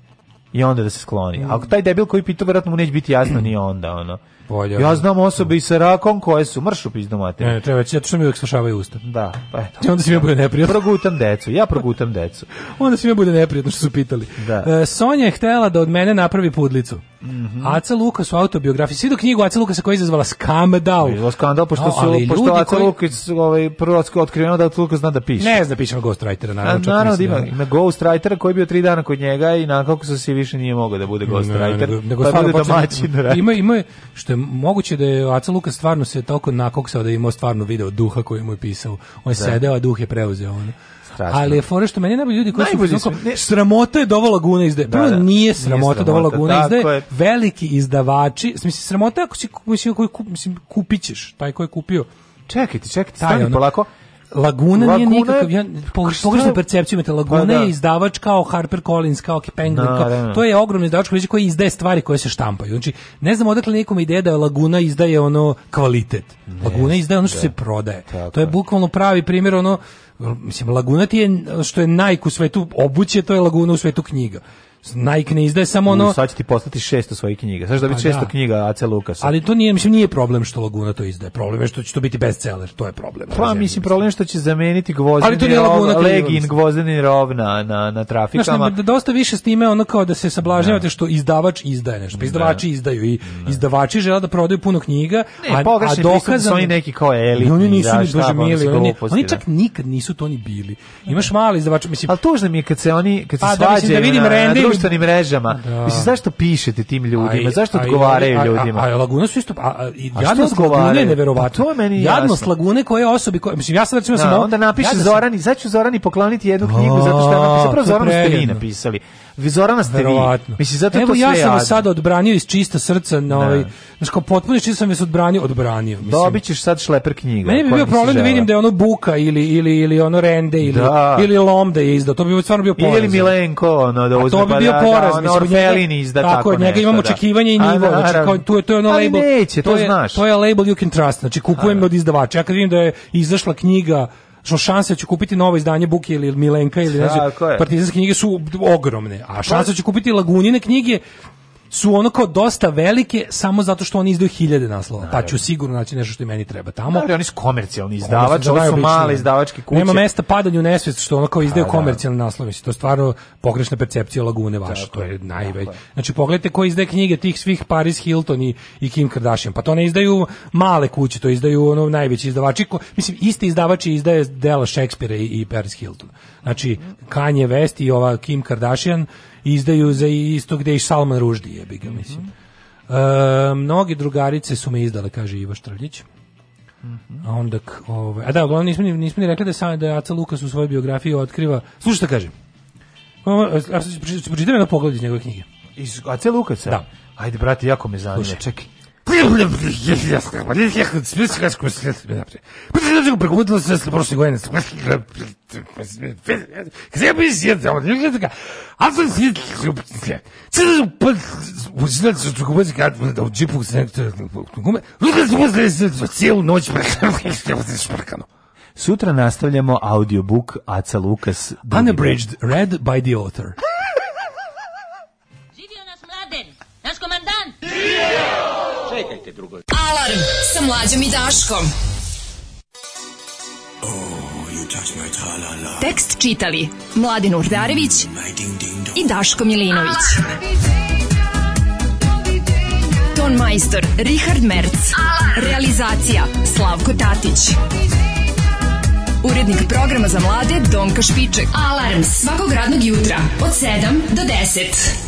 i onda da se skloni. Ako taj debil koji pita, vjerojatno mu neće biti jasno ni onda, ono. Bolje, ja znam osobe i sa rakom koje su mršu pizdu materiju. Ne, treba, zato što mi uvijek slušavaju usta. Da, pa eto. I onda se mi bude neprijatno. Progutam decu, ja progutam decu. onda se mi bude neprijatno što su pitali. Da. E, Sonja je htela da od mene napravi pudlicu. Mm -hmm. Aca Lukas u autobiografiji. Svi do knjigu Aca Lukasa koja je izazvala skandal. Izazvala skandal, pošto, da, su, no, pošto Aca koji... Lukas ovaj, prvo otkriveno da Aca Lukas zna da piše. Ne zna da piše na Ghostwritera, naravno. Na, naravno da ima, ima Ghostwritera koji je bio tri dana kod njega i nakako se više nije mogao da bude Ghostwriter. Ne, ne, ne, ne, pa ne, ne, ne, ne, ne, Dakle, moguće da je Aca Luka stvarno se toliko nakoksao da je imao stvarno video duha koji mu je pisao. On je da. sedeo, a duh je preuzeo. On. Strašno. Ali je fore što meni najbolji ljudi koji najbolji su, ne... sramota je dovola laguna izdaje. Prvo da, nije sramota dovola laguna izde. Je... Veliki izdavači, mislim sramota ako si mislim koji kup, mislim kupićeš, taj ko je kupio. Čekajte, čekajte, stani ono, polako. Laguna, Laguna nije nikakav, ja, pogrešnu pa da. percepciju imate, pa Laguna pa, da. je izdavač kao Harper Collins, kao Penguin, da, da, da, to je ogromni izdavač koji, koji izdaje stvari koje se štampaju. Znači, ne znam odakle nekom ideja da Laguna izdaje ono kvalitet. Ne, Laguna izdaje ono što se prodaje. Tako. To je bukvalno pravi primjer ono, mislim, Laguna ti je, što je najku u svetu obuće, to je Laguna u svetu knjiga. Nike ne izdaje samo ono... U, sad će ti postati 600 svojih knjiga. Sad će da biti pa 600 da. knjiga AC Lukasa. Ali to nije, mislim, nije problem što Laguna to izdaje. Problem je što će to biti bestseller. To je problem. Pa, mislim, mislim, problem je što će zameniti gvozdeni Ali to rov, legin, gvozdeni rov na, na, na trafikama. Znaš, dosta više s time ono kao da se sablažnjavate da. što izdavač izdaje nešto. Pa da. Izdavači izdaju i da. izdavači žele da prodaju puno knjiga. Ne, a, a dokazan, oni neki kao elitni. Oni nisu ni da, bože pa mili. Oni, oni čak nikad nisu to ni bili. Imaš mali izdavač, mislim. Al tužno mi je kad se oni, kad se svađaju. Pa da vidim Randy društvenim da. mrežama. Da. Mislim, zašto pišete tim ljudima? zašto odgovaraju ljudima? A, a, a, Laguna su isto... A, a, jadnost Lagune je neverovatno. Pa to meni jadnost Lagune koje osobi... Koje, mislim, ja sam recimo... Da, sam, onda napiše Zorani, zašto Zorani pokloniti jednu knjigu, zato što je napisao, prvo Zoranu napisali. Zorana ste Verovatno. vi. Mislim, zato Evo, to ja sam jadno. sada odbranio iz čista srca. Na da. ovaj, znaš, kao potpuno čista sam je odbranio, odbranio. Mislim. Dobit ćeš sad šleper knjiga. Meni bi bio problem da vidim da je ono Buka ili, ili, ili ono Rende ili, da. ili Lom da je izdao. To bi stvarno bio poraz. Ili Milenko, ono, da uzme. A to bi bio poraz. Da, ono, Orfelini izda tako, tako od njega imamo da. očekivanje i nivo. Da, znači, kao, tu je, to je ono Ali label. Neće, to, to je, znaš. To je label you can trust. Znači, kupujem od izdavača. Ja kad vidim da je izašla knjiga što šanse da će kupiti novo izdanje Buke ili Milenka ili ne znam, partizanske knjige su ogromne, a šanse da će kupiti Lagunine knjige su ono kao dosta velike samo zato što oni izdaju hiljade naslova. Pa ću sigurno naći nešto što i meni treba tamo. Da, oni su komercijalni izdavač, da, oni su male izdavačke kuće. Nema mesta padanju nesvest što ono kao izdaju pa da. komercijalni naslovi to je stvarno pogrešna percepcija lagune vaša, to je najveć. Znači pogledajte ko izdaje knjige tih svih Paris Hilton i, i Kim Kardashian, pa to ne izdaju male kuće, to izdaju ono najveći izdavači, ko, mislim isti izdavači izdaje dela Šekspira i, i Paris Hilton. Znači, Kanye West i ova Kim Kardashian izdaju za isto gde i Salman Ruždi jebi ga, mislim. Mm -hmm. e, mnogi drugarice su me izdale, kaže Ivo Štrljić. Mm A onda, ovaj, a da, uglavnom nismo, nismo ni rekli da, sam, da Aca Lukas u svojoj biografiji otkriva, slušaj šta kažem, pročitam jedno poglavlje iz njegove knjige. Iz Aca Lukasa? Da. Ajde, brate, jako me zanima, čekaj. Pregodilo se s prošle godine. Gde bi izjedao? A sam si... Sada put... Učinac od rukovodzi kad da u džipu se nekto gume. Luka se posle cijelu noć šprkano. Sutra nastavljamo audiobook Aca Lukas. Unabridged, read by the author. Čekajte, drugo. Alarm sa mlađom i Daškom. Oh, you touch my -la. Tekst čitali Mladin Urdarević i Daško Milinović. Alarm. Ton majstor Richard Merc. Realizacija Slavko Tatić. Urednik programa za mlade Donka Špiček. Alarms svakog radnog jutra od 7 do 10.